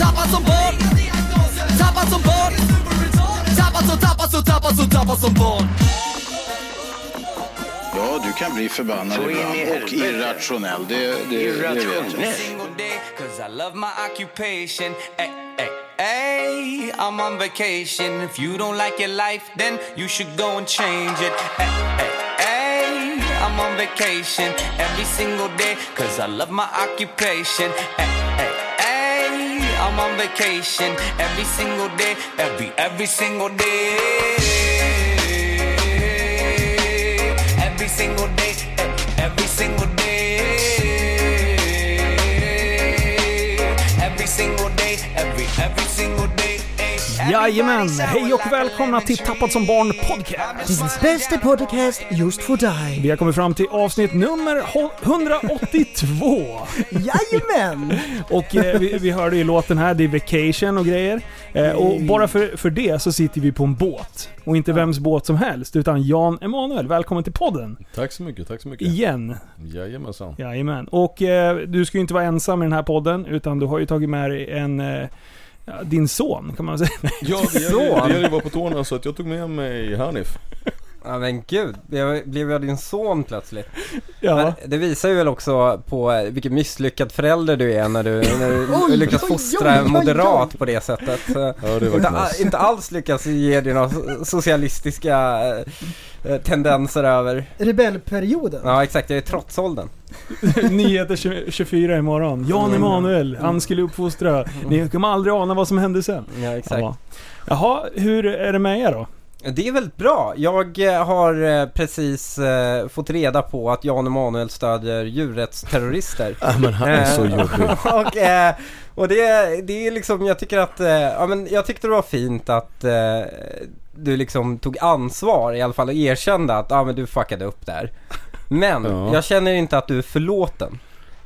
Tappad som barn Tappad som barn Tappad som, tappad som, tappad som, tappad som barn Ja, du kan bli förbannad Så ibland och irrationell. Det, det, det. Irrationell. ay, I'm on vacation. If you don't like your life, then you should go and change it. Ay, ay, ay, I'm on vacation every single day cause I love my occupation. Ay, I'm on vacation every single day, every, every single day. Every single day, every single day. Every single day, every, every single day. Jajamän, hej och välkomna till Tappad som barn podcast. Bästa podcast just för dig. Vi har kommit fram till avsnitt nummer ho- 182. Jajamän! Och eh, vi, vi hörde ju låten här, det är vacation och grejer. Eh, och bara för, för det så sitter vi på en båt. Och inte vems båt som helst, utan Jan Emanuel. Välkommen till podden. Tack så mycket, tack så mycket. Igen. Jajamensan. Jajamän. Och eh, du ska ju inte vara ensam i den här podden, utan du har ju tagit med dig en... Ja, din son, kan man säga. Ja, det gäller, ju- det gäller ju att vara på tårna så att jag tog med mig Hanif. Ja men gud, blev, blev jag din son plötsligt? Ja. Men det visar ju väl också på eh, vilken misslyckad förälder du är när du, när du Oj, lyckas oj, fostra oj, en oj, moderat oj. på det sättet. Ja, det var inte, inte alls lyckas ge dig några so- socialistiska eh, tendenser över. Rebellperioden. Ja exakt, jag är trotsåldern. Nyheter 20 24 imorgon. Jan Emanuel, han skulle uppfostra. Ni kommer aldrig ana vad som hände sen. Ja exakt. Ja. Jaha, hur är det med er då? Det är väldigt bra. Jag eh, har eh, precis eh, fått reda på att Jan Emanuel stödjer djurrättsterrorister. Ja, men han är så Eh, jobbig. och, eh, och det, det är liksom, jag tycker att, eh, ja men jag tyckte det var fint att eh, du liksom tog ansvar i alla fall och erkände att, ja men du fuckade upp där. Men Ja. jag känner inte att du är förlåten.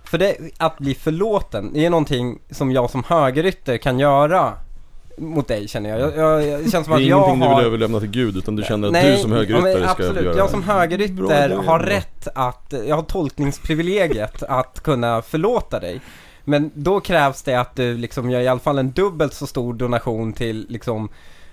För det, att bli förlåten, det är någonting som jag som högerytter kan göra mot dig känner jag. jag, jag, jag det känns som Det är att jag ingenting du har... vill överlämna till Gud utan du känner att Nej, du som ja, högeryttare men ska absolut. göra Jag som högerytter idé, har rätt att, jag har tolkningsprivilegiet att kunna förlåta dig. Men då krävs det att du liksom gör i alla fall en dubbelt så stor donation till liksom,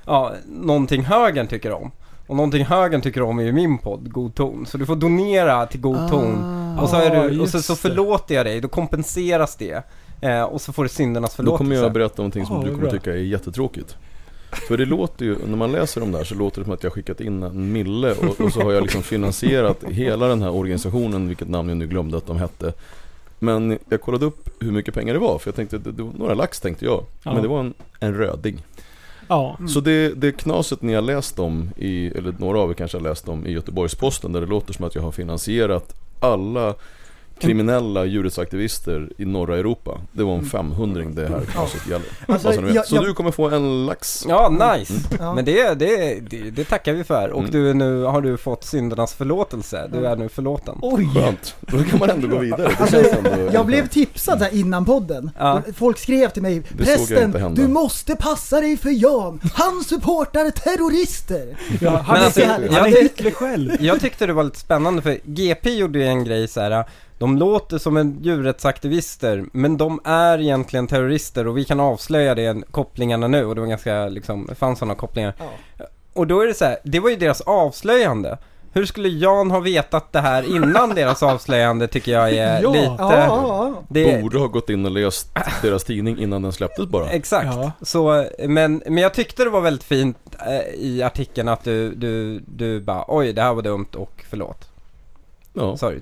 ja, någonting högern tycker om. Och någonting högern tycker om är ju min podd, God ton. Så du får donera till God ton. Och så, är Ah, du, och så, så förlåter jag dig, då kompenseras det. Eh, och så får du syndernas Då förlåtelse. kommer jag berätta någonting som Ja, du kommer bra. tycka är jättetråkigt. För det låter ju, när man läser om det här så låter det som att jag skickat in en mille och, och så har jag liksom finansierat hela den här organisationen, vilket namn jag nu glömde att de hette. Men jag kollade upp hur mycket pengar det var, för jag tänkte, det, det var några lax tänkte jag. Ja. Men det var en, en röding. Ja. Så det, det knaset ni har läst om, i, eller några av er kanske har läst om i Göteborgs-Posten där det låter som att jag har finansierat alla kriminella djurrättsaktivister i norra Europa. Det var en 500 det här knaset gäller. Alltså, Bara så ni vet. jag- Så jag- du kommer få en lax. Ja, nice. Ja. Men det, det, det, det tackar vi för. Och Mm. du, nu har du fått syndernas förlåtelse. Du är nu förlåten. Oj! Skönt. Då kan man ändå gå vidare. Alltså, ändå... jag blev tipsad här innan podden. Ja. Folk skrev till mig, prästen, inte hända." du måste passa dig för Jan. Han supportar terrorister. Ja, han, Men är, alltså, han jag- är Hitler själv. Jag tyckte det var lite spännande för GP gjorde ju en grej så här. De låter som en djurrättsaktivister, men de är egentligen terrorister och vi kan avslöja det kopplingarna nu och det var ganska liksom, det fanns sådana kopplingar. Och då är det så här, det var ju deras avslöjande. Hur skulle Jan ha vetat det här innan deras avslöjande tycker jag är Ja. lite... Ja, ja, ja. Det, Borde ha gått in och läst deras tidning innan den släpptes bara. Exakt. Ja. Så, men, men jag tyckte det var väldigt fint eh, i artikeln att du, du, du bara oj det här var dumt och förlåt. Ja. Sa du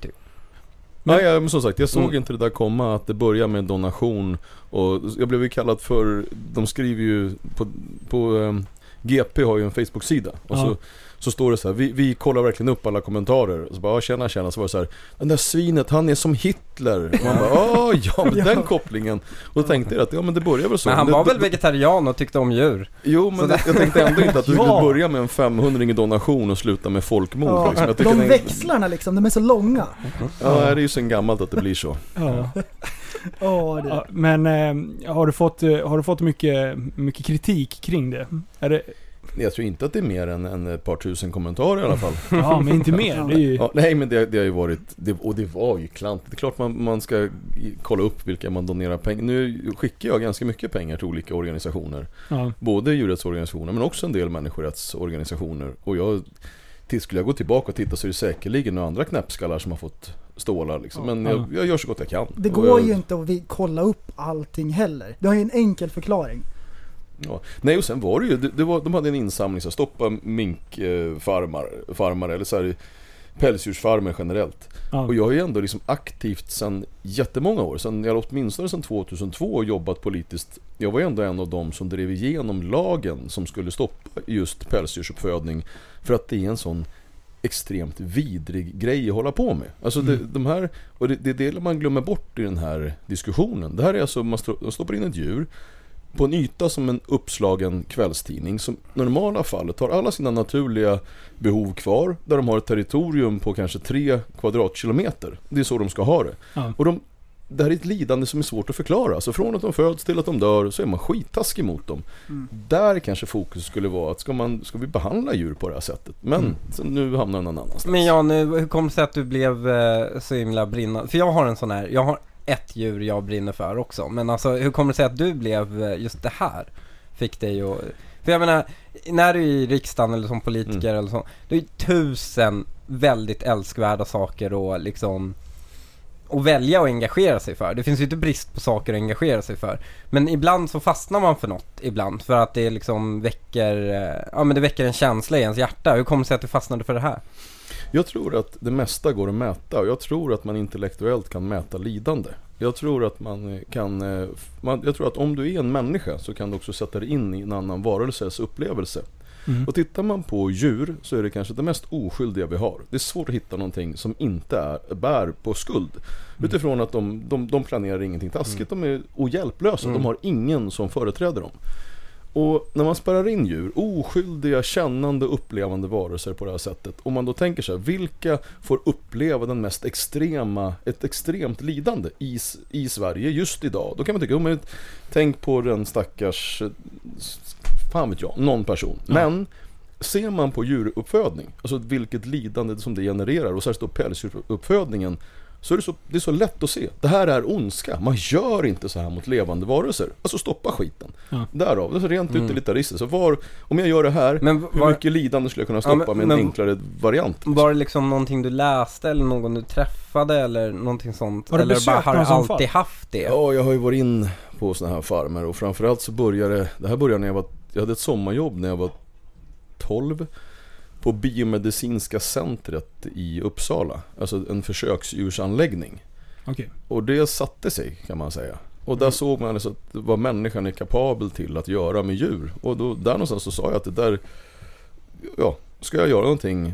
Nej, men som sagt, jag såg Mm. inte det där komma att det börjar med donation och jag blev ju kallad för, de skriver ju på, på ehm, GP har ju en Facebook-sida och Ja. så, så står det så här, vi, vi kollar verkligen upp alla kommentarer. Och så bara, tjena tjena, så var det så här, den där svinet, han är som Hitler. Och man bara, "Ah, ja men den kopplingen. Och då tänkte jag att, ja men det börjar väl så. Men han det, var det, väl vegetarian och tyckte om djur? Jo men det, jag tänkte ändå inte att du Ja. skulle börja med en 500 i donation och sluta med folkmord. Ja, liksom. jag de det är- växlarna liksom, de är så långa. Ja, det är ju sen gammalt att det blir så. Ja. Åh, det. Men eh, har du fått, eh, har du fått mycket, mycket kritik kring det? Är det? Jag tror inte att det är mer än, än ett par tusen kommentarer i alla fall. Ja, men inte mer. Det är ju... Ja, nej men det, det har ju varit, det, och det var ju klant. Det är klart man, man ska kolla upp vilka man donerar pengar. Nu skickar jag ganska mycket pengar till olika organisationer. Ja. Både djurrättsorganisationer men också en del människorättsorganisationer. Och jag, till, skulle jag gå tillbaka och titta så är det säkerligen några andra knäppskallar som har fått stålar liksom. Men Ja. jag, jag gör så gott jag kan. Det går jag, ju inte att vi kolla upp allting heller. Det har ju en enkel förklaring. Ja. Nej och sen var det ju, det, det var, de hade en insamling, så stoppa minkfarmar, farmare, eller så här, pälsdjursfarmer generellt. Ja. Och jag har ju ändå liksom aktivt sedan jättemånga år, sen, jag åtminstone sedan 2002 jobbat politiskt. Jag var ju ändå en av dem som drev igenom lagen som skulle stoppa just pälsdjursuppfödning. För att det är en sån extremt vidrig grej att hålla på med. Alltså det, de här, och det, det är det man glömmer bort i den här diskussionen. Det här är alltså, man stoppar in ett djur på en yta som en uppslagen kvällstidning som i normala fallet har alla sina naturliga behov kvar. Där de har ett territorium på kanske tre kvadratkilometer. Det är så de ska ha det. Ja. Och de, det här är ett lidande som är svårt att förklara. Så från att de föds till att de dör så är man skittaskig mot dem. Där kanske fokus skulle vara att ska, man, ska vi behandla djur på det här sättet? Men så nu hamnar den någon annanstans. Men Jan, nu, hur kom det sig att du blev eh, så himla brinnande? För jag har en sån här, jag har ett djur jag brinner för också. Men alltså hur kommer det sig att du blev eh, just det här? Fick dig att... För jag menar, när du är i riksdagen eller som politiker Mm. eller så, det är tusen väldigt älskvärda saker och liksom att välja och engagera sig för. Det finns ju inte brist på saker att engagera sig för. Men ibland så fastnar man för något ibland för att det liksom väcker, eh, ja men det väcker en känsla i ens hjärta. Hur kommer det sig att du fastnade för det här? Jag tror att det mesta går att mäta och jag tror att man intellektuellt kan mäta lidande. Jag tror att man kan, eh, jag tror att om du är en människa så kan du också sätta dig in i en annan varelses upplevelse. Mm. Och tittar man på djur så är det kanske det mest oskyldiga vi har. Det är svårt att hitta någonting som inte är, bär på skuld. Utifrån att de, de, de planerar ingenting taskigt, de är ohjälplösa, de har ingen som företräder dem. Och när man spärrar in djur, oskyldiga, kännande, upplevande varelser på det här sättet. Om man då tänker så här, vilka får uppleva den mest extrema, ett extremt lidande i, i Sverige just idag? Då kan man tycka, oh, men, tänk på den stackars, fan vet jag, någon person. Men ser man på djuruppfödning, alltså vilket lidande som det genererar och särskilt då pälsdjursuppfödningen så är det, så, det är så lätt att se. Det här är ondska. Man gör inte så här mot levande varelser. Alltså stoppa skiten. Ja. Därav, det är rent utilitaristiskt. Så var, om jag gör det här, Men hur var- mycket lidande skulle jag kunna Ja, stoppa men- med en men- enklare variant? liksom? Var det liksom någonting du läste eller någon du träffade eller någonting sånt? Har du eller bara har du alltid fall? haft det? Ja, jag har ju varit in på sådana här farmer och framförallt så började det här började när jag var, jag hade ett sommarjobb när jag var 12 på biomedicinska centret i Uppsala, alltså en försöksdjursanläggning. Okej. Och det satte sig kan man säga. Och där såg man alltså att vad människan är kapabel till att göra med djur. Och då, där någonstans så sa jag att det där, ja, ska jag göra någonting,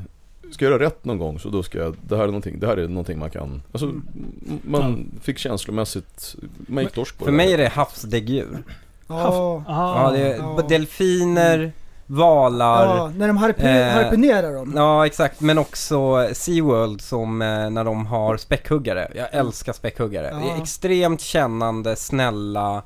ska jag göra rätt någon gång så då ska jag, det här är någonting, det här är någonting man kan, alltså m- man fick känslomässigt, man gick torsk på För det. mig är det havsdäggdjur. Ja, det är Ja. delfiner, valar. ja, när de harpu- Eh, harpunerar dem. Ja, exakt. Men också SeaWorld som eh, när de har späckhuggare. Jag älskar späckhuggare. Det är Ja. extremt kännande, snälla,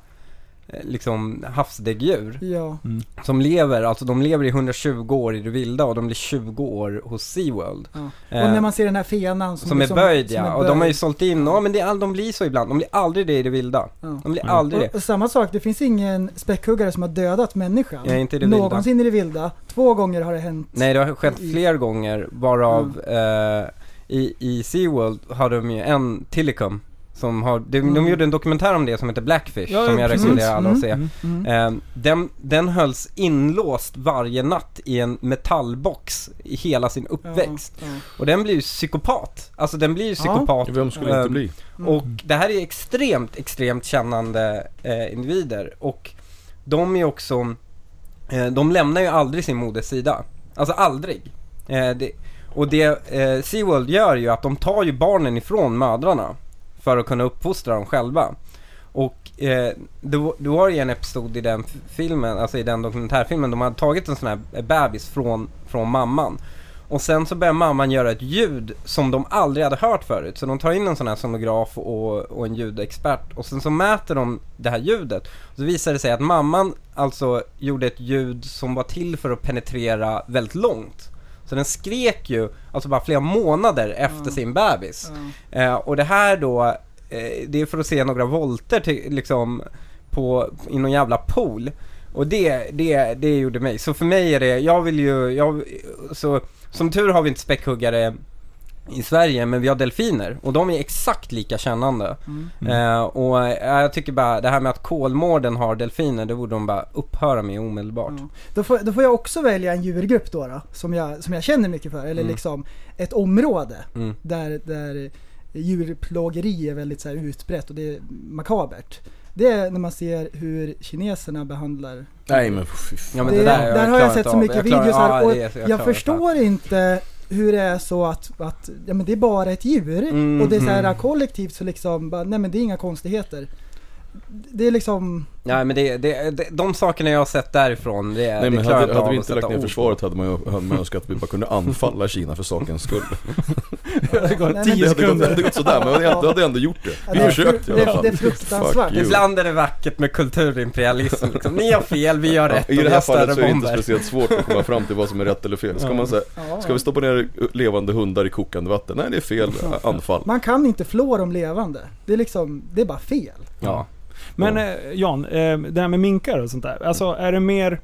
liksom havsdäggdjur. Ja. Som lever, alltså de lever i 120 år i det vilda och de blir 20 år hos SeaWorld. ja. Eh, Och när man ser den här fenan som, Som är liksom- böjd som ja, är och de har ju böjd. sålt in, ja men det är, de blir så ibland, de blir aldrig det i det vilda. Ja. De blir aldrig Och, det. och samma sak, det finns ingen späckhuggare som har dödat människan. Ja, inte i det vilda. Någonsin i det vilda. Två gånger har det hänt. Nej det har skett I- fler gånger, varav eh, i, i SeaWorld har de ju en Tillicum som har, de, de Mm. gjorde en dokumentär om det som heter Blackfish Ja, som ja, jag precis. rekommenderar alla att se. Mm. Mm. Eh, den, den hölls inlåst varje natt i en metallbox i hela sin uppväxt. Ja, ja. Och den blir ju psykopat. Alltså den blir ju Ja. psykopat. Vem skulle inte Ehm, bli? Mm. Och det här är extremt, extremt kännande eh, individer och de är också eh, de lämnar ju aldrig sin moders sida. Alltså aldrig. Eh, det, och det eh, SeaWorld gör ju att de tar ju barnen ifrån mödrarna för att kunna uppfostra dem själva. Och eh, du, du har ju en episod i den filmen, alltså i den dokumentärfilmen, de har tagit en sån här eh, bebis från, från mamman. Och sen så börjar mamman göra ett ljud som de aldrig hade hört förut. Så de tar in en sån här sonograf och, och en ljudexpert och sen så mäter de det här ljudet. Och så visar det sig att mamman alltså gjorde ett ljud som var till för att penetrera väldigt långt. Så den skrek ju, alltså bara flera månader efter sin bebis. Eh, och det här då, eh, det är för att se några volter till, liksom på, i någon jävla pool. Och det, det, det gjorde mig. Så för mig är det, jag vill ju, jag, så som tur har vi inte späckhuggare i Sverige, men vi har delfiner och de är exakt lika kännande. Eh, och eh, jag tycker bara, det här med att Kolmården har delfiner, det borde de bara upphöra med omedelbart. Ja. Då, får, då får jag också välja en djurgrupp då, då som, jag, som jag känner mycket för. Eller Mm. liksom ett område Mm. där, där djurplågeri är väldigt så här utbrett och det är makabert. Det är när man ser hur kineserna behandlar Nej men fy fan. Ja, men det, det där, där, jag har jag sett så mycket Jag videos här och jag jag, klarar förstår inte hur det är så att, att ja, men det är bara ett djur Mm, och det är så här mm. kollektivt så liksom, bara, nej men det är inga konstigheter. Det är liksom, Nej men det, det, det, de sakerna jag har sett därifrån, det, Nej det men klarar hade, jag hade vi inte lagt ner försvaret hade man ju hade man önskat att vi bara kunde anfalla Kina för sakens skull. Det men- Det tio hade gått, det hade gått sådär, men vi hade, hade ändå gjort det. Ja, Vi det är försökte i fru- alla fall. det är fruktansvärt. Ibland är det vackert med kulturimperialism liksom. Ni har fel, vi har rätt I och det här fallet så är det inte speciellt svårt att komma fram till vad som är rätt eller fel. Ska Ja. man säga, ja, ska vi stoppa ner levande hundar i kokande vatten? Nej det är fel anfall. man kan inte flå dem levande. Det är liksom, det är bara fel. Ja. Men eh, Jan, eh, det här med minkar och sånt där. Alltså är det mer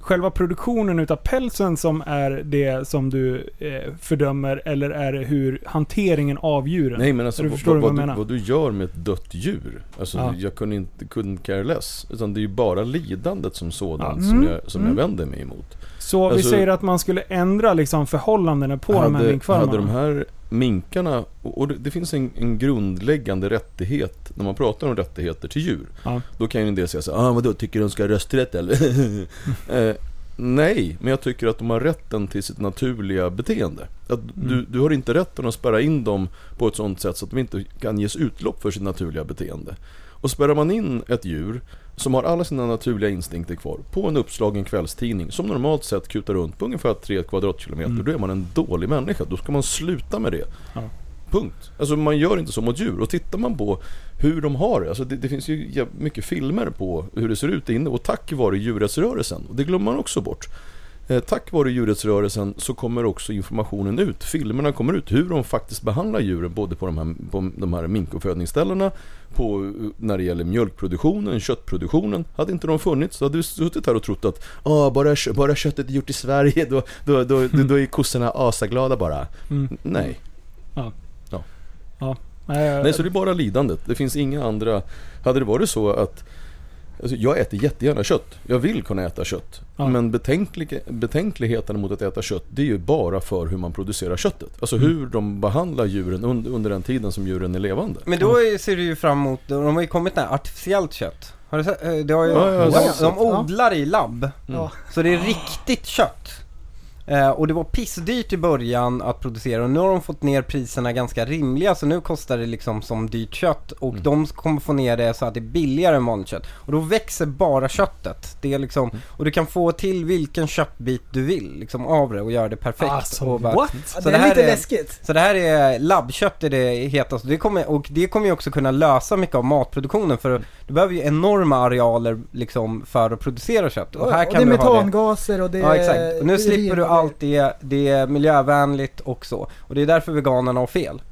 själva produktionen utav pälsen som är det som du eh, fördömer eller är det hur hanteringen av djuren? Nej men alltså Du vad, vad, vad du, vad du gör med ett dött djur. Alltså Ja. jag kunde inte, couldn't care less. Utan det är ju bara lidandet som sådant Ja. som, Mm. jag, som Mm. jag vänder mig emot. Så vi Alltså- säger att man skulle ändra liksom förhållandena på de här hade, minkfarmarna? hade de här minkarna, och det, det finns en, en grundläggande rättighet när man pratar om rättigheter till djur. Ja. Då kan ju en del säga så ah, vadå, tycker du de ska ha rösträtt eller? eh, nej, men jag tycker att de har rätten till sitt naturliga beteende. Att du, Mm. du har inte rätten att spärra in dem på ett sånt sätt så att de inte kan ges utlopp för sitt naturliga beteende. Och spärrar man in ett djur som har alla sina naturliga instinkter kvar på en uppslagen kvällstidning som normalt sett kutar runt på ungefär 3 kvadratkilometer. Mm. Då är man en dålig människa. Då ska man sluta med det. Ja. Punkt. Alltså man gör inte så mot djur. Och tittar man på hur de har det. Alltså det, det finns ju mycket filmer på hur det ser ut inne. Och tack vare djurrättsrörelsen. Och det glömmer man också bort. Eh, tack vare djurrättsrörelsen så kommer också informationen ut. Filmerna kommer ut hur de faktiskt behandlar djuren både på de här, på de här minkuppfödningsställena, på, eh, när det gäller mjölkproduktionen, köttproduktionen. Hade inte de funnits så hade vi suttit här och trott att ah, bara, bara köttet är gjort i Sverige, då, då, då, då, då är kossorna asaglada bara. Mm. Nej. Nej, Nej, så det är bara lidandet. Det finns inga andra... Hade det varit så att... Alltså jag äter jättegärna kött. Jag vill kunna äta kött. Ja. Men betänklig, betänkligheten mot att äta kött, det är ju bara för hur man producerar köttet. Alltså Mm. hur de behandlar djuren under, under den tiden som djuren är levande. Men då är- ser du ju fram emot, de har ju kommit med artificiellt kött. Har du sett? Eh, Det har ju, Ja, de, de odlar i labb. Ja. Så det är riktigt kött. Eh, och det var pissdyrt i början att producera och nu har de fått ner priserna ganska rimliga så nu kostar det liksom som dyrt kött och Mm. de kommer få ner det så att det är billigare än vanligt kött. Och då växer bara köttet. Det är liksom, Mm. och du kan få till vilken köttbit du vill liksom av det och göra det perfekt. Alltså, bara- what? Så det det är lite är- läskigt. så det här är labbkött är det hetaste. Det kommer, och det kommer ju också kunna lösa mycket av matproduktionen för du behöver ju enorma arealer liksom för att producera kött. Och här och kan det är metangaser och det är... Ja exakt. Och nu slipper du urin. Allt det, det är miljövänligt och så. Och det är därför veganerna har fel.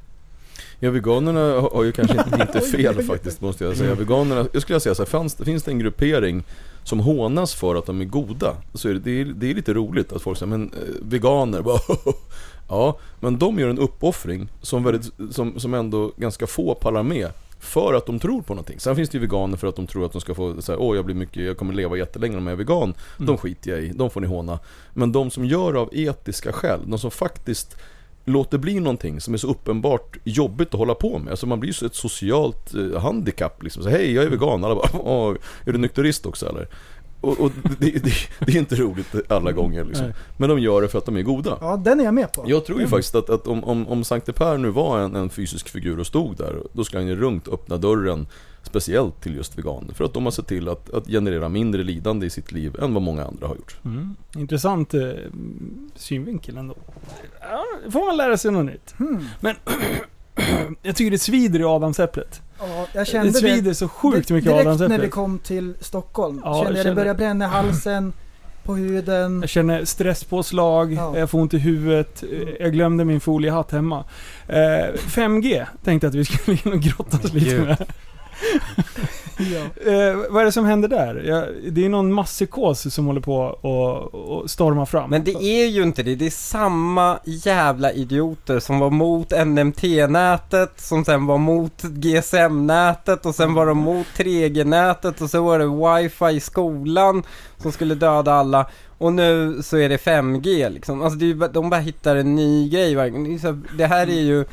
Ja, veganerna har ju kanske inte, inte fel faktiskt måste jag säga. Veganerna, jag skulle säga så här, fanns, finns det en gruppering som hånas för att de är goda, så är det, det, är, det är lite roligt att folk säger men eh, veganer, bara, ja, men de gör en uppoffring som, väldigt, som, som ändå ganska få pallar med. För att de tror på någonting. Sen finns det ju veganer för att de tror att de ska få säga åh jag blir mycket, jag kommer leva jättelänge om jag är vegan. De skiter jag i, de får ni håna. Men de som gör av etiska skäl, de som faktiskt låter bli någonting som är så uppenbart jobbigt att hålla på med. Alltså man blir ju ett socialt eh, handikapp liksom. Så, Hej, jag är vegan. Alla bara, Åh, är du nykterist också eller? Och, och det, det, det är inte roligt alla gånger liksom. Men de gör det för att de är goda. Ja, den är jag med på. Jag tror ju faktiskt att, att om, om, om Sankte Per nu var en, en fysisk figur och stod där, då skulle han ju runt öppna dörren speciellt till just veganer. För att de har sett till att, att generera mindre lidande i sitt liv än vad många andra har gjort. Mm. Intressant eh, synvinkel ändå. Ja, får man lära sig något nytt. Hmm. Men jag tycker det svider i adamsäpplet. Ja, jag kände Det svider så sjukt mycket Direkt när vi kom till Stockholm Ja, kände jag jag det började bränna i halsen, på huden. Jag känner stresspåslag, Ja. jag får ont i huvudet, eh, jag glömde min foliehatt hemma. Eh, 5G tänkte jag att vi skulle in och grottas lite med. Ja. Eh, vad är det som händer där? Jag, det är någon masspsykos som håller på och, och storma fram. Men det är ju inte det, det är samma jävla idioter som var mot NMT-nätet, som sen var mot GSM-nätet och sen var de mot 3G-nätet och så var det wifi i skolan som skulle döda alla. Och nu så är det 5G liksom. Alltså det är ju, de bara hittar en ny grej det här är ju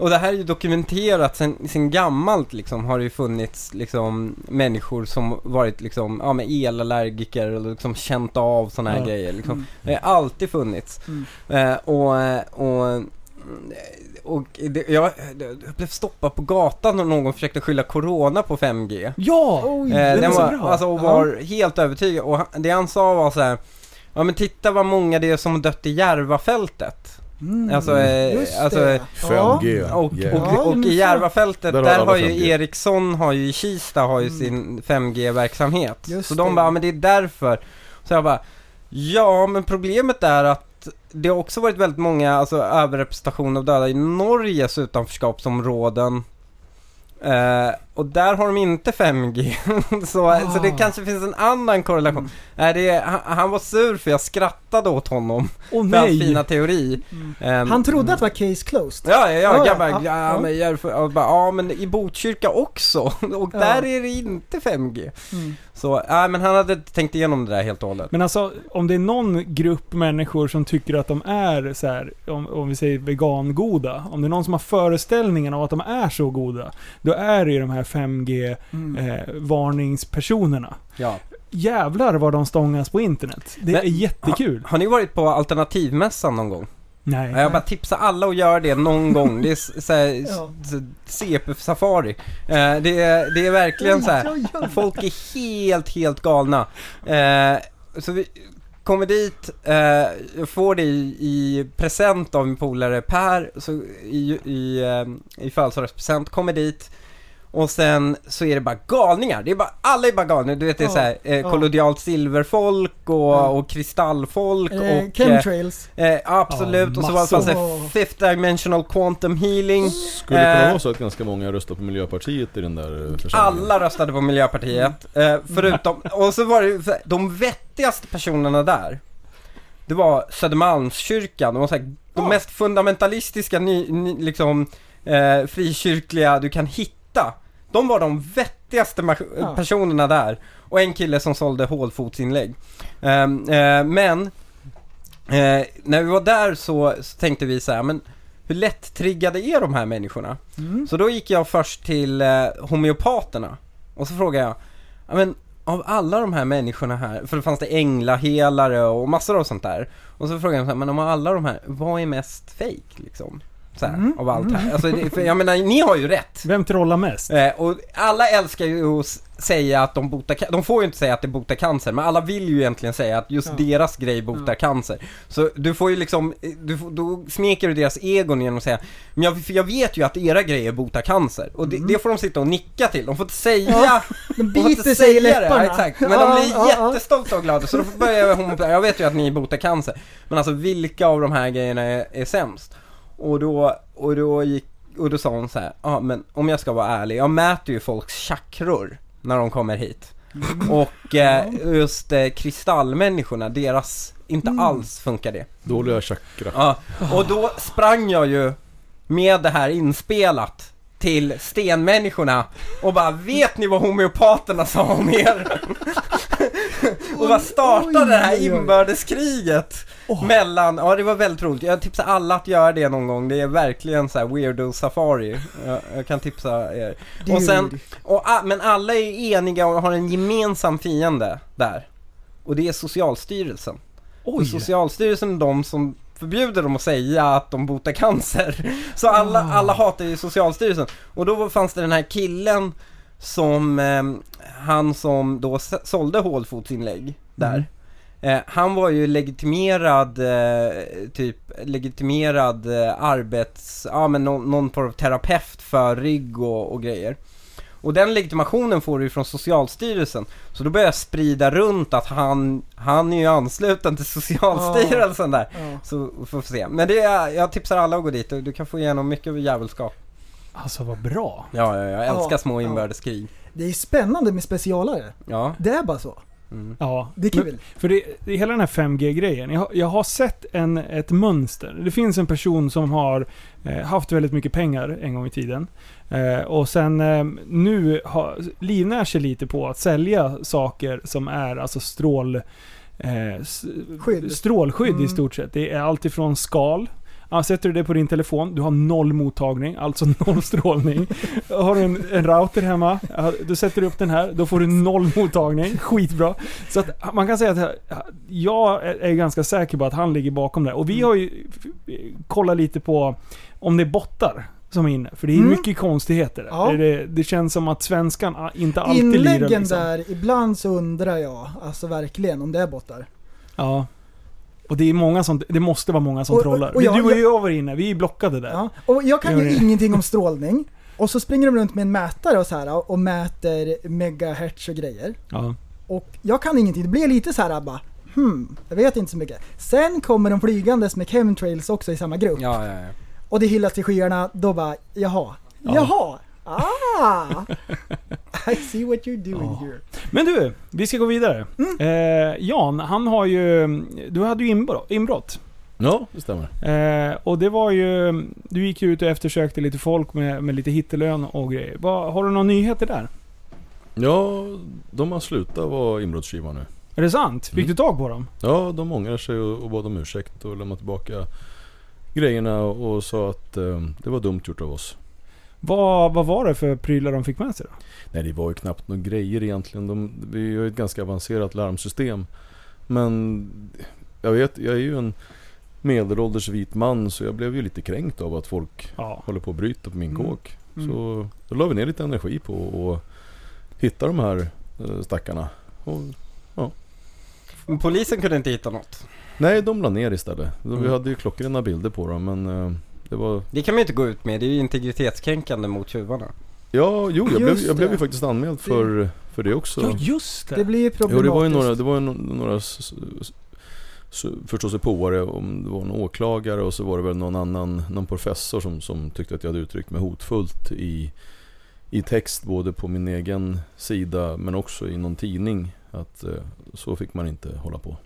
och det här är ju dokumenterat sen, sen gammalt liksom har det ju funnits liksom människor som varit liksom, ja men elallergiker och liksom känt av sådana här Ja. grejer liksom. Mm. Det har alltid funnits. Mm. Eh, och, och, och det, jag, jag blev stoppad på gatan och någon försökte skylla corona på 5G. Ja! Oj, Eh, är den så var, bra. alltså, och var helt övertygad. Och han, det han sa var så här. Ja men titta vad många det är som dött i Järvafältet. Mm. Alltså, eh, alltså, det. 5G. Och, Yeah. och, och men i. Järvafältet, Där där, har ju 5G. Ericsson har ju i Kista har ju Mm. sin 5G-verksamhet. Just Så de det. bara, "Ja, men det är därför. Så jag bara, ja men problemet är att det har också varit väldigt många, alltså överrepresentation av döda i Norges utanförskapsområden. Eh, och där har de inte 5G. så, så det Ah. kanske finns en annan korrelation. Mm. Nej, det, är- han, han var sur för jag skrattade åt honom. Åh För hans fina teori. Mm. Ehm, Han trodde att det var case closed. Ja, ja, ja, Ja, jag bara, ja, ja, ja. men jag, bara, ja men i Botkyrka också. Och där är det inte 5G. Mm. Så, nej men han hade tänkt igenom det där helt och hållet. Men alltså, om det är någon grupp människor som tycker att de är så här, om, om vi säger vegangoda. Om det är någon som har föreställningen av att de är så goda. Då är det ju de här 5G Mm. eh, varningspersonerna. Ja. Jävlar vad de stångas på internet. Det Men- är jättekul. Har ni varit på alternativmässan någon gång? Nej. Jag bara tipsar alla att göra det någon gång. Det är s- så här, Ja. CP-safari. Eh, det, är, det är verkligen så här. Folk är helt, helt galna. Eh, så vi kommer dit, eh, jag får det i, i present av min polare Per, så i, i, i födelsedagspresent, kommer dit och sen så är det bara galningar, det är bara, alla är bara galningar, du vet det är Ja, såhär, eh, ja. kollodialt silverfolk och, Ja. och kristallfolk Eh, och eh, chemtrails. eh, absolut, och så var det massor. så här, fifth dimensional quantum healing Skulle det kunna Eh. vara så att ganska många röstar på Miljöpartiet i den där eh, församlingen? Alla röstade på Miljöpartiet, eh, förutom, och så var det de vettigaste personerna där Det var Södermalmskyrkan, de var så här, de mest fundamentalistiska, ny, ny, liksom, eh, frikyrkliga du kan hitta De var de vettigaste ma- personerna där, och en kille som sålde hålfotsinlägg Ehm, eh, Men, eh, när vi var där så, så tänkte vi så här, men hur lätt triggade är de här människorna? Mm. Så då gick jag först till eh, homeopaterna och så frågade jag, ja men av alla de här människorna här, för det fanns det änglahelare och massor av sånt där. Och så frågade jag men om alla de här, vad är mest fake liksom? Så här, Mm, av allt här. Alltså, det, för jag menar, ni har ju rätt. Vem trollar mest? Eh, och alla älskar ju att säga att de botar de får ju inte säga att det botar cancer, men alla vill ju egentligen säga att just Ja. deras grej botar Ja. cancer. Så du får ju liksom, du, då smeker du deras egon genom att säga Men jag, för jag vet ju att era grejer botar cancer, och det, Mm. det får de sitta och nicka till, de får inte säga Ja, De biter sig i säga läpparna. Det, ja, exakt. Men Ja, de blir jättestolta och glada, så då börjar jag homo- jag vet ju att ni botar cancer. Men alltså vilka av de här grejerna är, är sämst? Och då, och då gick, och då sa hon så här, ja men om jag ska vara ärlig, jag mäter ju folks chakror när de kommer hit. Mm. Och eh, just eh, kristallmänniskorna, deras, inte Mm. alls funkar det. Dåliga chakra. Ja, och då sprang jag ju med det här inspelat till stenmänniskorna och bara vet ni vad homeopaterna sa om er? och bara startade det här inbördeskriget mellan, ja det var väldigt roligt. Jag tipsar alla att göra det någon gång. Det är verkligen så här weirdo safari. Jag, jag kan tipsa er. Och sen, och, men alla är eniga och har en gemensam fiende där. Och det är Socialstyrelsen. Oj! För Socialstyrelsen är de som förbjuder dem att säga att de botar cancer. Så alla, Ah. alla hatar ju Socialstyrelsen. Och då fanns det den här killen som, eh, han som då sålde hålfotsinlägg där. Eh, han var ju legitimerad, eh, typ legitimerad eh, arbets, ja men någon, någon form av terapeut för rygg och, och grejer. Och den legitimationen får du ju från Socialstyrelsen. Så då börjar jag sprida runt att han, han är ju ansluten till Socialstyrelsen där. Ja. Så får vi se. Men det är, jag tipsar alla att gå dit och du kan få igenom mycket jävelskap. Alltså vad bra. Ja, ja, jag älskar Ja, små ja. inbördeskrig. Det är spännande med specialare. Ja. Det är bara så. Mm. Ja. Det är kul. Men, för det, det är hela den här 5G-grejen. Jag, har- jag har sett en, ett mönster. Det finns en person som har eh, haft väldigt mycket pengar en gång i tiden. Eh, och sen eh, nu har, livnär sig lite på att sälja saker som är alltså strål... Eh, s- Skydd. Strålskydd Mm. i stort sett. Det är allt ifrån skal. Ja, sätter du det på din telefon, du har noll mottagning, alltså noll strålning. Har du en, en router hemma, du sätter upp den här, då får du noll mottagning. Skitbra. Så att man kan säga att jag är ganska säker på att han ligger bakom det. Och vi har ju kollat lite på om det är bottar som är inne. För det är Mm. mycket konstigheter. Ja. Det, det känns som att svenskan ah, inte alltid lirar Inläggen liksom. där, ibland så undrar jag, alltså verkligen, om det är bottar. Ja. Och det är många som, det måste vara många som Och- trollar. och jag- du och jag- jag var inne, vi är blockade där. Ja. Och jag kan ju ingenting om strålning. Och så springer de runt med en mätare och så här och mäter megahertz och grejer. Ja. Och jag kan ingenting, det blir lite så här bara Hmm, jag vet inte så mycket. Sen kommer de flygandes med chemtrails också i samma grupp. Ja, ja, ja. Och det hyllas till skyarna, då bara jaha. Ja. Jaha! Ah! I see what you're doing Ja. here. Men du, vi ska gå vidare. Mm. Eh, Jan, han har ju... Du hade ju inbrott. Ja, det stämmer. Eh, och det var ju... Du gick ju ut och eftersökte lite folk med, med lite hittelön och grejer. Vad- har du några nyheter där? Ja, de har slutat vara inbrottstjuvar nu. Är det sant? Fick Mm. du tag på dem? Ja, de ångrar sig och, och bad om ursäkt och lämnade tillbaka grejerna och, och sa att eh, det var dumt gjort av oss. Vad, vad var det för prylar de fick med sig då? Nej, det var ju knappt några grejer egentligen. De, vi har ju ett ganska avancerat larmsystem. Men jag vet, jag är ju en medelålders vit man så jag blev ju lite kränkt av att folk Ja. håller på att bryta på min Mm. kåk. Mm. Så då la vi ner lite energi på att hitta de här eh, stackarna. Och, Men polisen kunde inte hitta något. nej, de la ner istället. Vi Mm. hade ju klockrena bilder på dem men eh, det var... Det kan man ju inte gå ut med, det är ju integritetskränkande mot tjuvarna. Ja, jo, jag, blev, jag blev ju faktiskt anmäld för, för det också. Ja, just det. Det blir Jo, problematiskt. det var ju några, det var ju några förståsigpåare, om det var en åklagare och så var det väl någon annan, någon professor som, som tyckte att jag hade uttryckt mig hotfullt i, i text både på min egen sida men också i någon tidning. Att eh, så fick man inte hålla på.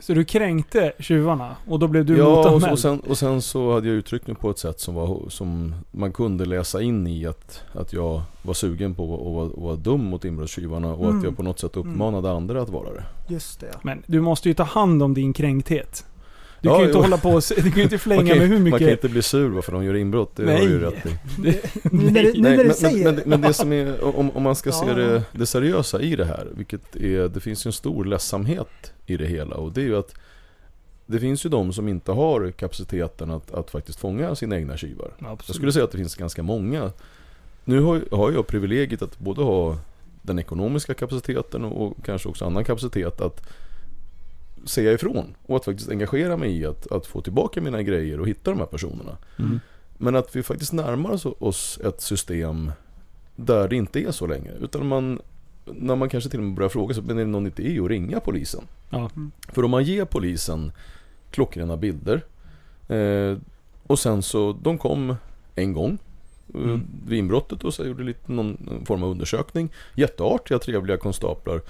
Så du kränkte tjuvarna och då blev du ja, och, så- motanmäld? och, sen, och sen så hade jag uttryckt mig på ett sätt som, var, som man kunde läsa in i att, att jag var sugen på att vara, att vara dum mot inbrottstjuvarna och Mm. att jag på något sätt uppmanade andra att vara det. Just det. ja. Men du måste ju ta hand om din kränkthet. Du Ja, kan ju inte jo. hålla på och, du kan ju inte flänga kan, med hur man kan mycket... inte bli sur varför de gör inbrott, det Nej. har du ju rätt i. Nu när, du- när säger men, men, men det som är, om, om man ska se det, det seriösa i det här, vilket är, det finns ju en stor ledsamhet i det hela och det är ju att det finns ju de som inte har kapaciteten att, att faktiskt fånga sina egna tjuvar. Jag skulle säga att det finns ganska många. Nu har, har jag privilegiet att både ha den ekonomiska kapaciteten och, och kanske också annan kapacitet att säga ifrån och att faktiskt engagera mig i att, att få tillbaka mina grejer och hitta de här personerna. Mm. Men att vi faktiskt närmar oss- ett system där det inte är så längre. Utan man, när man kanske till och med börjar fråga sig, men är det någon idé att ringa polisen? Ja. För om man ger polisen klockrena bilder eh, och sen så, de kom en gång eh, Mm. vid inbrottet och så gjorde lite någon form av undersökning. Jätteartiga, trevliga konstaplar,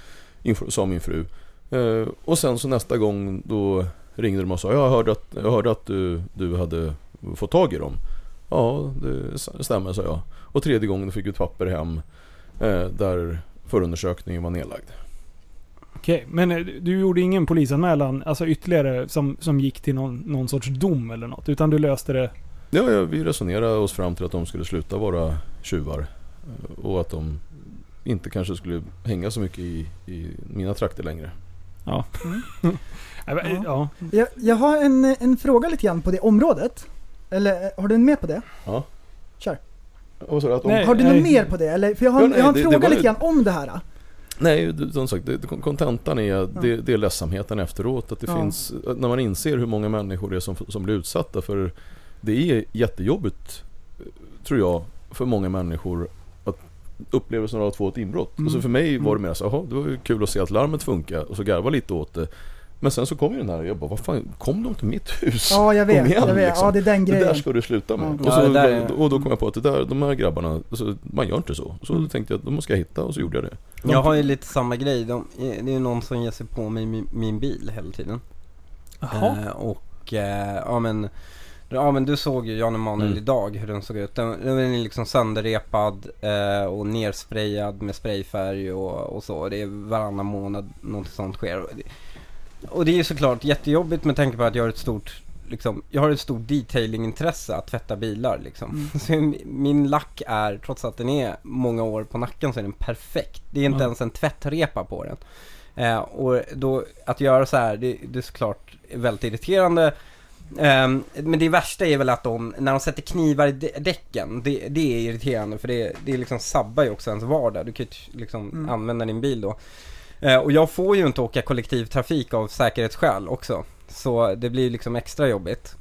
sa min fru. Eh, och sen så nästa gång då ringde de och sa, jag hörde att, jag hörde att du, du hade fått tag i dem. Ja, det stämmer, sa jag. Och tredje gången fick vi ett papper hem eh, där förundersökningen var nedlagd. Okej, men eh, du gjorde ingen polisanmälan, alltså ytterligare, som, som gick till någon, någon sorts dom eller något? Utan du löste det? Ja, ja, vi resonerade oss fram till att de skulle sluta vara tjuvar. Och att de inte kanske skulle hänga så mycket i, i mina trakter längre. Ja. ja. men, ja. Jag, jag har en, en fråga lite grann på det området. Eller eh, har du en mer på det? Ja. Kör. Så att de, Nej. Har du något mer på det? Eller, för jag har, Ja, nej, jag har en det- det fråga var ju- lite grann om det här. Nej, det- som sagt, det, kontentan är, det, det är ledsamheten efteråt. Att det Ja. finns, när man inser hur många människor det är som, som blir utsatta. För det är jättejobbigt, tror jag, för många människor upplevelsen av att få ett inbrott. Mm. Alltså för mig var det mer så, jaha, det var ju kul att se att larmet funkar och så garva lite åt det. Men sen så kom ju den här, jag bara, vad fan, kom de till mitt hus? Ja, jag vet. igen, jag vet. liksom. Ja, det är den Det grejen. där ska du sluta med. Ja. Och, Ja, så, det där är- och då kom jag på att det där, de här grabbarna, alltså, man gör inte så. Så Mm. då tänkte jag då måste jag hitta och så gjorde jag det. De- Jag har ju lite samma grej. De, det är ju någon som ger sig på mig min, min bil hela tiden. Jaha. Eh, och eh, ja men Ja men du såg ju Jan Emanuel Mm. idag hur den såg ut. Den, den är liksom sönderrepad eh, och nersprayad med sprayfärg och, och så. Det är varannan månad något sånt sker. Och det, är ju såklart jättejobbigt med tanke på att jag har ett stort Liksom, jag har ett stort detailingintresse att tvätta bilar liksom. Mm. Så min- lack är, trots att den är många år på nacken så är den perfekt. Det är inte Ja. ens en tvättrepa på den. Eh, och då, att göra så här, det, det är såklart väldigt irriterande. Ehm, men det värsta är väl att de, när de sätter knivar i dä- däcken, det, det är irriterande för det, det liksom sabbar ju också ens vardag. Du kan ju liksom Mm. använda din bil då. Eh, och jag får ju inte åka kollektivtrafik av säkerhetsskäl också. Så det blir liksom extra jobbigt.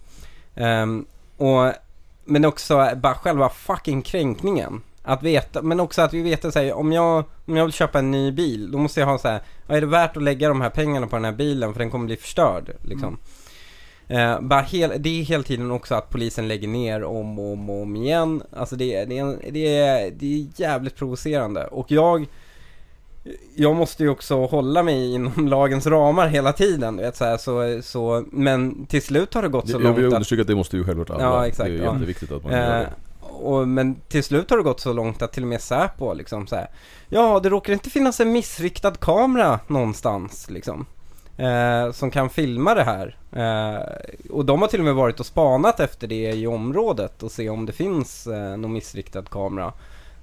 Ehm, och, men också bara själva fucking kränkningen. Att veta, men också att vi vet att säga, om jag, om jag vill köpa en ny bil, då måste jag ha så här, "Ja, är det värt att lägga de här pengarna på den här bilen för den kommer bli förstörd liksom. Eh, bara hel, det är hela tiden också att polisen lägger ner om och om, och om igen. Alltså det, är- det, är, det, är, det är jävligt provocerande. Och jag, jag måste ju också hålla mig inom lagens ramar hela tiden. Vet, så här, så, så, men till slut har det gått så Jag vill långt att understryka att det måste ju självklart alla. Ja, exakt, det är ja. jätteviktigt att man gör Eh, det. och, men till slut har det gått så långt att till och med Säpo liksom så här, Ja, det råkar inte finnas en missriktad kamera någonstans liksom. Eh, som kan filma det här. Eh, och de har till och med varit och spanat efter det i området och se om det finns eh, någon missriktad kamera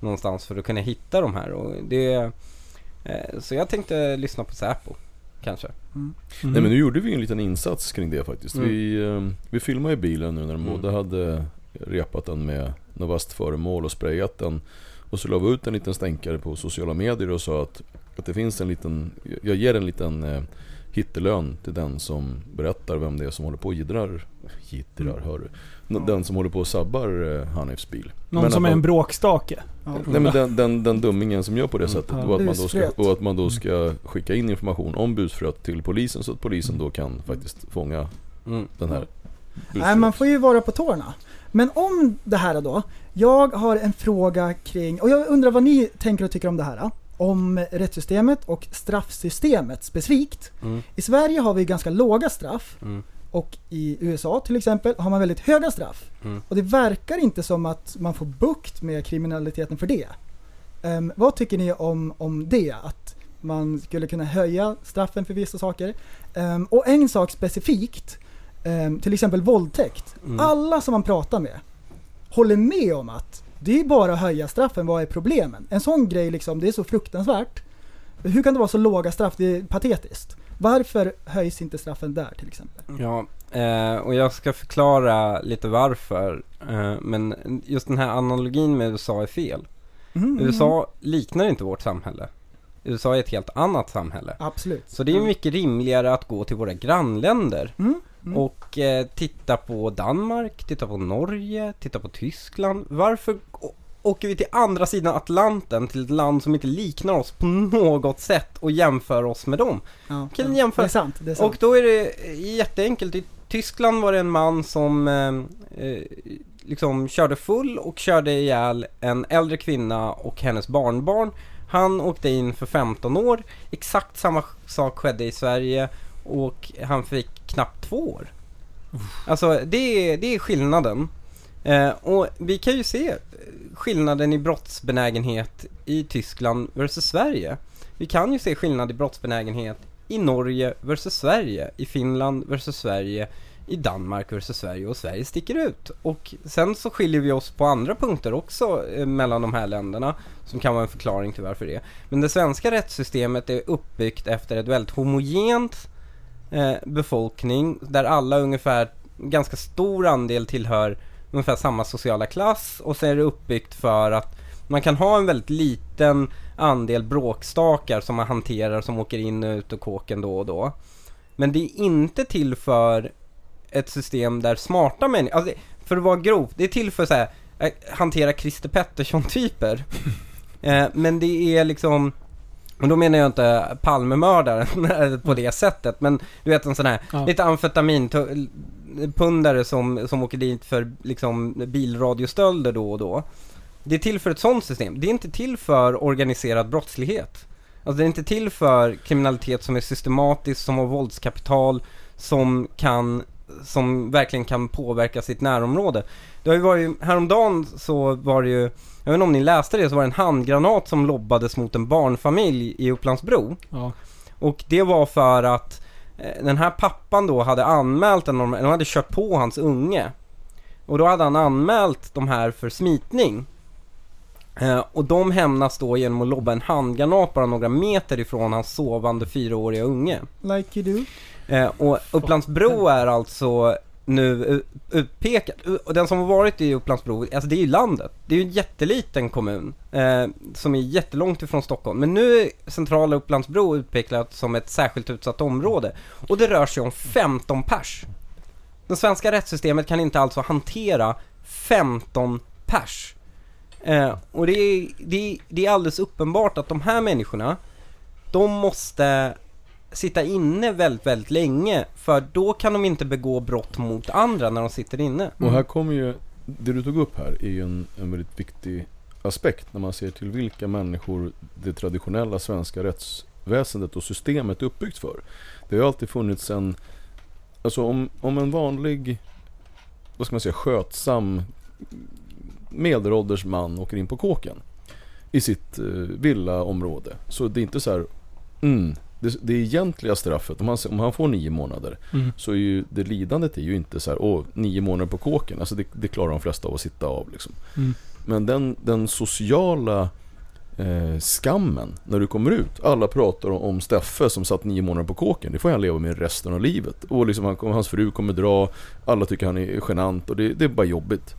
någonstans för att kunna hitta de här. Och det, eh, så jag tänkte lyssna på Säpo, kanske. Mm. Nej men nu gjorde vi en liten insats kring det faktiskt. Mm. Vi, eh, vi filmade ju bilen nu när de Mm. båda hade repat den med något vasst föremål och sprayat den. Och så la vi ut en liten stänkare på sociala medier och sa att, att det finns en liten, jag ger en liten eh, hittelön till den som berättar vem det är som håller på och jiddrar, jiddrar hör du. Den som håller på och sabbar eh, Hanifs bil. Någon Men som är en bråkstake. Nej men den, den, den dummingen som gör på det Mm. sättet och, att man då ska, och att man då ska skicka in information om busfröet till polisen så att polisen då kan faktiskt fånga Mm. den här Nej, busfröet. man får ju vara på tårna. Men om det här då. Jag har en fråga kring, och jag undrar vad ni tänker och tycker om det här. Om rättssystemet och straffsystemet specifikt. Mm. I Sverige har vi ganska låga straff. Mm. Och i USA till exempel har man väldigt höga straff. Mm. Och det verkar inte som att man får bukt med kriminaliteten för det. Ehm, vad tycker ni om, om det? Att man skulle kunna höja straffen för vissa saker. Ehm, och en sak specifikt, ehm, till exempel våldtäkt. Mm. Alla som man pratar med håller med om att det är bara att höja straffen, vad är problemen? En sån grej liksom, det är så fruktansvärt. Hur kan det vara så låga straff? Det är patetiskt. Varför höjs inte straffen där till exempel? Ja, eh, och jag ska förklara lite varför. Eh, men just den här analogin med USA är fel. Mhm, USA liknar inte vårt samhälle. USA är ett helt annat samhälle. Absolut. Så det är mycket rimligare att gå till våra grannländer Mm, mm. och eh, titta på Danmark, titta på Norge, titta på Tyskland. Varför åker vi till andra sidan Atlanten till ett land som inte liknar oss på något sätt och jämför oss med dem? Ja, kan jämföra- Det är sant. Det är sant. Och då är det jätteenkelt. I Tyskland var det en man som eh, eh, liksom körde full och körde ihjäl en äldre kvinna och hennes barnbarn. Han åkte in för 15 år. Exakt samma sak skedde i Sverige och han fick knappt två år. Alltså det är, det är skillnaden. Eh, och vi kan ju se eh, skillnaden i brottsbenägenhet i Tyskland versus Sverige. Vi kan ju se skillnad i brottsbenägenhet i Norge versus Sverige, i Finland versus Sverige, i Danmark versus Sverige och Sverige sticker ut. Och sen så skiljer vi oss på andra punkter också eh, mellan de här länderna som kan vara en förklaring till varför det är. Men det svenska rättssystemet är uppbyggt efter ett väldigt homogent eh, befolkning där alla ungefär, ganska stor andel tillhör ungefär samma sociala klass och så är det uppbyggt för att man kan ha en väldigt liten andel bråkstakar som man hanterar som åker in och ut ur kåken då och då. Men det är inte till för ett system där smarta människor, alltså för att vara grov, det är till för så här, eh, hantera Christer Pettersson-typer. eh, men det är liksom, och då menar jag inte Palmemördaren på det sättet, men du vet en sån här, Ja. lite amfetamin pundare som, som åker dit för liksom bilradiostölder då och då. Det är till för ett sånt system. Det är inte till för organiserad brottslighet. Alltså det är inte till för kriminalitet som är systematisk, som har våldskapital, som kan, som verkligen kan påverka sitt närområde. Det har ju varit, häromdagen så var det ju, jag vet inte om ni läste det, så var det en handgranat som lobbades mot en barnfamilj i Upplandsbro. Ja. Och det var för att eh, den här pappan då hade anmält en, de hade kört på hans unge. Och då hade han anmält de här för smitning. Eh, och de hämnas då genom att lobba en handgranat bara några meter ifrån hans sovande fyraåriga unge. Like you do. Eh, och Upplandsbro är alltså nu utpekat. Och den som har varit i Upplandsbro, alltså det är ju landet. Det är ju en jätteliten kommun eh, som är jättelångt ifrån Stockholm. Men nu är centrala Upplandsbro utpekat som ett särskilt utsatt område. Och det rör sig om 15 pers. Det svenska rättssystemet kan inte alltså hantera 15 pers. Eh, och det är, det, är, det är alldeles uppenbart att de här människorna, de måste sitta inne väldigt, väldigt länge. För då kan de inte begå brott mot andra när de sitter inne. Och här kommer ju, det du tog upp här är ju en, en väldigt viktig aspekt när man ser till vilka människor det traditionella svenska rättsväsendet och systemet är uppbyggt för. Det har ju alltid funnits en, alltså om, om en vanlig, vad ska man säga, skötsam medelålders man åker in på kåken i sitt eh, villaområde. Så det är inte så här, mm, det, det egentliga straffet, om han, om han får nio månader, Mm. så är ju det lidandet är ju inte så här, åh, nio månader på kåken. Alltså det, det klarar de flesta av att sitta av liksom. Mm. Men den, den sociala eh, skammen när du kommer ut. Alla pratar om, om Steffe som satt nio månader på kåken. Det får han leva med resten av livet. Och liksom han, hans fru kommer dra, alla tycker han är genant och det, det är bara jobbigt.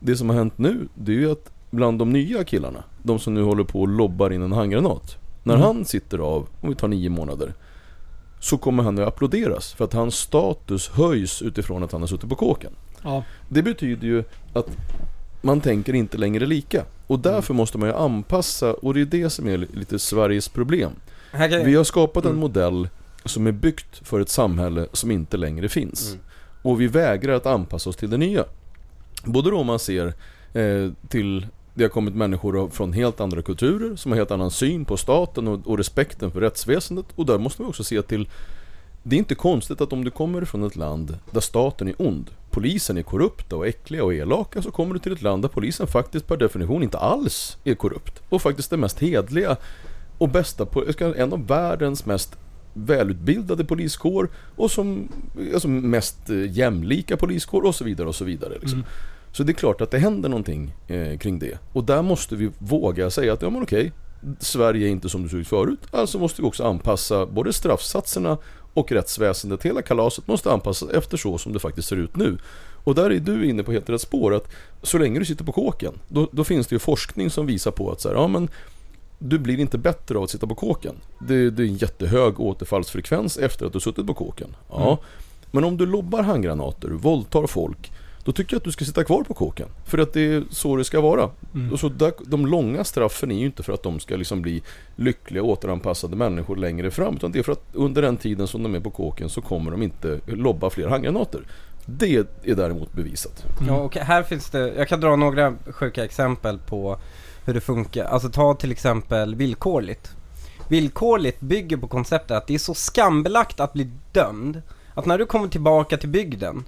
Det som har hänt nu, det är ju att bland de nya killarna, de som nu håller på och lobbar in en handgranat. När Mm. han sitter av, om vi tar nio månader, så kommer han att applåderas för att hans status höjs utifrån att han har suttit på kåken. Ja. Det betyder ju att man tänker inte längre lika. Och därför måste man ju anpassa, och det är det som är lite Sveriges problem. Kan, Vi har skapat en Mm. modell som är byggt för ett samhälle som inte längre finns. Mm. Och vi vägrar att anpassa oss till det nya. Både då man ser eh, till det har kommit människor från helt andra kulturer som har helt annan syn på staten och, och respekten för rättsväsendet. Och där måste vi också se till det är inte konstigt att om du kommer från ett land där staten är ond, polisen är korrupta och äckliga och elaka, så kommer du till ett land där polisen faktiskt per definition inte alls är korrupt. Och faktiskt den mest hedliga och bästa, en av världens mest välutbildade poliskår och som alltså mest eh, jämlika poliskår och så vidare och så vidare. Liksom. Mm. Så det är klart att det händer någonting eh, kring det. Och där måste vi våga säga att ja men okej, Sverige är inte som det såg ut förut. Alltså måste vi också anpassa både straffsatserna och rättsväsendet. Hela kalaset måste anpassas efter så som det faktiskt ser ut nu. Och där är du inne på helt rätt spår att så länge du sitter på kåken, då, då finns det ju forskning som visar på att så här, ja men du blir inte bättre av att sitta på kåken. Det, det är en jättehög återfallsfrekvens efter att du suttit på kåken. Ja. Mm. Men om du lobbar handgranater, våldtar folk, då tycker jag att du ska sitta kvar på kåken. För att det är så det ska vara. Mm. Och så där, de långa straffen är ju inte för att de ska liksom bli lyckliga återanpassade människor längre fram. Utan det är för att under den tiden som de är på kåken så kommer de inte lobba fler handgranater. Det är däremot bevisat. Mm. Ja, och här finns det, jag kan dra några sjuka exempel på hur det funkar. Alltså ta till exempel villkorligt. Villkorligt bygger på konceptet att det är så skambelagt att bli dömd att när du kommer tillbaka till bygden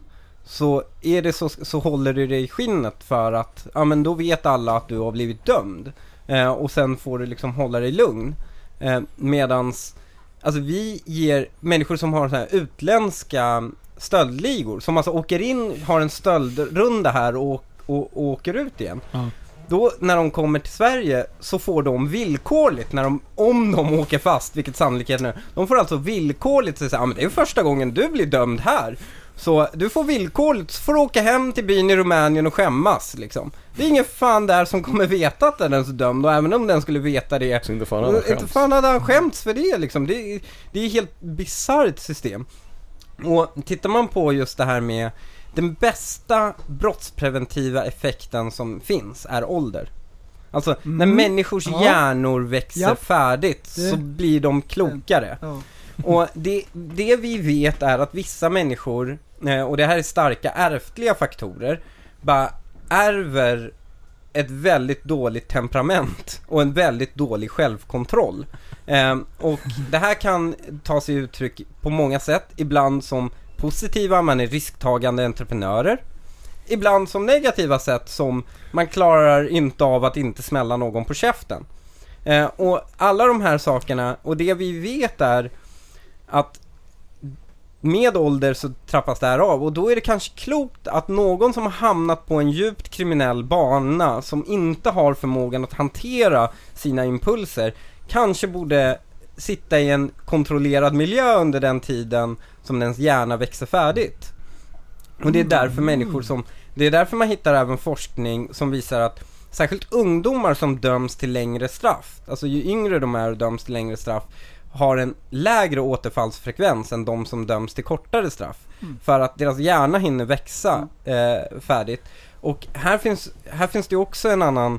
så är det så, så håller du dig i skinnet för att, ja men då vet alla att du har blivit dömd. Eh, och sen får du liksom hålla dig lugn. Eh, medans, alltså vi ger människor som har så här utländska stöldligor, som alltså åker in, har en stöldrunda här och, och, och åker ut igen. Ja. Då när de kommer till Sverige så får de villkorligt, när de, om de åker fast, vilket sannolikheten är, de får alltså villkorligt säga ja men det är första gången du blir dömd här. Så du får villkorligt, får du åka hem till byn i Rumänien och skämmas liksom. Det är ingen fan där som kommer veta att den är så dömd och även om den skulle veta det Så inte fan hade han inte skämts. fan hade han skämts för det liksom. Det, är- det är ett helt bisarrt system. Och tittar man på just det här med den bästa brottspreventiva effekten som finns är ålder. Alltså när Mm. människors Ja. hjärnor växer Japp. färdigt Det- så blir de klokare. Ja. Och det, det vi vet är att vissa människor, Eh, och det här är starka ärftliga faktorer, bara ärver ett väldigt dåligt temperament och en väldigt dålig självkontroll. Eh, och det här kan ta sig uttryck på många sätt, ibland som positiva, man är risktagande entreprenörer. Ibland som negativa sätt som man klarar inte av att inte smälla någon på käften. Eh, och alla de här sakerna, och det vi vet är att med ålder så trappas det här av och då är det kanske klokt att någon som har hamnat på en djupt kriminell bana som inte har förmågan att hantera sina impulser kanske borde sitta i en kontrollerad miljö under den tiden som ens hjärna växer färdigt. Och det är därför människor som, det är därför man hittar även forskning som visar att särskilt ungdomar som döms till längre straff, alltså ju yngre de är och döms till längre straff, har en lägre återfallsfrekvens än de som döms till kortare straff. För att deras hjärna hinner växa eh, färdigt. Och här finns, här finns det också en annan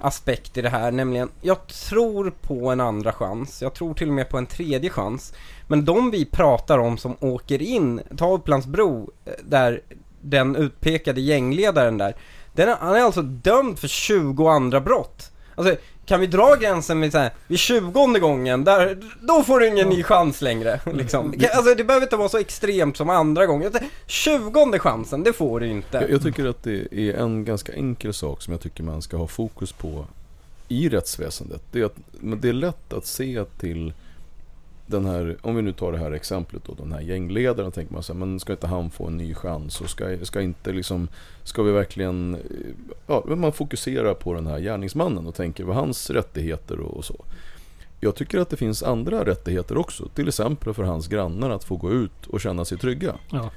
aspekt i det här, nämligen jag tror på en andra chans, jag tror till och med på en tredje chans. Men de vi pratar om som åker in, ta Upplandsbro, eh, där den utpekade gängledaren där, den är, han är alltså dömd för 20 andra brott. Alltså, kan vi dra gränsen vid, så här, vid 20 gången, där, då får du ingen ny chans längre. Liksom. Alltså det behöver inte vara så extremt som andra gången. 20 chansen, det får du inte. Jag, jag tycker att det är en ganska enkel sak som jag tycker man ska ha fokus på i rättsväsendet. Det är att men det är lätt att se till den här, om vi nu tar det här exemplet då, den här gängledaren, tänker man så här, men ska inte han få en ny chans? Och ska, ska inte liksom, ska vi verkligen, ja, man fokuserar på den här gärningsmannen och tänker vad hans rättigheter och, och så. Jag tycker att det finns andra rättigheter också, till exempel för hans grannar att få gå ut och känna sig trygga. Ja.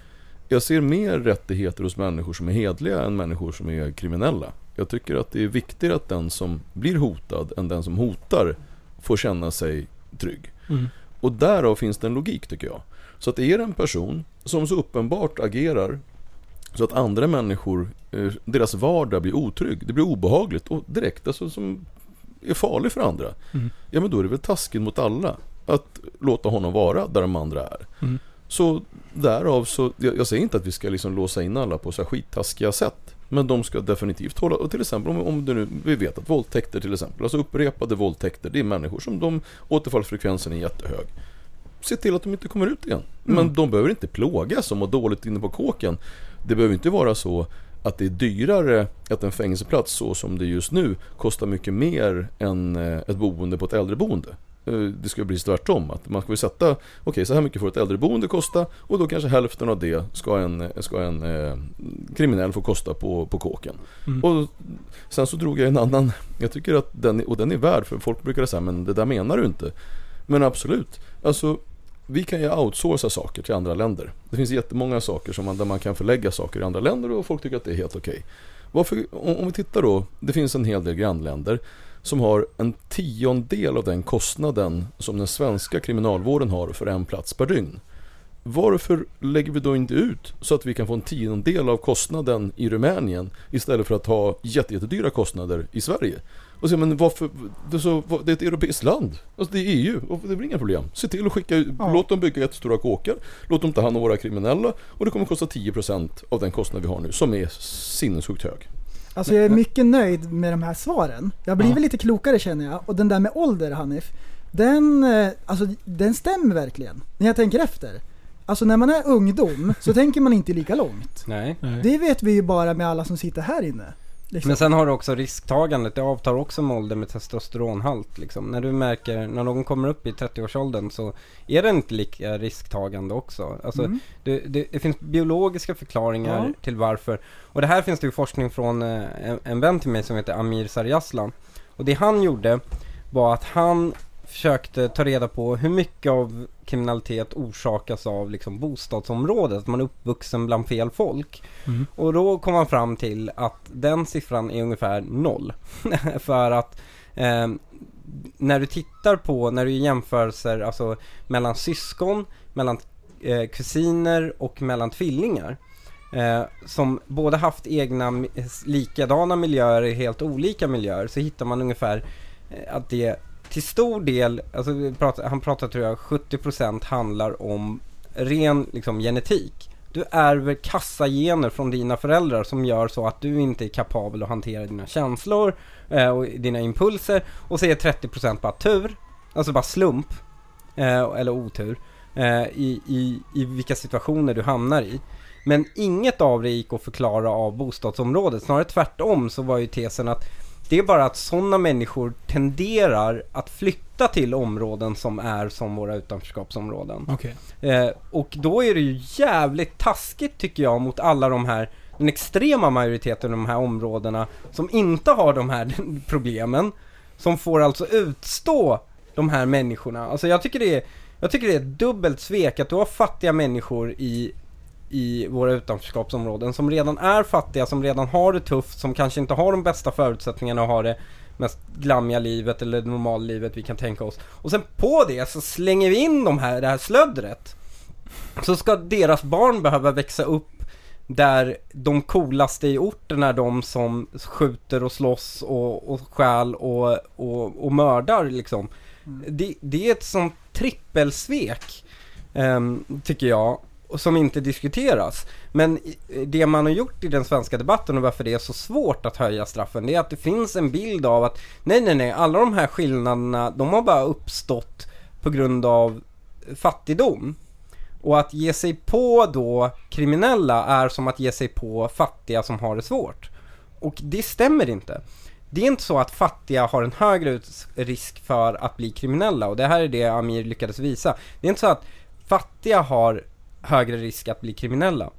Jag ser mer rättigheter hos människor som är hedliga än människor som är kriminella. Jag tycker att det är viktigare att den som blir hotad än den som hotar får känna sig trygg. Mm. Och därav finns det en logik tycker jag. Så att är det en person som så uppenbart agerar så att andra människor, eh, deras vardag blir otrygg, det blir obehagligt och direkt alltså som är farlig för andra. Mm. Ja men då är det väl taskigt mot alla att låta honom vara där de andra är. Mm. Så därav så, jag, jag säger inte att vi ska liksom låsa in alla på så här skittaskiga sätt. Men de ska definitivt hålla, och till exempel om, om det nu, vi vet att våldtäkter till exempel, alltså upprepade våldtäkter, det är människor som de, återfallsfrekvensen är jättehög. Se till att de inte kommer ut igen. Men de behöver inte plågas och må dåligt inne på kåken. Det behöver inte vara så att det är dyrare att en fängelseplats så som det är just nu kostar mycket mer än eh, ett boende på ett äldreboende. Eh, Det ska bli tvärtom. Att man ska ju sätta, okej så här mycket får ett äldreboende kosta och då kanske hälften av det ska en, ska en eh, kriminell få kosta på, på kåken. Mm. Och sen så drog jag en annan, jag tycker att den, och den är värd för folk brukar säga men det där menar du inte. Men absolut, alltså vi kan ju outsourca saker till andra länder. Det finns jättemånga saker som man, där man kan förlägga saker i andra länder och folk tycker att det är helt okej. Varför, om, om vi tittar då, det finns en hel del grannländer som har en tiondel av den kostnaden som den svenska kriminalvården har för en plats per dygn. Varför lägger vi då inte ut så att vi kan få en tiondel av kostnaden i Rumänien istället för att ha jätte- jättedyra kostnader i Sverige? Och så, men varför, det, är så, det är ett europeiskt land. Alltså det är EU, och det blir inga problem. Se till att skicka Ja. låt dem bygga jättestora kåkar, låt dem ta hand om våra kriminella och det kommer kosta 10% av den kostnad vi har nu, som är sinnessjukt hög. Alltså jag är mycket nöjd med de här svaren. Jag blir Ja. väl lite klokare känner jag. Och den där med ålder Hanif, den, eh, alltså, den stämmer verkligen. När jag tänker efter. Alltså när man är ungdom så tänker man inte lika långt. Nej. Det vet vi ju bara med alla som sitter här inne. Liksom. Men sen har du också risktagandet, det avtar också med ålder med testosteronhalt liksom. När du märker, när någon kommer upp i 30-årsåldern så är det inte lika risktagande också. Alltså, Mm. det, det, det finns biologiska förklaringar Ja. till varför. Och det här finns det ju forskning från eh, en, en vän till mig som heter Amir Sarjaslan. Och det han gjorde var att han försökte ta reda på hur mycket av kriminalitet orsakas av liksom bostadsområdet, att man är uppvuxen bland fel folk. Mm. Och då kom man fram till att den siffran är ungefär noll. För att eh, när du tittar på, när du gör jämförelser alltså mellan syskon, mellan eh, kusiner och mellan tvillingar. Eh, som båda haft egna likadana miljöer i helt olika miljöer så hittar man ungefär eh, att det till stor del, alltså vi pratar, han pratar tror jag 70% handlar om ren liksom, genetik. Du ärver kassagener från dina föräldrar som gör så att du inte är kapabel att hantera dina känslor eh, och dina impulser. Och så är 30% bara tur, alltså bara slump, eh, eller otur, eh, i, i, i vilka situationer du hamnar i. Men inget av det gick att förklara av bostadsområdet, snarare tvärtom så var ju tesen att det är bara att sådana människor tenderar att flytta till områden som är som våra utanförskapsområden. Okej. Eh, och då är det ju jävligt taskigt tycker jag mot alla de här, den extrema majoriteten av de här områdena som inte har de här problemen. Som får alltså utstå de här människorna. Alltså jag tycker det är, jag tycker det är ett dubbelt svek att du har fattiga människor i i våra utanförskapsområden som redan är fattiga, som redan har det tufft, som kanske inte har de bästa förutsättningarna att ha det mest glammiga livet eller normallivet vi kan tänka oss. Och sen på det så slänger vi in de här, det här slöddret. Så ska deras barn behöva växa upp där de coolaste i orten är de som skjuter och slåss och, och stjäl och, och, och mördar liksom. Det, det är ett sånt trippelsvek, ehm, tycker jag, som inte diskuteras. Men det man har gjort i den svenska debatten och varför det är så svårt att höja straffen, det är att det finns en bild av att nej, nej, nej, alla de här skillnaderna, de har bara uppstått på grund av fattigdom. Och att ge sig på då kriminella är som att ge sig på fattiga som har det svårt. Och det stämmer inte. Det är inte så att fattiga har en högre risk för att bli kriminella och det här är det Amir lyckades visa. Det är inte så att fattiga har högre risk att bli kriminella.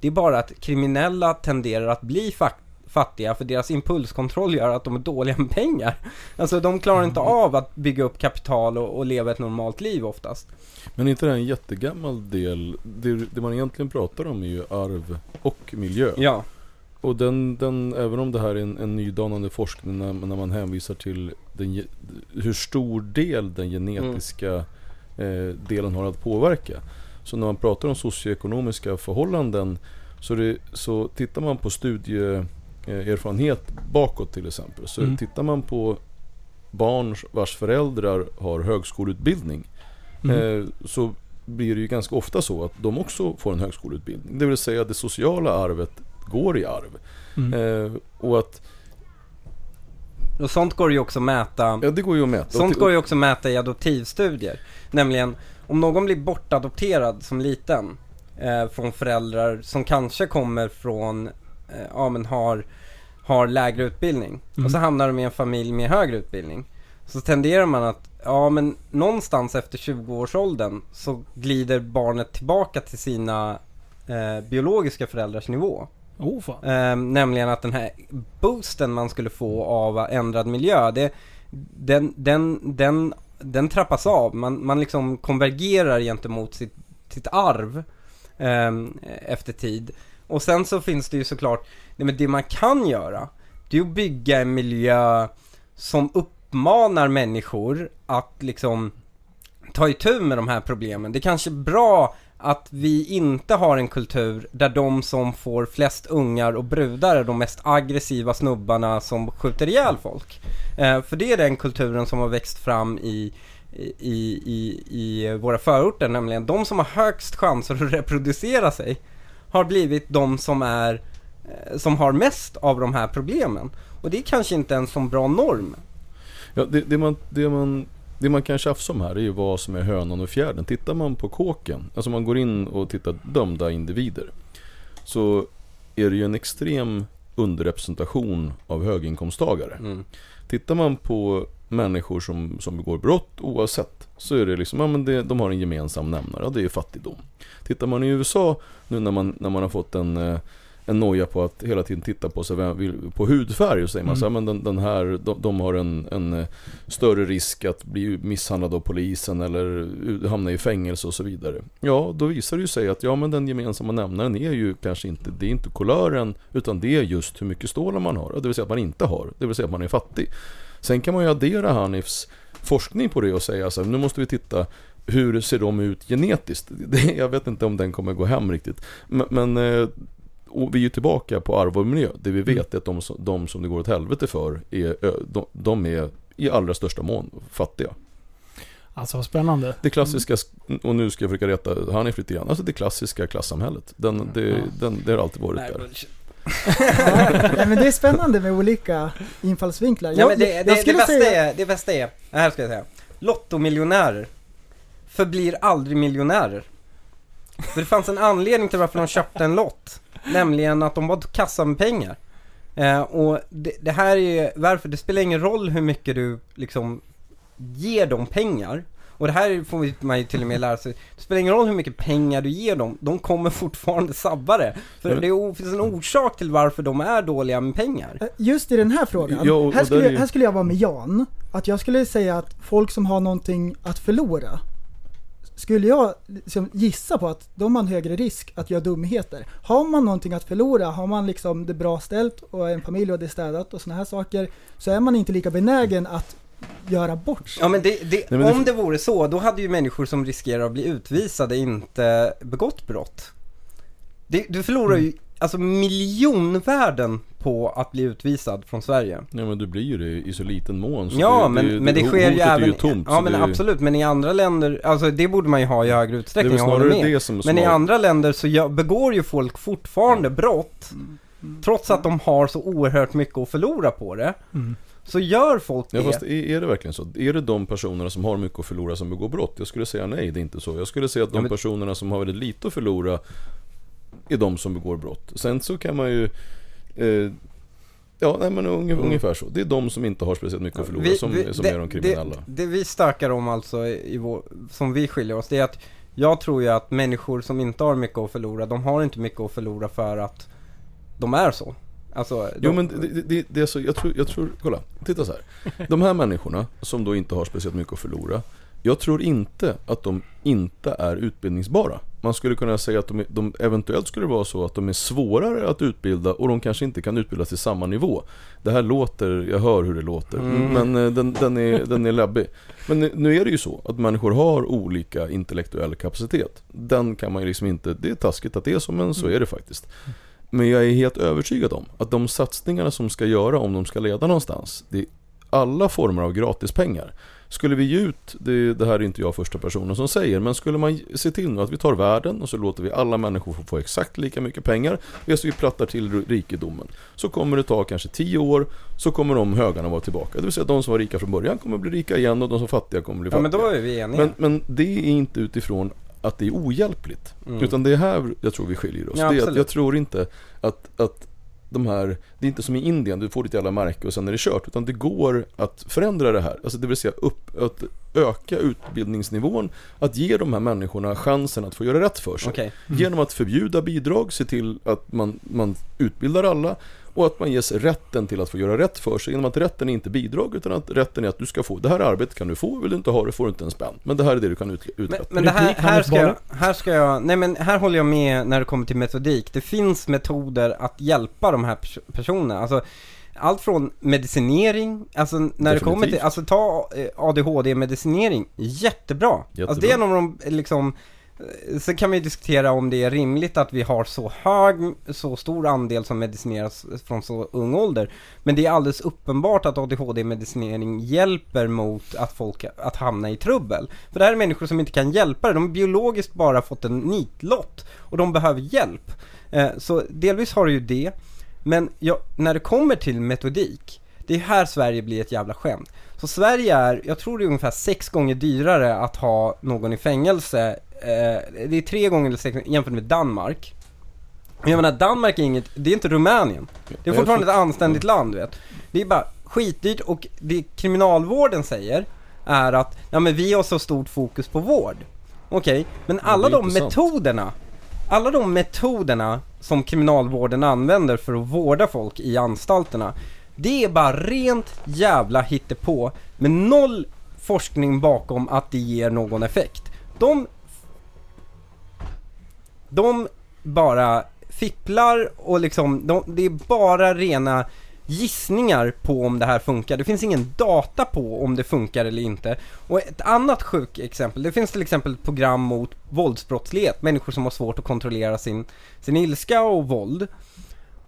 Det är bara att kriminella tenderar att bli fa- fattiga för deras impulskontroll gör att de är dåliga med pengar. Alltså de klarar inte av att bygga upp kapital och, och leva ett normalt liv oftast. Men inte det en jättegammal del? Det, det man egentligen pratar om är ju arv och miljö. Ja. Och den, den, även om det här är en, en nydanande forskning när, när man hänvisar till den, hur stor del den genetiska eh, delen har att påverka. Så när man pratar om socioekonomiska förhållanden så, det, så tittar man på studieerfarenhet bakåt till exempel. Så Mm. tittar man på barn vars föräldrar har högskoleutbildning Mm. eh, så blir det ju ganska ofta så att de också får en högskoleutbildning. Det vill säga att det sociala arvet går i arv. Mm. Eh, och att, Och sånt går ju också att mäta. ja det går ju att mäta. Sånt går ju också att mäta i adoptivstudier. Nämligen, om någon blir bortadopterad som liten eh, från föräldrar som kanske kommer från, eh, ja men har, har lägre utbildning. Mm. Och så hamnar de i en familj med högre utbildning. Så tenderar man att, ja men någonstans efter 20-årsåldern så glider barnet tillbaka till sina eh, biologiska föräldrars nivå. Oh. Eh, nämligen att den här boosten man skulle få av ändrad miljö, det, den, den, den, den trappas av. Man, man liksom konvergerar gentemot sitt, sitt arv eh, efter tid. Och sen så finns det ju såklart, nej, men det man kan göra, det är att bygga en miljö som uppmanar människor att liksom ta itu med de här problemen. Det är kanske är bra att vi inte har en kultur där de som får flest ungar och brudar är de mest aggressiva snubbarna som skjuter ihjäl folk. Eh, för det är den kulturen som har växt fram i, i, i, i våra förorter, nämligen de som har högst chanser att reproducera sig har blivit de som är eh, som har mest av de här problemen. Och det är kanske inte en så bra norm. Ja, det, det, man, det man det man kan tjafsa om här är ju vad som är hönan och fjärden. Tittar man på kåken, alltså man går in och tittar dömda individer. Så är det ju en extrem underrepresentation av höginkomsttagare. Mm. Tittar man på människor som, som begår brott oavsett så är det liksom, ja men det, de har en gemensam nämnare, ja, det är fattigdom. Tittar man i USA nu när man, när man har fått en, eh, en noja på att hela tiden titta på, sig, på hudfärg och säger man så här, men den, den här, de, de har en, en eh, större risk att bli misshandlad av polisen eller hamna i fängelse och så vidare. Ja, då visar det ju sig att ja men den gemensamma nämnaren är ju kanske inte, det är inte kulören utan det är just hur mycket stålar man har. Det vill säga att man inte har, det vill säga att man är fattig. Sen kan man ju addera Hanifs forskning på det och säga så här, nu måste vi titta hur ser de ut genetiskt? Det, jag vet inte om den kommer gå hem riktigt. Men, men eh, och vi är ju tillbaka på arv och miljö. Det vi vet är att de, som- de som det går åt helvete för, är, de, de är i allra största mån fattiga. Alltså vad spännande. Det klassiska, och nu ska jag försöka rätta Hanif lite grann, alltså det klassiska klassamhället. Den, det, den, det har alltid varit Nej, där. Nej, men det är spännande med olika infallsvinklar. Ja, men det, jag det, det, skulle bästa säga, är, det bästa är, det här ska jag säga. Lottomiljonärer förblir aldrig miljonärer. För det fanns en anledning till varför de köpte en lott. Nämligen att de var kassa med pengar. Eh, och det, det här är ju varför, det spelar ingen roll hur mycket du liksom ger dem pengar. Och det här får man ju till och med lära sig. Det spelar ingen roll hur mycket pengar du ger dem, de kommer fortfarande sabba det. För det finns en orsak till varför de är dåliga med pengar. eh, just i den här frågan, och- här, och skulle, är här skulle jag vara med Jan. Att jag skulle säga att folk som har någonting att förlora, skulle jag liksom gissa på att de har en högre risk att göra dumheter. Har man någonting att förlora, har man liksom det bra ställt och en familj och det är städat och sådana här saker, så är man inte lika benägen att göra bort sig. Ja men, det, det, Nej, men det- om det vore så, då hade ju människor som riskerar att bli utvisade inte begått brott. Det, du förlorar ju alltså miljonvärden på att bli utvisad från Sverige. Ja men du blir ju det i så liten mån. så Ja, det, men, det, men det sker ju även... ju tomt. ja men det, absolut, men i andra länder, alltså det borde man ju ha i högre Det är utsträckning, jag håller snarare med. det som är Men i andra länder så begår ju folk fortfarande brott, trots att de har så oerhört mycket att förlora på det. Mm. Så gör folk Ja det. fast är, är det verkligen så? Är det de personerna som har mycket att förlora som begår brott? Jag skulle säga nej, det är inte så. Jag skulle säga att de Ja, men- personerna som har väldigt lite att förlora är de som begår brott. Sen så kan man ju eh, Ja, nej men unge, Mm. ungefär så. Det är de som inte har speciellt mycket att förlora Vi- som, vi- som det, är de kriminella. Det, det vi stökar om alltså, i vår, som vi skiljer oss, det är att jag tror ju att människor som inte har mycket att förlora, de har inte mycket att förlora för att de är så. Alltså, de, Jo men det, det- det, det är så, jag tror, jag tror, kolla, titta så här. De här människorna som då inte har speciellt mycket att förlora. Jag tror inte att de inte är utbildningsbara. Man skulle kunna säga att de, de eventuellt skulle det vara så att de är svårare att utbilda och de kanske inte kan utbildas till samma nivå. Det här låter, jag hör hur det låter, Mm. men eh, den, den, är, den är läbbig. Men eh, nu är det ju så att människor har olika intellektuell kapacitet. Den kan man ju liksom inte, det är taskigt att det är så men så är det faktiskt. Men jag är helt övertygad om att de satsningarna som ska göra om de ska leda någonstans, det är alla former av gratispengar. Skulle vi ge ut, det, det här är inte jag första personen som säger, men skulle man se till nu att vi tar världen och så låter vi alla människor få, få exakt lika mycket pengar, så vi plattar till rikedomen. Så kommer det ta kanske 10 år, så kommer de högarna vara tillbaka. Det vill säga att de som var rika från början kommer bli rika igen och de som fattiga kommer bli ja fattiga. men då är vi eniga. Men, men det är inte utifrån att det är ohjälpligt. Mm. Utan det är här jag tror vi skiljer oss. Ja, det är att jag tror inte att, att de här, det är inte som i Indien, du får ditt jävla märke och sen är det kört. Utan det går att förändra det här. Alltså det vill säga upp, att öka utbildningsnivån. Att ge de här människorna chansen att få göra rätt för sig. Okej. Genom att förbjuda bidrag, se till att man, man utbildar alla och att man ges rätten till att få göra rätt för sig. Genom att rätten är inte bidrag utan att rätten är att du ska få, det här arbetet kan du få, vill du inte ha det får du inte en spänn. Men det här är det du kan ut, Men, uträtta. men det här, här, ska jag, här ska jag, nej men här håller jag med när det kommer till metodik. Det finns metoder att hjälpa de här pers- personerna. Alltså, allt från medicinering, alltså när det kommer till, Definitivt. alltså ta eh, ADHD-medicinering, jättebra. Alltså Jättebra. det är en av de, liksom, Sen kan vi diskutera om det är rimligt att vi har så hög, så stor andel som medicineras från så ung ålder. Men det är alldeles uppenbart att ADHD-medicinering hjälper mot att folk, att hamna i trubbel. För det här är människor som inte kan hjälpa det, de har biologiskt bara fått en nitlott och de behöver hjälp. Eh, så delvis har du ju det, men jag, när det kommer till metodik, Det är här Sverige blir ett jävla skämt. Så Sverige är, jag tror det är ungefär sex gånger dyrare att ha någon i fängelse. Eh, det är tre gånger sex jämfört med Danmark. Jag menar Danmark är inget, det är inte Rumänien. Det är fortfarande ett anständigt land du vet. Det är bara skitdyrt och det kriminalvården säger är att, ja men vi har så stort fokus på vård. Okej, men alla de metoderna, alla de metoderna som kriminalvården använder för att vårda folk i anstalterna, det är bara rent jävla hittepå med noll forskning bakom att det ger någon effekt. De de bara fipplar och liksom, de, det är bara rena gissningar på om det här funkar. Det finns ingen data på om det funkar eller inte. Och ett annat sjukt exempel, det finns till exempel ett program mot våldsbrottslighet, människor som har svårt att kontrollera sin, sin ilska och våld.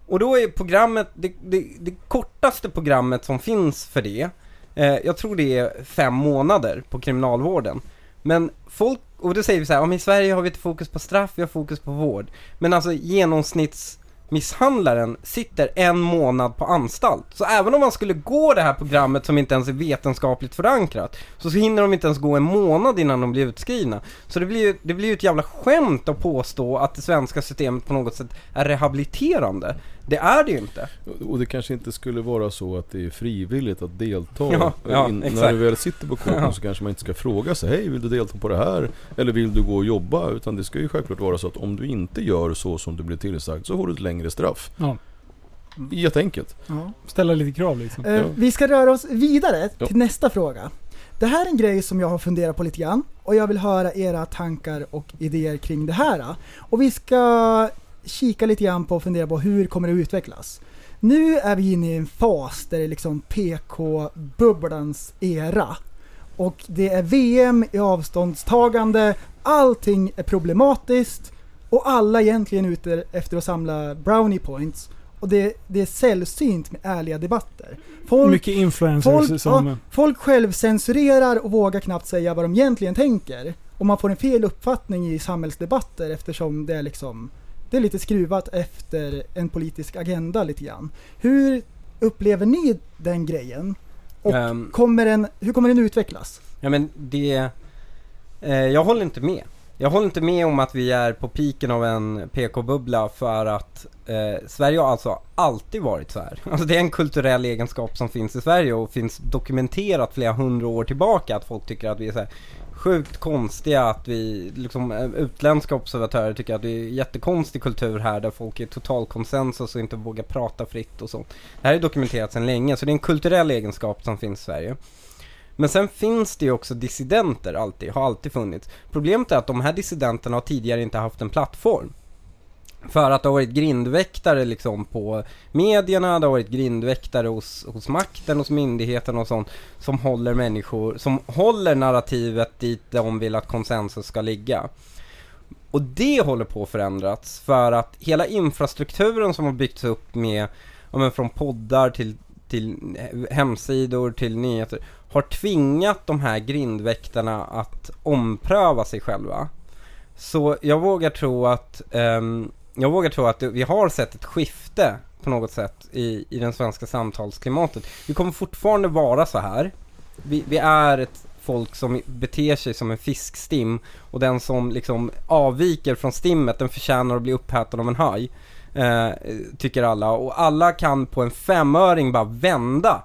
Och då är programmet, det, det, det kortaste programmet som finns för det, eh, jag tror det är fem månader på kriminalvården. Men folk, och då säger vi så här, om i Sverige har vi inte fokus på straff, vi har fokus på vård. Men alltså genomsnittsmisshandlaren sitter en månad på anstalt. Så även om man skulle gå det här programmet som inte ens är vetenskapligt förankrat, så hinner de inte ens gå en månad innan de blir utskrivna. Så det blir ju, det blir ju ett jävla skämt att påstå att det svenska systemet på något sätt är rehabiliterande. Det är det ju inte. Och det kanske inte skulle vara så att det är frivilligt att delta. Ja, ja, In, när du väl sitter på kåken Ja. så kanske man inte ska fråga sig Hej, vill du delta på det här? Eller vill du gå och jobba? Utan det ska ju självklart vara så att om du inte gör så som du blir tillsagd så får du ett längre straff. Ja. Jätteenkelt. Ja. Ställa lite krav liksom. Eh. Vi ska röra oss vidare Ja. till nästa fråga. Det här är en grej som jag har funderat på lite grann och jag vill höra era tankar och idéer kring det här. Och vi ska kika lite grann på och fundera på hur kommer det utvecklas. Nu är vi inne i en fas där det är liksom PK-bubblans era. Och det är VM i avståndstagande, allting är problematiskt och alla egentligen ute efter att samla brownie points. Och det, det är sällsynt med ärliga debatter. Folk, Mycket influencers folk, som... ja, folk självcensurerar och vågar knappt säga vad de egentligen tänker. Och man får en fel uppfattning i samhällsdebatter eftersom det är liksom det är lite skruvat efter en politisk agenda lite grann. Hur upplever ni den grejen? Och Ehm. kommer den, hur kommer den utvecklas? Ja men det, eh, jag håller inte med. Jag håller inte med om att vi är på piken av en PK-bubbla för att eh, Sverige har alltså alltid varit så här. Alltså det är en kulturell egenskap som finns i Sverige och finns dokumenterat flera hundra år tillbaka att folk tycker att vi är så här sjukt konstiga, att vi, liksom eh, utländska observatörer tycker att det är jättekonstig kultur här där folk är total konsensus och inte vågar prata fritt och sånt. Det här är dokumenterat sedan länge så det är en kulturell egenskap som finns i Sverige. Men sen finns det ju också dissidenter alltid, har alltid funnits. Problemet är att de här dissidenterna har tidigare inte haft en plattform. För att det har varit grindväktare liksom på medierna, det har varit grindväktare hos, hos makten, hos myndigheterna och sånt som håller människor, som håller narrativet dit de vill att konsensus ska ligga. Och det håller på att förändras för att hela infrastrukturen som har byggts upp med, ja men från poddar till, till hemsidor till nyheter har tvingat de här grindväktarna att ompröva sig själva. Så jag vågar tro att, um, jag vågar tro att vi har sett ett skifte på något sätt i, i den svenska samtalsklimatet. Vi kommer fortfarande vara så här. Vi, vi är ett folk som beter sig som en fiskstim och den som liksom avviker från stimmet den förtjänar att bli upphätad av en haj. Eh, tycker alla och alla kan på en femöring bara vända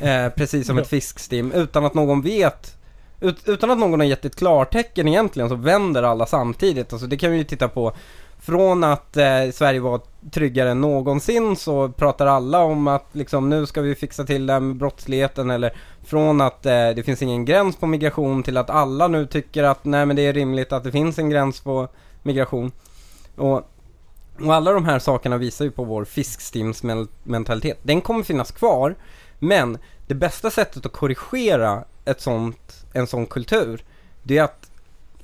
eh, precis som ett fiskstim utan att någon vet ut, utan att någon har gett ett klartecken egentligen så vänder alla samtidigt. Alltså det kan vi ju titta på från att eh, Sverige var tryggare än någonsin så pratar alla om att liksom nu ska vi fixa till här med brottsligheten eller från att eh, det finns ingen gräns på migration till att alla nu tycker att nej men det är rimligt att det finns en gräns på migration. Och, och alla de här sakerna visar ju på vår fiskstimsmentalitet. Den kommer finnas kvar men det bästa sättet att korrigera ett sånt, en sån kultur det är att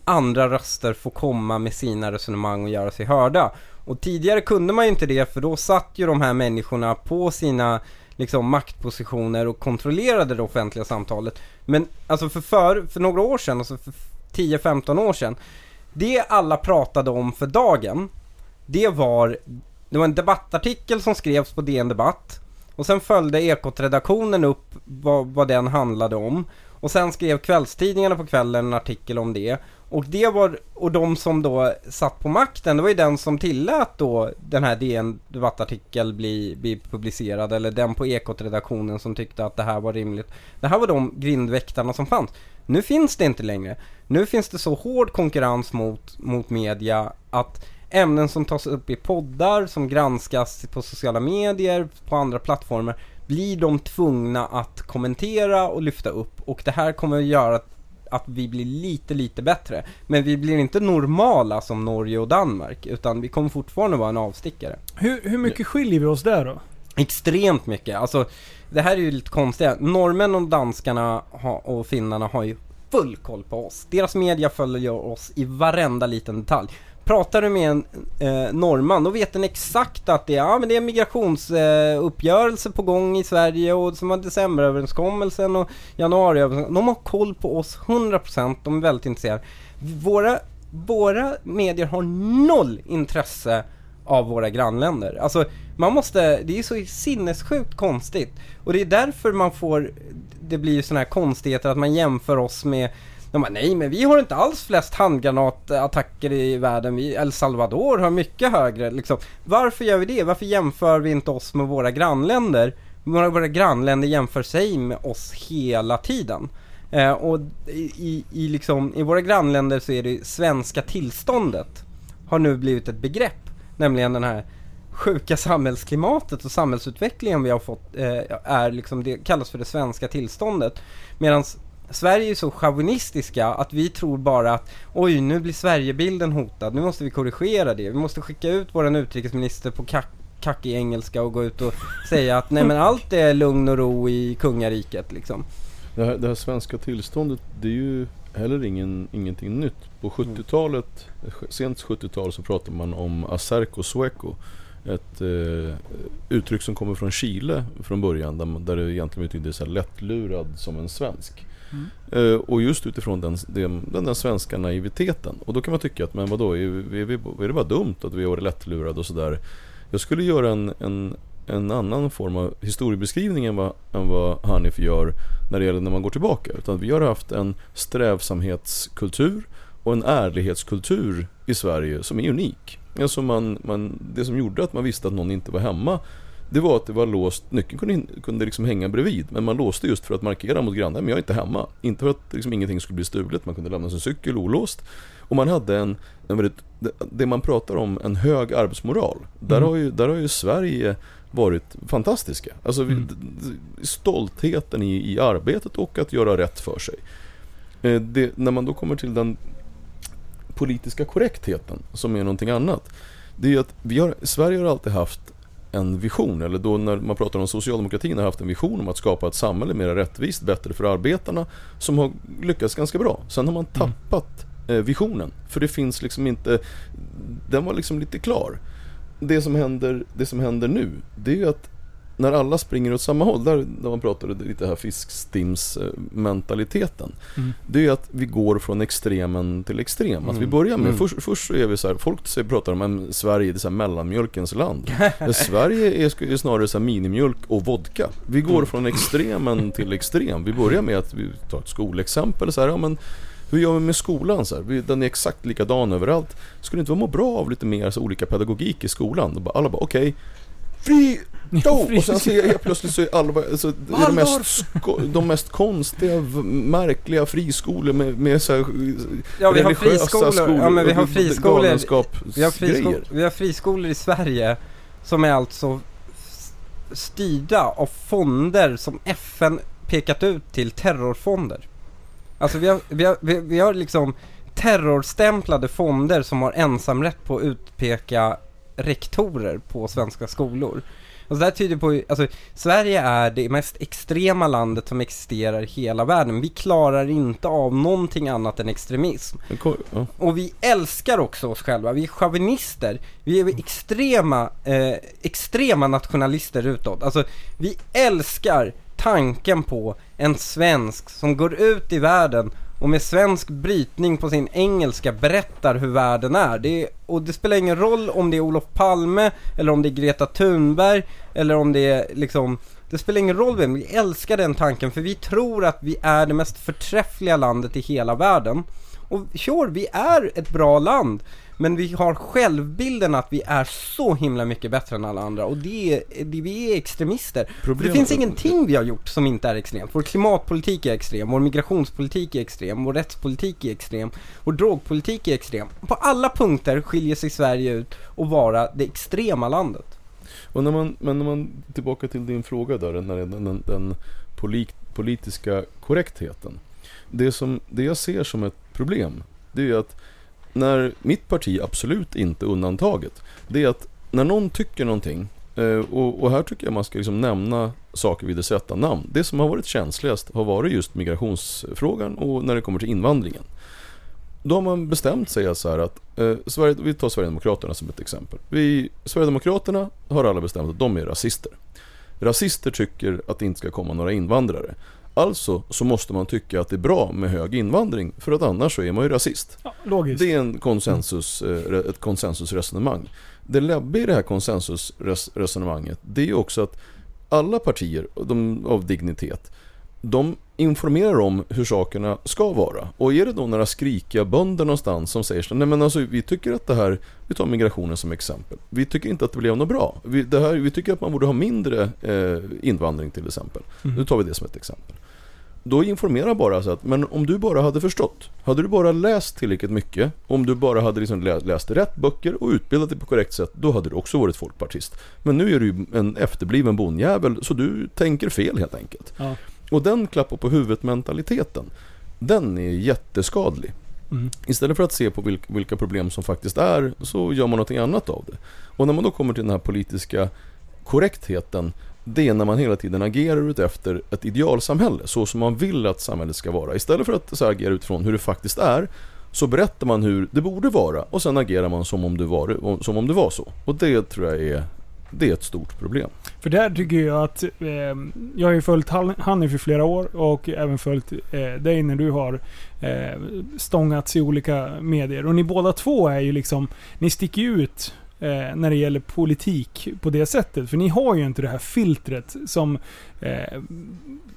andra röster får komma med sina resonemang och göra sig hörda. Och tidigare kunde man ju inte det för då satt ju de här människorna på sina liksom maktpositioner och kontrollerade det offentliga samtalet. Men alltså för, för, för några år sedan, alltså för 10-15 år sedan, det alla pratade om för dagen, det var, det var en debattartikel som skrevs på DN Debatt Och sen följde Ekot-redaktionen upp vad, vad den handlade om. Och sen skrev kvällstidningarna på kvällen en artikel om det. Och det var, och de som då satt på makten, det var ju den som tillät då den här DN debattartikel bli, bli publicerad. Eller den på Ekot-redaktionen som tyckte att det här var rimligt. Det här var de grindväktarna som fanns. Nu finns det inte längre. Nu finns det så hård konkurrens mot, mot media att ämnen som tas upp i poddar, som granskas på sociala medier, på andra plattformar, blir de tvungna att kommentera och lyfta upp. Och det här kommer att göra att, att vi blir lite, lite bättre. Men vi blir inte normala som Norge och Danmark, utan vi kommer fortfarande vara en avstickare. Hur, hur mycket skiljer vi oss där då? Extremt mycket. Alltså, det här är ju lite konstigt. Norrmän och danskarna och finnarna har ju full koll på oss. Deras media följer oss i varenda liten detalj. Pratar du med en eh, norrman, då vet den exakt att det är, ja, men det är en migrationsuppgörelse eh, på gång i Sverige och som har decemberöverenskommelsen och januariöverenskommelsen. De har koll på oss 100%, de är väldigt intresserade. Våra, våra medier har noll intresse av våra grannländer. Alltså, man måste, det är så sinnessjukt konstigt. Och det är därför man får, det blir ju sådana här konstigheter att man jämför oss med de bara, nej men vi har inte alls flest handgranatattacker i världen. Vi, El Salvador har mycket högre liksom. Varför gör vi det? Varför jämför vi inte oss med våra grannländer? Våra, våra grannländer jämför sig med oss hela tiden. Eh, och i, i, liksom, i våra grannländer så är det svenska tillståndet har nu blivit ett begrepp. Nämligen den här sjuka samhällsklimatet och samhällsutvecklingen vi har fått eh, är liksom, det kallas för det svenska tillståndet. Medan Sverige är så chauvinistiska att vi tror bara att oj, nu blir Sverigebilden hotad, nu måste vi korrigera det. Vi måste skicka ut vår utrikesminister på kack kackig engelska och gå ut och säga att nej men allt är lugn och ro i kungariket liksom. Det här, det här svenska tillståndet, det är ju heller ingen, ingenting nytt. På 70-talet, sent 70-tal så pratade man om acerco sueco. Ett eh, uttryck som kommer från Chile från början där, där det egentligen betyder så här lättlurad som en svensk. Mm. Och just utifrån den, den, den, svenska naiviteten. Och då kan man tycka att men vadå, är, är, vi, är det bara dumt att vi har varit lättlurade och sådär. Jag skulle göra en, en, en annan form av historiebeskrivning än vad, än vad Hanif gör när det gäller när man går tillbaka. Utan vi har haft en strävsamhetskultur och en ärlighetskultur i Sverige som är unik. Alltså man, man, det som gjorde att man visste att någon inte var hemma det var att det var låst, nyckeln kunde, kunde liksom hänga bredvid men man låste just för att markera mot grannen, men jag är inte hemma. Inte för att liksom ingenting skulle bli stulet, man kunde lämna sin cykel olåst. Och man hade en, en väldigt, det man pratar om, en hög arbetsmoral. Där, mm. har ju, där har ju Sverige varit fantastiska. Alltså mm. stoltheten i, i arbetet och att göra rätt för sig. Eh, det, när man då kommer till den politiska korrektheten som är någonting annat. Det är ju att vi har, Sverige har alltid haft en vision, eller då när man pratar om socialdemokratin har haft en vision om att skapa ett samhälle mer rättvist, bättre för arbetarna, som har lyckats ganska bra. Sen har man mm. tappat mm. visionen, för det finns liksom inte, den var liksom lite klar. Det som händer, det som händer nu, det är ju att när alla springer åt samma håll, där, där man pratade lite här fiskstims-mentaliteten. Mm. Det är att vi går från extremen till extrem. Att vi mm. börjar med, mm. först, först så är vi så här, folk pratar om att Sverige är så här mellanmjölkens land. Sverige är, är snarare så här minimjölk och vodka. Vi går mm. från extremen till extrem. Vi börjar med att vi tar ett skolexempel. Så här, ja, men, hur gör vi med skolan? Så här? Den är exakt likadan överallt. Skulle det inte vara må bra av lite mer så olika pedagogik i skolan? Alla bara okej, okay, fri! Oh, och sen ser jag helt plötsligt så är Alva, alltså, det är de mest, de mest konstiga, märkliga friskolor med, med så här, Ja vi har friskolor, skolor, ja men vi har friskolor, vi har, friskolor vi har friskolor i Sverige som är alltså styrda av fonder som FN pekat ut till terrorfonder. Alltså vi har, vi har, vi har liksom terrorstämplade fonder som har ensamrätt på att utpeka rektorer på svenska skolor. Och det här tyder på, alltså Sverige är det mest extrema landet som existerar i hela världen. Vi klarar inte av någonting annat än extremism. Och vi älskar också oss själva, vi är chauvinister. Vi är extrema, eh, extrema nationalister utåt. Alltså, vi älskar tanken på en svensk som går ut i världen och med svensk brytning på sin engelska berättar hur världen är. Det är och det spelar ingen roll om det är Olof Palme, eller om det är Greta Thunberg, eller om det är liksom det spelar ingen roll vem, vi älskar den tanken för vi tror att vi är det mest förträffliga landet i hela världen. Och sure, vi är ett bra land. Men vi har självbilden att vi är så himla mycket bättre än alla andra och det det, vi är extremister. För det finns ingenting vi har gjort som inte är extremt. Vår klimatpolitik är extrem, vår migrationspolitik är extrem, vår rättspolitik är extrem, vår drogpolitik är extrem. På alla punkter skiljer sig Sverige ut och vara det extrema landet. Och när man, men när man, tillbaka till din fråga där, den, den, den polit, politiska korrektheten. Det, som, det jag ser som ett problem, det är att när mitt parti absolut inte är undantaget, det är att när någon tycker någonting, eh, och, och här tycker jag man ska liksom nämna saker vid dess rätta namn. Det som har varit känsligast har varit just migrationsfrågan och när det kommer till invandringen. Då har man bestämt sig att så här att, eh, Sverige, vi tar Sverigedemokraterna som ett exempel. Vi, Sverigedemokraterna har alla bestämt att de är rasister. Rasister tycker att det inte ska komma några invandrare. Alltså så måste man tycka att det är bra med hög invandring för att annars så är man ju rasist. Ja. Det är en konsensus, eh, ett konsensusresonemang. Det läbbiga i det här konsensusresonemanget det är också att alla partier de, av dignitet de informerar om hur sakerna ska vara. Och är det då några skrikiga bönder någonstans som säger så nej men alltså vi tycker att det här, vi tar migrationen som exempel. Vi tycker inte att det blev något bra. Vi, det här, vi tycker att man borde ha mindre eh, invandring till exempel. Nu tar vi det som ett exempel. Då informera bara så att, men om du bara hade förstått, hade du bara läst tillräckligt mycket, om du bara hade liksom lä- läst rätt böcker och utbildat dig på korrekt sätt, då hade du också varit folkpartist. Men nu är du en efterbliven bondjävel, så du tänker fel helt enkelt. Ja. Och den klappa på huvudet mentaliteten, den är jätteskadlig. Mm. Istället för att se på vilka, problem som faktiskt är, så gör man någonting annat av det. Och när man då kommer till den här politiska korrektheten, det är när man hela tiden agerar utefter ett idealsamhälle, så som man vill att samhället ska vara. Istället för att så agera utifrån hur det faktiskt är, så berättar man hur det borde vara och sen agerar man som om det var, som om det var så. Och det tror jag är, det är ett stort problem. För där tycker jag att... Eh, jag har ju följt Hanif i flera år och även följt eh, dig när du har eh, stångats i olika medier. Och ni båda två är ju liksom... Ni sticker ju ut eh, när det gäller politik på det sättet. För ni har ju inte det här filtret som eh,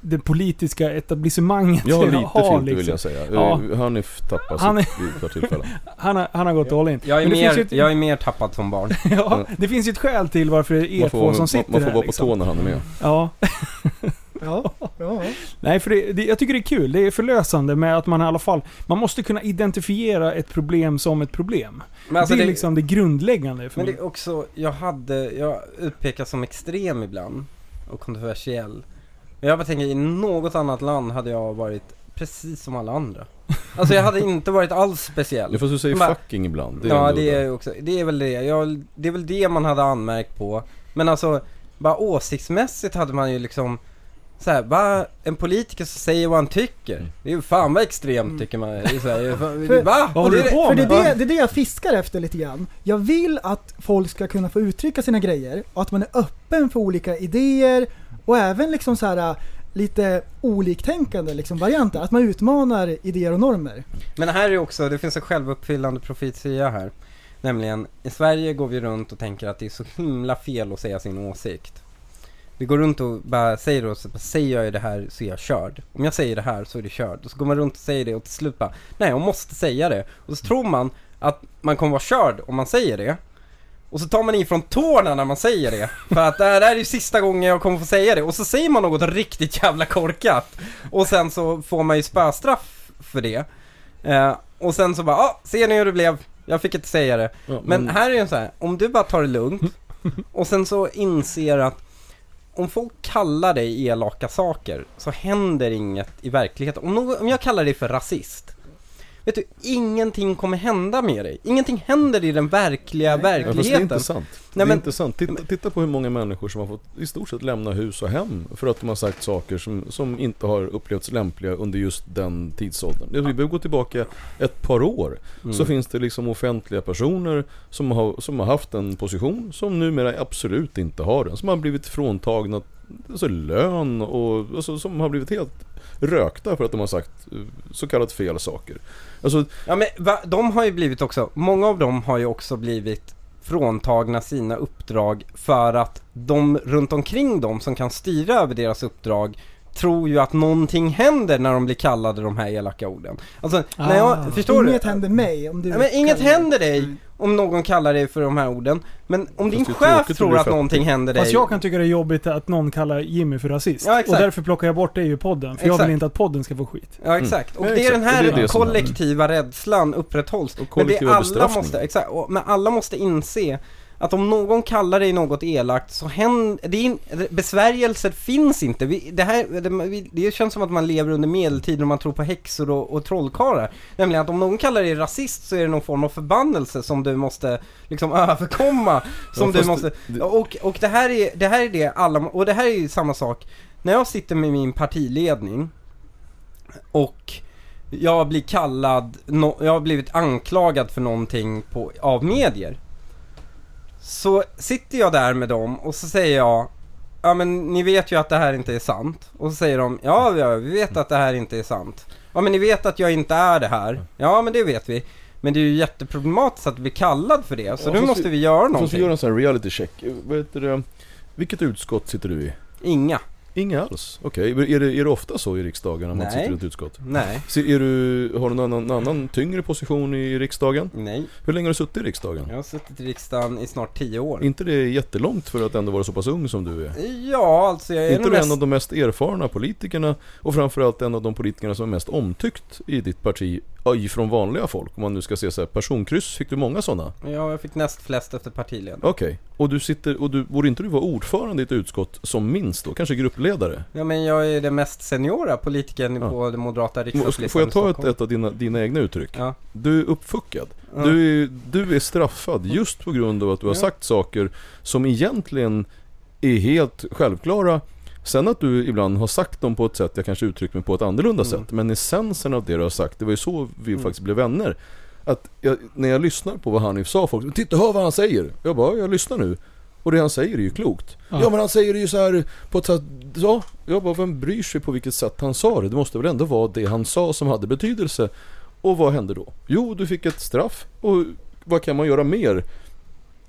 det politiska etablissemanget Jag har lite har. filter liksom. vill jag säga. Ja. Ja. Hanif tappas Han är- vid ett par tillfällen. Han, har, han har gått all in. Jag är, mer, ett- jag är mer tappad som barn. ja, det finns ju ett skäl till varför det är er två som sitter man får här. vara på liksom. tå när han är med. Ja. Ja, ja. Nej, för det, det, jag tycker det är kul. Det är förlösande med att man i alla fall... Man måste kunna identifiera ett problem som ett problem. Men alltså det är det- liksom det grundläggande för Men det mig. är också, jag hade, jag utpekas som extrem ibland och kontroversiell. Men jag bara tänker, i något annat land hade jag varit precis som alla andra. Alltså jag hade inte varit alls speciell. Ja, fast du säger Men- fucking ibland. Det är ja, det är också, det är väl det. Jag, det är väl det man hade anmärkt på. Men alltså, bara åsiktsmässigt hade man ju liksom så här, bara en politiker som säger vad han tycker. Mm. Det är ju fan vad extremt tycker man i Sverige. För- Va? Vad håller det, du på för det, med? är det, det är det jag fiskar efter lite grann. Jag vill att folk ska kunna få uttrycka sina grejer och att man är öppen för olika idéer och även liksom så här lite oliktänkande liksom varianter. Att man utmanar idéer och normer. Men här är också, det finns en självuppfyllande profetia här. Nämligen, i Sverige går vi runt och tänker att det är så himla fel att säga sin åsikt. Vi går runt och bara säger oss, bara, säger jag det här så är jag körd. Om jag säger det här så är det körd. Och så går man runt och säger det och till slut bara, nej jag måste säga det. Och så tror man att man kommer vara körd om man säger det. Och så tar man ifrån tårna när man säger det. För att det här är ju sista gången jag kommer få säga det. Och så säger man något riktigt jävla korkat. Och sen så får man ju spöstraff för det. Eh, och sen så bara, ah, ser ni hur det blev? Jag fick inte säga det. Ja, Men här är det så här, om du bara tar det lugnt och sen så inser att om folk kallar dig elaka saker så händer inget i verkligheten. Om, någon, om jag kallar dig för rasist, vet du, ingenting kommer hända med dig. Ingenting händer i den verkliga Ja, fast det är verkligheten. inte sant. det Nej, är men- inte sant. Titta, titta på hur många människor som har fått i stort sett lämna hus och hem för att de har sagt saker som, som inte har upplevts lämpliga under just den tidsåldern. Vi behöver gå tillbaka ett par år. Mm. Så finns det liksom offentliga personer som har, som har haft en position som numera absolut inte har den. Som har blivit fråntagna alltså lön och alltså, som har blivit helt rökta för att de har sagt eh, så kallat fel saker. Alltså, Ja men va, de har ju blivit också, många av dem har ju också blivit fråntagna sina uppdrag för att de runt omkring dem som kan styra över deras uppdrag tror ju att någonting händer när de blir kallade de här elaka orden. Alltså, när jag, Ah. förstår Inget du? händer mig om du Ja, men inget händer dig om någon kallar dig för de här orden. Men om din chef tror att någonting händer dig. Fast jag kan tycka det är jobbigt att någon kallar Jimmy för rasist. Ja, och därför plockar jag bort det i podden. För jag Exakt. vill inte att podden ska få skit. Ja exakt, och Ja, det är den här Och det är det som är- kollektiva rädslan upprätthålls. Och kollektiva men det alla måste, exakt, och, men alla måste inse att om någon kallar dig något elakt så händer, det är, in- besvärjelser finns inte. Vi, det, här, det, det känns som att man lever under medeltiden och man tror på häxor och, och trollkarlar. Nämligen att om någon kallar dig rasist så är det någon form av förbannelse som du måste liksom överkomma. Som du fast måste, och, och det här är det, här är det alla, och det här är ju samma sak. När jag sitter med min partiledning och jag blir kallad, no, jag har blivit anklagad för någonting på, av medier. Så sitter jag där med dem och så säger jag Ja men ni vet ju att det här inte är sant. Och så säger de Ja, ja vi vet att det här inte är sant. Ja men ni vet att jag inte är det här. Ja men det vet vi. Men det är ju jätteproblematiskt att bli kallad för det. Så Ja, nu fast måste vi- vi göra Fast vi någonting. gör en sån här reality check. Vad heter det? Vilket utskott sitter du i? Inga. Inga alls? Okej, är, det, är det ofta så i riksdagen när man Nej. sitter i ett utskott? Nej. Så är du, har du någon annan, annan tyngre position i riksdagen? Nej. Hur länge har du suttit i riksdagen? Jag har suttit i riksdagen i snart tio år. inte det jättelångt för att ändå vara så pass ung som du är? Ja, alltså jag är inte du mest... en av de mest erfarna politikerna och framförallt en av de politikerna som är mest omtyckt i ditt parti ja, från vanliga folk? Om man nu ska se så här, personkryss, fick du många sådana? Ja, jag fick näst flest efter partiledare. Okej, och du sitter, och du, borde inte du vara ordförande i ett utskott som minst då? Kanske gruppledare? Ja, men jag är den mest seniora politikern Ja. på den moderata riksdagslistan Får jag ta ett, ett av dina, dina egna uttryck? Ja. Du är uppfuckad. Ja. Du, är, du är straffad just på grund av att du har sagt saker som egentligen är helt självklara. Sen att du ibland har sagt dem på ett sätt, jag kanske uttryckt mig på ett annorlunda Mm. sätt. Men essensen av det du har sagt, det var ju så vi Mm. faktiskt blev vänner. Att jag, när jag lyssnar på vad Hanif sa, folk Titta, hör vad han säger! Jag bara, jag lyssnar nu. Och det han säger är ju klokt. Ja, Ja. men han säger det ju så här på ett sätt, ja, jag bara, vem bryr sig på vilket sätt han sa det? Det måste väl ändå vara det han sa som hade betydelse. Och vad hände då? Jo, du fick ett straff. Och vad kan man göra mer?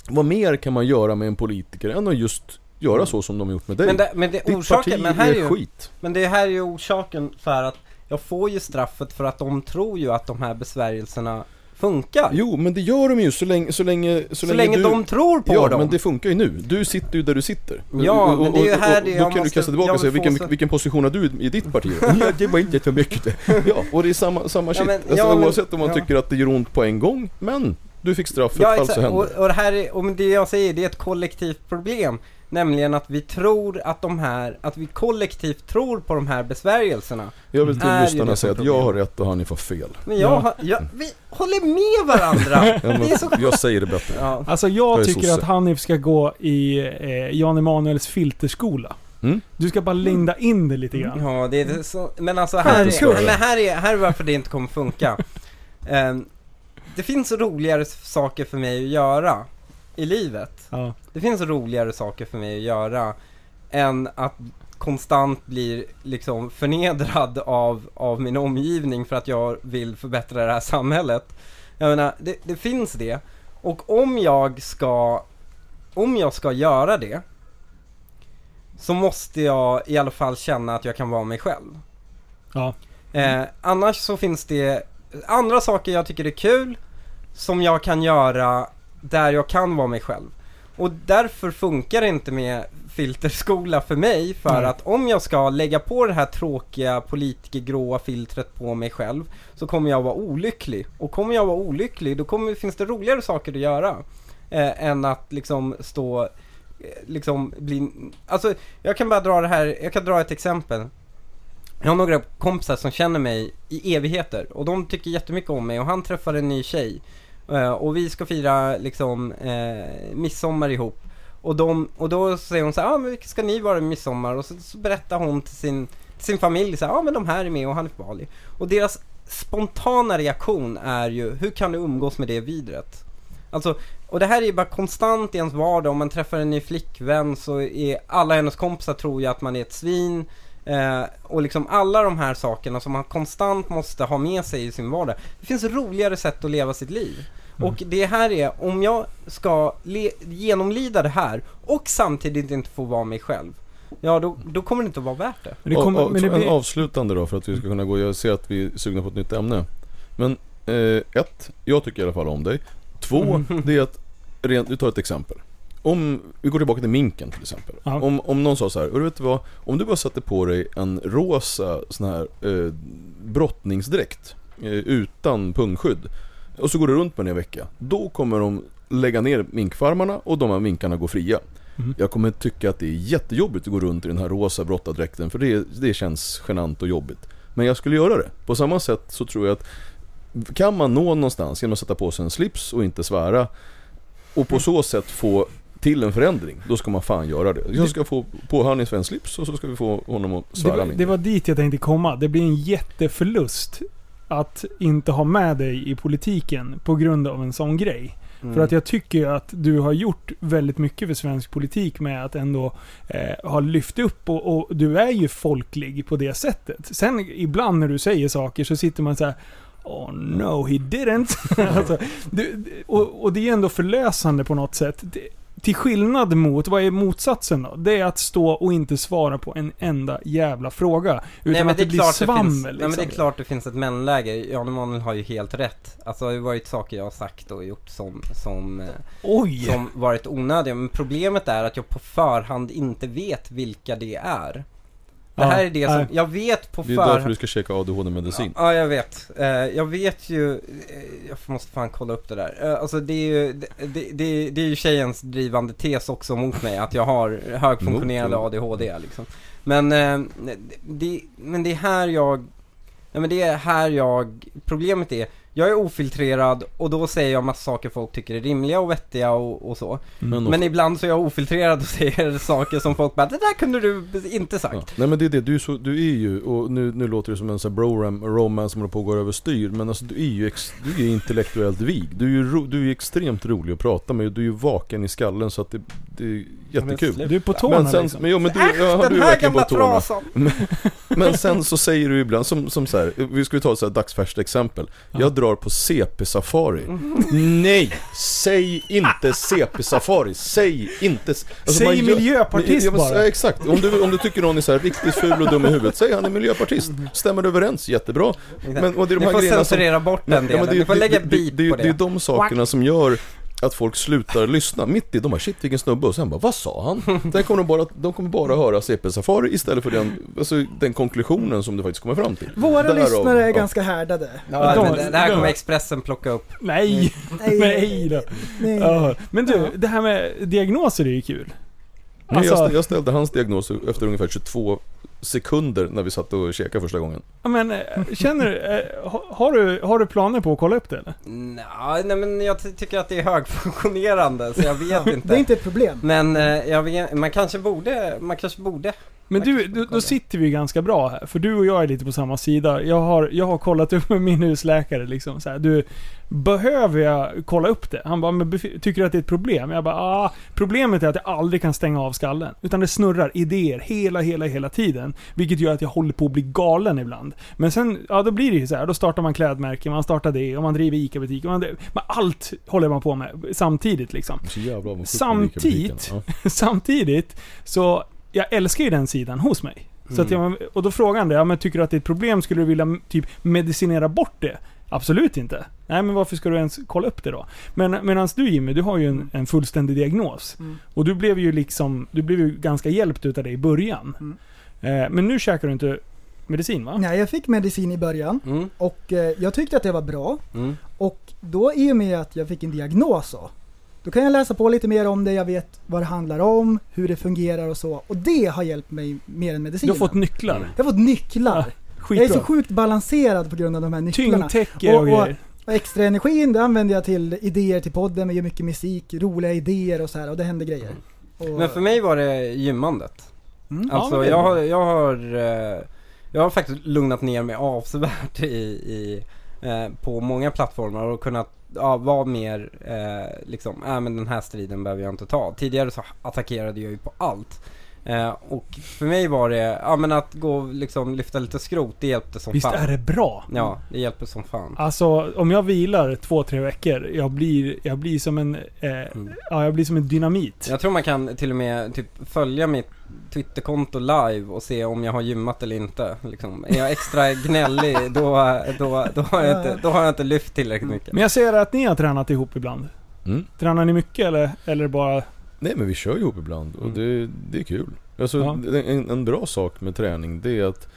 Vad mer kan man göra med en politiker än att just göra så som de har gjort med dig? Men det, men det Ditt orsaken, parti men här är ju, skit. men det här är ju orsaken för att jag får ju straffet för att de tror ju att de här besvärjelserna funkar. Jo, men det gör de ju så länge, så länge, så, så länge du... de tror på Ja, dem. men det funkar ju nu. Du sitter ju där du sitter. Ja, men det är ju här det Då jag kan du måste- kasta tillbaka och säga, vilken, så- vilken position har du i ditt parti? ja, det var inte så mycket. Ja, och det är samma, samma shit. men- alltså, ja, men- oavsett om man ja. tycker att det gör ont på en gång, men du fick straff för Ja ett fall så exakt, hände och, och det här är, och det jag säger, det är ett kollektivt problem. Nämligen att vi tror att de här, att vi kollektivt tror på de här besvärjelserna. Jag vill till lyssnarna säga att jag har rätt och Hanif har fel. Men jag, Ja. har, jag, vi håller med varandra! Ja, men det är så... Jag säger det bättre. Ja. Alltså Jag jag tycker att Hanif ska gå i eh, Jan Emanuels filterskola. Mm. Du ska bara linda in det lite grann. Ja, det är så, men alltså här är, men här är, här är varför det inte kommer funka. Ehm, det finns roligare saker för mig att göra i livet. Ja. Det finns roligare saker för mig att göra än att konstant bli liksom förnedrad av, av min omgivning för att jag vill förbättra det här samhället. Jag menar, det, det finns det. Och om jag ska, om jag ska göra det så måste jag i alla fall känna att jag kan vara mig själv. Ja. Eh, annars så finns det andra saker jag tycker är kul som jag kan göra där jag kan vara mig själv. Och därför funkar det inte med filterskola för mig för Nej. att om jag ska lägga på det här tråkiga politikergråa filtret på mig själv så kommer jag vara olycklig. Och kommer jag vara olycklig då kommer, finns det roligare saker att göra eh, än att liksom stå eh, liksom bli, alltså jag kan bara dra det här, jag kan dra ett exempel. Jag har några kompisar som känner mig i evigheter och de tycker jättemycket om mig och han träffar en ny tjej. Eh, och vi ska fira liksom eh, midsommar ihop. Och, de, och då säger hon så här, ah, men vilka ska ni vara midsommar? Och så, så berättar hon till sin, till sin familj så här, ja ah, men de här är med och han är Bali. Och deras spontana reaktion är ju, hur kan du umgås med det vidret? Alltså, och det här är ju bara konstant i ens vardag. Om man träffar en ny flickvän så är alla hennes kompisar tror ju att man är ett svin. Eh, och liksom alla de här sakerna som man konstant måste ha med sig i sin vardag. Det finns roligare sätt att leva sitt liv. Mm. Och det här är, om jag ska genomlida det här och samtidigt inte få vara mig själv. Ja, då, då kommer det inte att vara värt det. Men det kommer, och, och, men det En blir, avslutande då för att vi ska kunna gå, jag ser att vi är sugna på ett nytt ämne. Men eh, ett, jag tycker i alla fall om dig. Två, Mm. det är att, rent, vi tar ett exempel. Om, vi går tillbaka till minken till exempel. Ja. Om, om någon sa så här, "Och du vet vad? Om du bara satte på dig en rosa sån här eh, brottningsdräkt eh, utan pungskydd och så går du runt med den i en vecka. Då kommer de lägga ner minkfarmarna och de här minkarna går fria. Mm. Jag kommer tycka att det är jättejobbigt att gå runt i den här rosa brottardräkten för det, det känns genant och jobbigt. Men jag skulle göra det. På samma sätt så tror jag att kan man nå någonstans genom att sätta på sig en slips och inte svära och på så sätt få till en förändring, då ska man fan göra det. Jag ska få på Hanif en slips och så ska vi få honom att det, svära mindre. det var dit jag tänkte komma. Det blir en jätteförlust att inte ha med dig i politiken på grund av en sån grej. Mm. För att jag tycker att du har gjort väldigt mycket för svensk politik med att ändå eh, ha lyft upp och, och du är ju folklig på det sättet. Sen ibland när du säger saker så sitter man så här. Oh no, he didn't. alltså, du, och, och det är ändå förlösande på något sätt. Det, till skillnad mot, vad är motsatsen då? Det är att stå och inte svara på en enda jävla fråga. Utan att det, blir svammel finns, Nej men det är liksom. klart det finns ett mellanläge. Jan Emanuel har ju helt rätt. Alltså det har ju varit saker jag har sagt och gjort som, som, eh, Oj! som varit onödiga. Men problemet är att jag på förhand inte vet vilka det är. Det här är det som, nej. jag vet på Det är därför förhand. du ska käka ADHD-medicin. Ja, jag vet. Eh, jag vet ju, eh, jag måste fan kolla upp det där. Eh, alltså det är ju, det, det, det, det är ju tjejens drivande tes också mot mig, att jag har högfunktionerande ADHD liksom. Men, det, men det är här jag, ja men det är här jag, problemet är, jag är ofiltrerad och då säger jag massa saker folk tycker är rimliga och vettiga och, och så. Men, Men ibland så är jag ofiltrerad och säger saker som folk bara, det där kunde du inte sagt. Ja. Nej men det är det, du är, så, du är ju, och nu, nu låter det som en sån här bro-ram, romance som håller på att gå överstyr Men alltså du är ju ex, du är intellektuellt vig Du är ju ro, du är extremt rolig att prata med, du är ju vaken i skallen så att det, det är jättekul Du är på tårna Men sen, liksom. men, jo, men du, Äsch, ja, den du är här verkligen på gamla tårna trasan! Men sen så säger du ibland, som, som så här, vi skulle ta ett så här dagsfärskt exempel Jag drar på CP-safari Nej! Säg inte CP-safari, säg inte alltså, Säg man gör- miljöpartist Ja, men- bara. ja, Exakt, om du, om du tycker någon är så här riktigt ful och dum i huvudet, säg han är miljöpartist. Stämmer överens, jättebra. Men och det är de Ni här får grejerna som censurera bort den Ja, delen, men det, ni får lägga det, på det, det. det är de sakerna som gör att folk slutar lyssna mitt i, de bara shit vilken snubbe och sen bara vad sa han? Där kommer de, bara, de kommer bara höra CP-safari istället för den, alltså, den konklusionen som du faktiskt kommer fram till Våra Därav- lyssnare är ja. ganska härdade. Ja, De- men det, det här kommer Expressen plocka upp. Nej! Nej, Nej då. nej. Ja. Men du, det här med diagnoser är ju kul. Nej, Alltså- jag, ställde, jag ställde hans diagnos efter ungefär 22 sekunder när vi satt och käkade första gången Ja, Men eh, känner du, eh, ha- har du, har du planer på att kolla upp det eller? Nej men jag ty- tycker att det är högfunktionerande så jag vet inte. Det är inte ett problem. Men eh, jag vet, man kanske borde, man kanske borde. Men du, då kolla. sitter vi ganska bra här. För du och jag är lite på samma sida. Jag har, jag har kollat upp med min husläkare liksom. Så här, du, behöver jag kolla upp det? Han bara, men tycker du att det är ett problem? Jag bara, ah, problemet är att jag aldrig kan stänga av skallen. Utan det snurrar idéer hela, hela, hela tiden. Vilket gör att jag håller på att bli galen ibland. Men sen, ja då blir det ju så här. Då startar man klädmärken, man startar det och man driver ICA-butik. Man, allt håller man på med samtidigt liksom. Så jävla Samtidigt-. Ja. Samtidigt så, jag älskar ju den sidan hos mig. Så att jag, och då frågar han det, ja, men tycker du att det är ett problem? Skulle du vilja typ medicinera bort det? Absolut inte. Nej men varför ska du ens kolla upp det då? Men medan du Jimmy, du har ju en, en fullständig diagnos. Mm. Och du blev ju liksom, du blev ju ganska hjälpt utav det i början. Mm. Eh, men nu käkar du inte medicin va? Nej, jag fick medicin i början Mm, och eh, jag tyckte att det var bra. mm. Och då i och med att jag fick en diagnos så, då kan jag läsa på lite mer om det, jag vet vad det handlar om, hur det fungerar och så. Och det har hjälpt mig mer än Du medicinen. har fått nycklar. jag har fått nycklar. Ja, jag är så sjukt balanserad på grund av de här nycklarna. Tyngdtäcke och, Och- och- extra energin, det använder jag till idéer till podden, vi gör mycket musik, roliga idéer och så här och det händer grejer. Och, Men för mig var det gymmandet. Mm. Ja, Alltså är jag har, jag har, eh, jag har faktiskt lugnat ner mig avsevärt i, i eh, på många plattformar och kunnat ja, vara mer eh, liksom, äh, men den här striden behöver jag inte ta. Tidigare så attackerade jag ju på allt. Eh, och för mig var det, ja men att gå och liksom lyfta lite skrot, det hjälpte som Visst fan. är det bra? Ja, det hjälper som fan. Alltså om jag vilar två, tre veckor, jag blir, jag blir som en, eh, Mm. ja jag blir som en dynamit. Jag tror man kan till och med typ följa mitt Twitterkonto live och se om jag har gymmat eller inte. Liksom. Är jag extra gnällig då, då, då, har jag inte, då har jag inte lyft tillräckligt mycket. Men jag ser att ni har tränat ihop ibland. Mm. Tränar ni mycket eller, eller bara... Nej men vi kör ihop ibland och Mm. det, det är kul. Alltså, Ja. en, en bra sak med träning det är att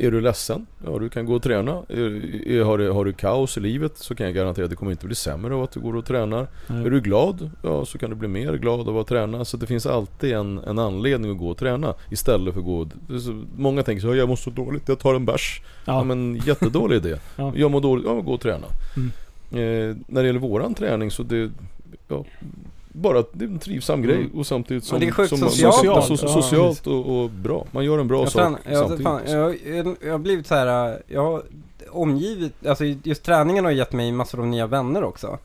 är du ledsen? Ja, du kan gå och träna. Är, är, har, du, har du kaos i livet så kan jag garantera att det kommer inte bli sämre av att du går och tränar. Är du glad? Ja, så kan du bli mer glad av att träna. Så det finns alltid en, en anledning att gå och träna istället för att gå... så- Många tänker så jag mår så dåligt, jag tar en bärs. Ja, Ja. men jättedålig idé. Ja. Jag mår dåligt, ja men gå och träna. Mm. Eh, när det gäller våran träning så det... Ja, bara det är en trivsam grej och samtidigt som... det är sjukt som socialt Socialt, so, socialt och, och bra. Man gör en bra Jag, sak trän, jag, samtidigt. fan, jag, jag, har blivit så här. jag har omgivit, alltså just träningen har gett mig massor av nya vänner också.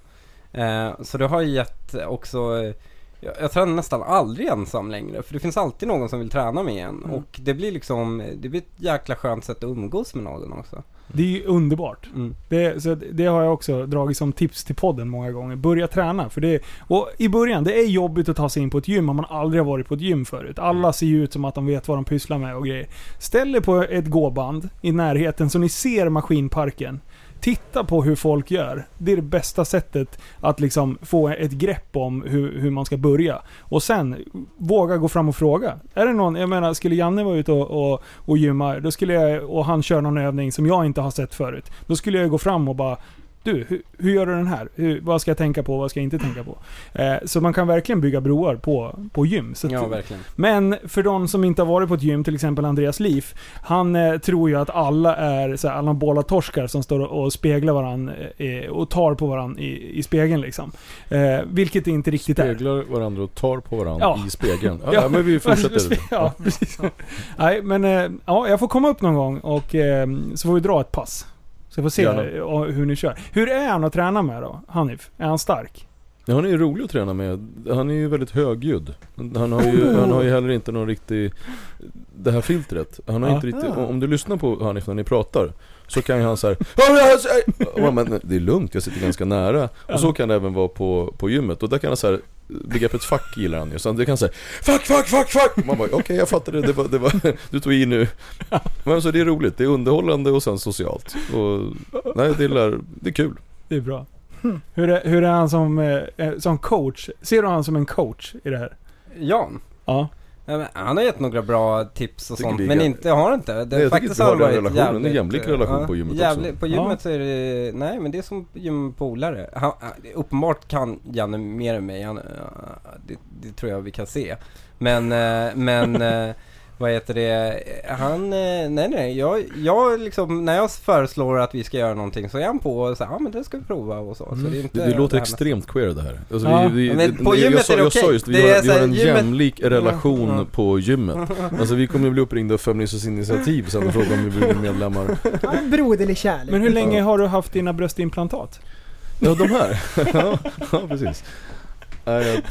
Eh, så det har gett också, eh, jag, jag tränar nästan aldrig ensam längre, för det finns alltid någon som vill träna med en. Mm. Och det blir liksom, det blir ett jäkla skönt sätt att umgås med någon också. Det är ju underbart. Mm. Det, så det- har jag också dragit som tips till podden många gånger. Börja träna. För det, och i början, det är jobbigt att ta sig in på ett gym om man aldrig har varit på ett gym förut. Alla ser ju ut som att de vet vad de pysslar med och grejer. Ställ er på ett gåband i närheten så ni ser maskinparken. Titta på hur folk gör. Det är det bästa sättet att liksom få ett grepp om hur, hur man ska börja. Och sen, våga gå fram och fråga. Är det någon, jag menar, skulle Janne vara ute och, och, och gymma, då skulle jag, och han kör någon övning som jag inte har sett förut. Då skulle jag gå fram och bara du, hur, hur gör du den här? Hur, vad ska jag tänka på? Vad ska jag inte tänka på? Eh, så man kan verkligen bygga broar på, på gym. Så att- Ja, verkligen. men för de som inte har varit på ett gym, till exempel Andreas Liv. Han eh, tror ju att alla är så här, anabola torskar som står och, speglar varandra eh, och tar på varandra i, i spegeln liksom. Eh, vilket det inte riktigt är. Speglar varandra och tar på varandra Ja. i spegeln. Ja, ja, men vi fortsätter. Ja, precis. Nej, men eh, ja, jag får komma upp någon gång och eh, så får vi dra ett pass. Så jag får se Gärna. eh, hur ni kör. Hur är han att träna med då, Hanif? Är han stark? Ja, han är ju rolig att träna med. Han är ju väldigt högljudd. Han har ju, han har ju heller inte någon riktig... Det här filtret. Han har inte riktigt... Ah. Om du lyssnar på Hanif när ni pratar. Så kan ju han såhär... Men det är lugnt, jag sitter ganska nära. Och så kan det även vara på, på gymmet. Och där kan han såhär... Begreppet fuck gillar han ju. Så det kan säga Fuck, fuck, fuck, fuck! Man bara okej jag fattar det, det var, det var, du tog i nu. Men så det är roligt, det är underhållande och sen socialt. Och nej, det är, det är kul. Det är bra. Hur, är, hur är han som, eh, eh, som coach? Ser du han som en coach i det här? Jan? Ja. Ja, han har gett några bra tips och sånt, men inte, har inte? Det, Nej, faktiskt har varit relationen, en jävligt, jämlik relation ja, på gymmet jävligt, också. På gymmet så är det, nej men det är som gympolare. Han, uppenbart kan Janne mer än mig, han, ja, det, det tror jag vi kan se. Men, eh, men eh, vad heter det, han, eh, nej nej, jag, jag liksom, när jag föreslår att vi ska göra någonting så är han på och säger ja men det ska vi prova och så. så det, är inte Det, det låter extremt queer det här. Alltså, Ja. vi, vi, Men på gymmet jag, är det okej. just, vi Det har, är vi har en gymmet- jämlik relation Ja. på gymmet. Alltså vi kommer bli uppringda av Feministiskt initiativ sen och fråga om vi vill bli medlemmar. Ja, broderlig kärlek. Men hur länge har du haft dina bröstimplantat? Ja, de här. ja, ja, precis. Nej, jag,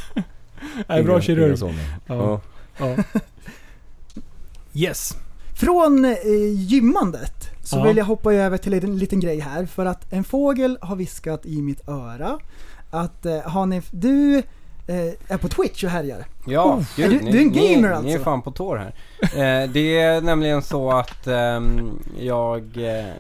Nej, bra kirurg. Ja. Ja. Yes. Från eh, gymmandet så Ja. vill jag hoppa över till en liten grej här. För att en fågel har viskat i mitt öra att eh, Hanif, du eh, är på Twitch och härjar. Ja, Oh, är du- du är en gamer ni, Ni är alltså? fan på tår här. Eh, det är nämligen så att ehm, jag, eh,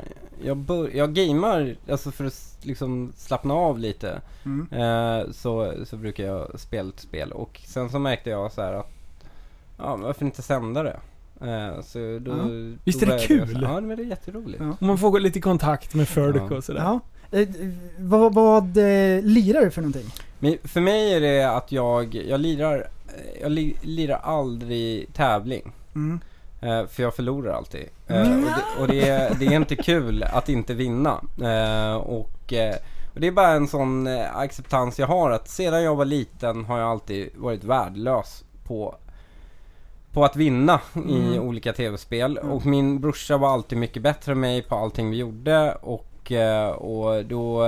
jag, bör, jag gamar, alltså för att liksom slappna av lite. Mm. Eh, så, så brukar jag spela ett spel och sen så märkte jag så här att, ja varför inte sända det? Eh, så då, Ja. då Visst är det kul? Ja men det är jätteroligt. Ja. Om man får gå lite i kontakt med Furdic Ja. och sådär. Ja. Eh, vad vad eh, lirar du för någonting? Men för mig är det att jag, jag lirar, eh, jag li, lirar aldrig tävling. Mm. Eh, för jag förlorar alltid. Eh, Mm. och det, och det, är, det är inte kul att inte vinna. Eh, och, eh, och det är bara en sån eh, acceptans jag har att sedan jag var liten har jag alltid varit värdelös på på att vinna i Mm. olika tv-spel och min brorsa var alltid mycket bättre än mig på allting vi gjorde och och, eh, och då,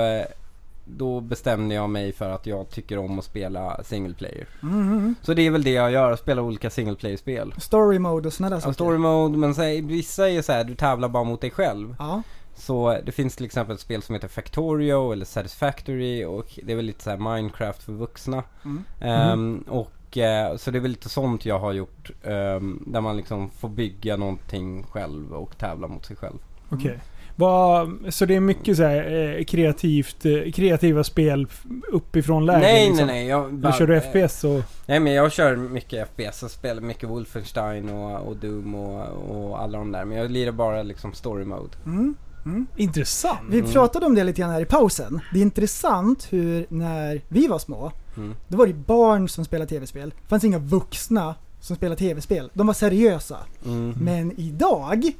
då bestämde jag mig för att jag tycker om att spela single player. Mhm. Så det är väl det jag gör, spela olika single player-spel. Story mode och sådana där Ja, saker. story mode, men så, vissa är så här, du tävlar bara mot dig själv. Ja. Så det finns till exempel ett spel som heter Factorio eller Satisfactory och det är väl lite så Minecraft för vuxna. Mm. Ehm, och eh, så det är väl lite sånt jag har gjort. ehm, där man liksom får bygga någonting själv och tävla mot sig själv. Okej. Vad- Så det är mycket så här, eh, kreativt, eh, kreativa spel uppifrån läger nej, liksom. nej, nej. Jag Eller bara- kör du eh, FPS och... Nej men jag kör mycket FPS och spelar mycket Wolfenstein och, och Doom och, och alla de där. Men jag lirar bara liksom story mode. Mm. Mm. Intressant. Vi Mm. pratade om det lite grann här i pausen. Det är intressant hur när vi var små, Mm. då var det barn som spelade tv-spel. Det fanns inga vuxna som spelade tv-spel. De var seriösa. Mm. Men idag,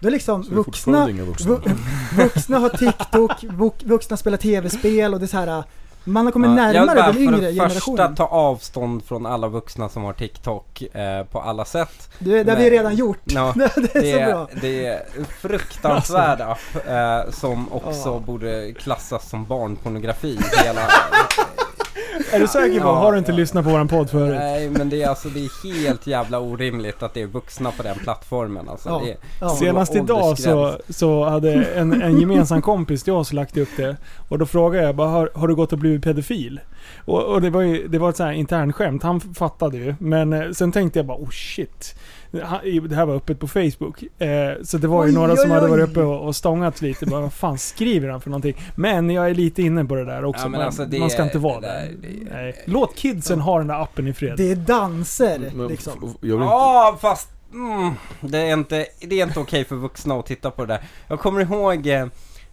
då är liksom Så är vuxna, vuxna. vu- vuxna har TikTok, vux- vuxna spelar tv-spel och det är så här. Man har kommit Ja, jag närmare bara den yngre för det första generationen. ta avstånd från alla vuxna som har TikTok eh, på alla sätt. Du, det har vi redan gjort. Ja, det är Det så bra. det är fruktansvärd app eh, som också Ja. borde klassas som barnpornografi. Hela, Är du säker på? Har du inte lyssnat på våran podd förut? nej men det är alltså det är helt jävla orimligt att det är vuxna på den plattformen alltså. Ja. Är, Ja. Senast idag så, så hade en, en gemensam kompis till oss lagt upp det. Och då frågade jag bara, har, har du gått och blivit pedofil? Och, och det var ju det var ett här internskämt, han fattade ju. Men eh, sen tänkte jag bara, oh shit. Det här var öppet på Facebook. Eh, så det var ju Oj, några oj, som hade oj. varit uppe och, och stångats lite. Bara, vad fan skriver han för någonting? Men jag är lite inne på det där också. Ja, men man, alltså, det man ska är- inte vara där. där- det är- Nej. Låt kidsen ha den där appen i fred. Det är danser Men liksom. f- jag vill inte, Ja fast mm, det är inte, det är inte okej för vuxna att titta på det där. Jag kommer ihåg eh,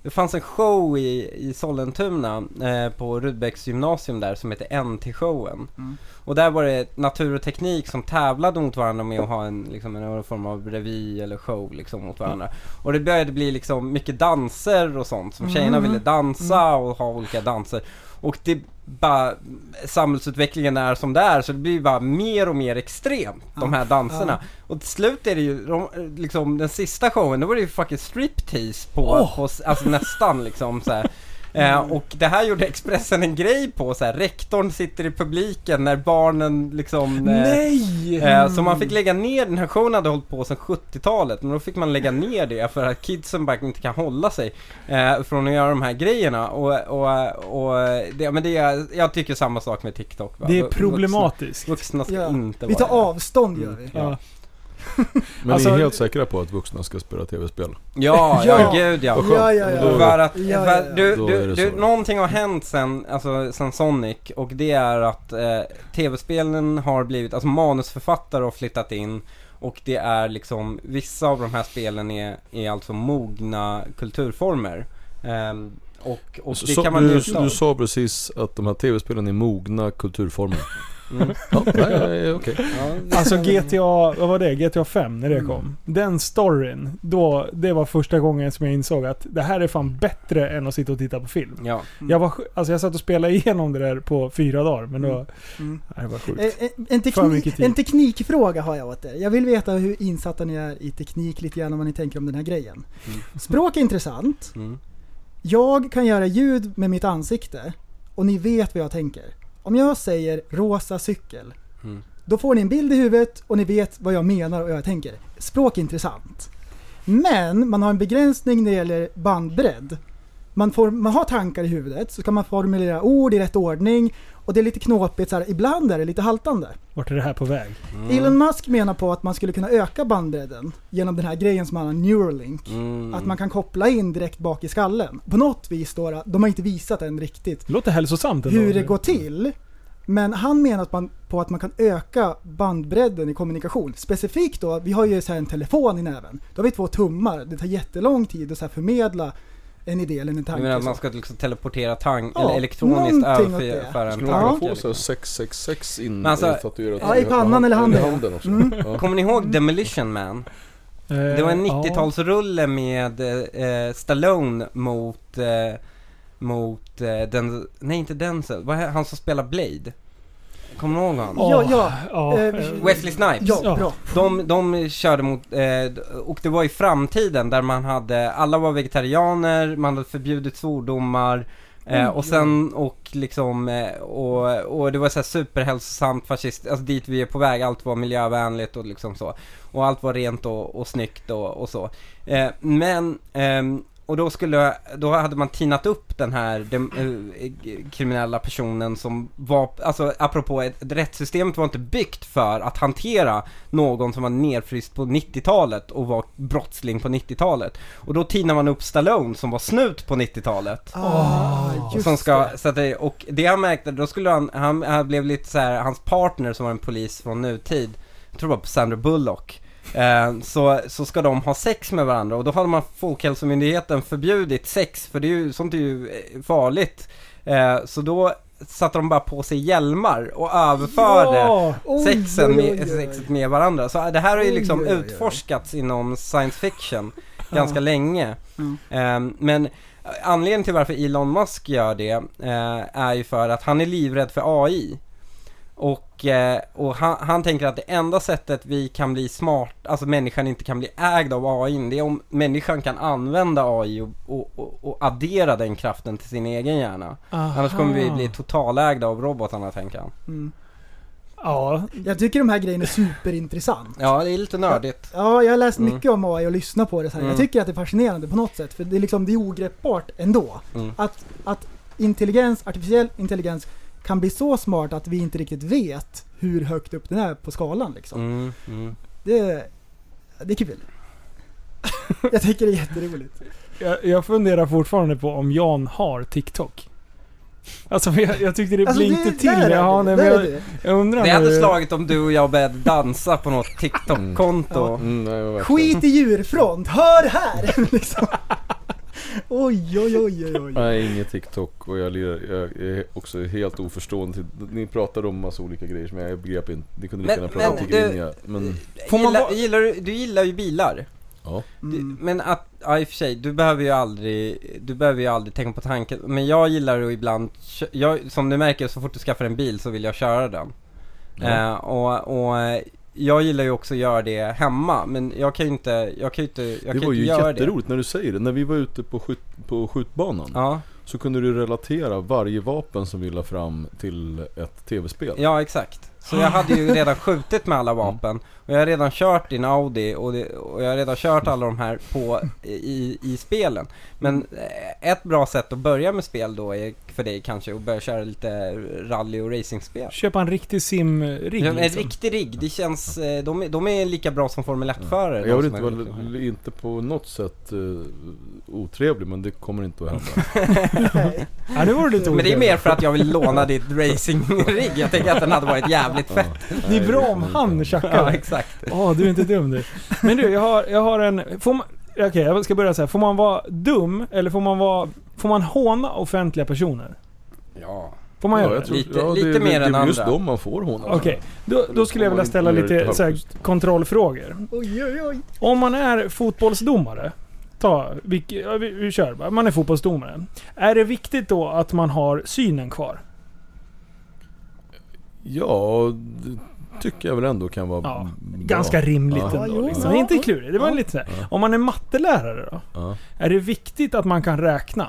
det fanns en show i, i Sollentuna eh, på Rudbecks gymnasium där som hette NT-showen. Mm. Och där var det natur och teknik som tävlade mot varandra med att ha en, liksom, en form av revy eller show liksom, mot varandra. Och det började bli liksom mycket danser och sånt som tjejerna Mm. ville dansa och ha olika danser. Och det bara, samhällsutvecklingen är som det är så det blir bara mer och mer extremt de här danserna. Och till slut är det ju, de, liksom den sista showen, då var det ju fucking striptease på, Åh! på alltså nästan liksom så här. Eh, och det här gjorde Expressen en grej på så här. rektorn sitter i publiken när barnen liksom eh, Nej! Eh, så man fick lägga ner, den här showen hade hållit på sedan 70-talet men då fick man lägga ner det för att kidsen bara inte kan hålla sig eh, från att göra de här grejerna och, och, och det, men det är, jag tycker samma sak med TikTok va? Det är problematiskt. Vuxna, vuxna ska Ja. inte Vi tar vara avstånd gör vi. Ja. Men Alltså- ni är helt säkra på att vuxna ska spela tv-spel? Ja, ja, Ja. gud ja. För att, för du, du, du, någonting har hänt sen, alltså, sen Sonic och det är att eh, tv-spelen har blivit, alltså manusförfattare har flyttat in och det är liksom, vissa av de här spelen är, är alltså mogna kulturformer. Ehm, och, och det Så, kan man du, du sa precis att de här tv-spelen är mogna kulturformer. Mm. Ja, nej. Ja, Alltså GTA, vad var det? GTA 5 när det kom. Den storyn, då, det var första gången som jag insåg att det här är fan bättre än att sitta och titta på film. ja. Jag, var, alltså jag satt och spelade igenom det där på fyra dagar, men då... Mm. Nej, det var sjukt. Eh, En, en, mycket teknik, en teknikfråga har jag åt er. Jag vill veta hur insatta ni är i teknik lite grann om vad ni tänker om den här grejen. Mm. Språk är intressant. Mm. Jag kan göra ljud med mitt ansikte och ni vet vad jag tänker. Om jag säger rosa cykel, Mm. då får ni en bild i huvudet och ni vet vad jag menar och jag tänker. Språk är intressant. Men man har en begränsning när det gäller bandbredd. Man, får, man har tankar i huvudet, så kan man formulera ord i rätt ordning och det är lite knåpigt så här, ibland är det lite haltande. Vart är det här på väg? Mm. Elon Musk menar på att man skulle kunna öka bandbredden genom den här grejen som han har, Neuralink. Mm. Att man kan koppla in direkt bak i skallen. På något vis då, de har inte visat än riktigt Det låter hälsosamt ändå. hur det går till. Men han menar att man, på att man kan öka bandbredden i kommunikation. Specifikt då, vi har ju så här en telefon i näven. Då har vi två tummar. Det tar jättelång tid att så här förmedla en idé eller en Jag tanke. menar att man ska liksom teleportera tank, Ja, eller elektroniskt överföra en Skulle Ja. man tanke. kunna få så 666 in alltså- tatuerat Ja, i pannan eller handen, handen också. Mm. Ja. Kommer ni ihåg Demolition Man? Eh, Det var en ja. 90-talsrulle med eh, Stallone mot, eh, mot eh, den, nej inte Denzel, vad är han som spelar Blade? Kommer du ihåg honom? Ja, ja. ja, Eh, Wesley Snipes. Ja, bra. De, de körde mot, eh, och det var i framtiden där man hade, alla var vegetarianer, man hade förbjudit svordomar eh, och sen och liksom, eh, och, och det var så här superhälsosamt fascist, alltså dit vi är på väg, allt var miljövänligt och liksom så. Och allt var rent och, och snyggt och, och så. Eh, men, ehm, och då skulle, då hade man tinat upp den här dem, eh, kriminella personen som var, alltså apropå, ett, rättssystemet var inte byggt för att hantera någon som var nedfryst på 90-talet och var brottsling på 90-talet. Och då tinar man upp Stallone som var snut på 90-talet. Ah, Och just som ska, det. så att det, och det han märkte, då skulle han, han, han blev lite så här, hans partner som var en polis från nutid, jag tror det var Sandra Bullock, så, så ska de ha sex med varandra och då hade man Folkhälsomyndigheten förbjudit sex, för det är ju, sånt är ju eh, farligt. Eh, så då satte de bara på sig hjälmar och överförde Ja! Oj, sexen oj, med, oj, sexet med varandra. Så det här har ju liksom utforskats inom science fiction ganska länge. Mm. Ehm, men anledningen till varför Elon Musk gör det eh, är ju för att han är livrädd för AI. Och, eh, och han, han tänker att det enda sättet vi kan bli smart, alltså människan inte kan bli ägd av AI, det är om människan kan använda AI och, och, och, och addera den kraften till sin egen hjärna. Annars kommer vi bli totalägda av robotarna tänker han. Mm. Ja, Jag tycker de här grejerna är superintressant. Ja, det är lite nördigt. Ja, jag har läst Mm. mycket om AI och lyssnat på det så här. Jag Mm. tycker att det är fascinerande på något sätt, för det är liksom, det är ogreppbart ändå. Mm. Att, att intelligens, artificiell intelligens kan bli så smart att vi inte riktigt vet hur högt upp den är på skalan liksom. Mm, mm. Det, det är kul. jag tycker det är jätteroligt. jag, jag funderar fortfarande på om Jan har TikTok. Alltså jag, jag tyckte det Alltså, blinkade det- till. där är Ja, det, nej, men jag, det. jag undrar Det hade nu- slagit om du och jag började dansa på något TikTok-konto. Mm, verkligen. Skit i djurfront, hör här! liksom. Oj, oj, oj, oj, oj. Nej, inget TikTok och jag, lirar, jag är också helt oförstående till, Ni pratade om massa olika grejer som jag begrep inte. Ni kunde lika gärna prata men om du- Tigrinja. Men Får man gillar, gillar du, du gillar ju bilar. ja. Du, Mm. men att, ja i och för sig, du behöver ju aldrig, du behöver ju aldrig tänka på tanken. Men jag gillar ju ibland, jag, som du märker så fort du skaffar en bil så vill jag köra den. Ja. Eh, och, och jag gillar ju också att göra det hemma, men jag kan ju inte, jag kan ju inte, jag Det kan var ju jätteroligt när du säger det. När vi var ute på, skjut, på skjutbanan Ja, så kunde du relatera varje vapen som vi la fram till ett tv-spel. ja exakt. Så jag hade ju redan skjutit med alla vapen och jag har redan kört din Audi och, det, och jag har redan kört alla de här på i, i spelen. Men eh, ett bra sätt att börja med spel då är för dig kanske att börja köra lite rally och racingspel. Köpa en riktig sim-rigg en liksom. riktig rigg, det känns, eh, de är, de är lika bra som Formel 1-förare. Jag vill inte är- vara inte på något sätt uh, otrevlig men det kommer inte att hända. Ja, det lite Men det är mer för att jag vill låna ditt racing-rigg, jag tänker att den hade varit jävligt fett. Det är bra om han Ja, tjackar. exakt. Åh, du är inte dum du. Men du, jag har, jag har en... Får man... Okej, jag ska börja säga. Får man vara dum eller får man vara... Får man håna offentliga personer? Ja. Får man göra jag det? tror- Lite- det, lite är- mer det än är just andra. dem man får håna. Okej, då, då skulle jag vilja ställa lite göra så här, kontrollfrågor. Oj, oj, oj. Om man är fotbollsdomare, ta, vi, ja, vi, vi kör bara. Man är fotbollsdomare. Är det viktigt då att man har synen kvar? Ja, det tycker jag väl ändå kan vara Ja, bra. Ganska rimligt Ja. ändå. Liksom. ja. Inte klurigt. Det var lite så här. Ja. Om man är mattelärare då? Ja. Är det viktigt att man kan räkna?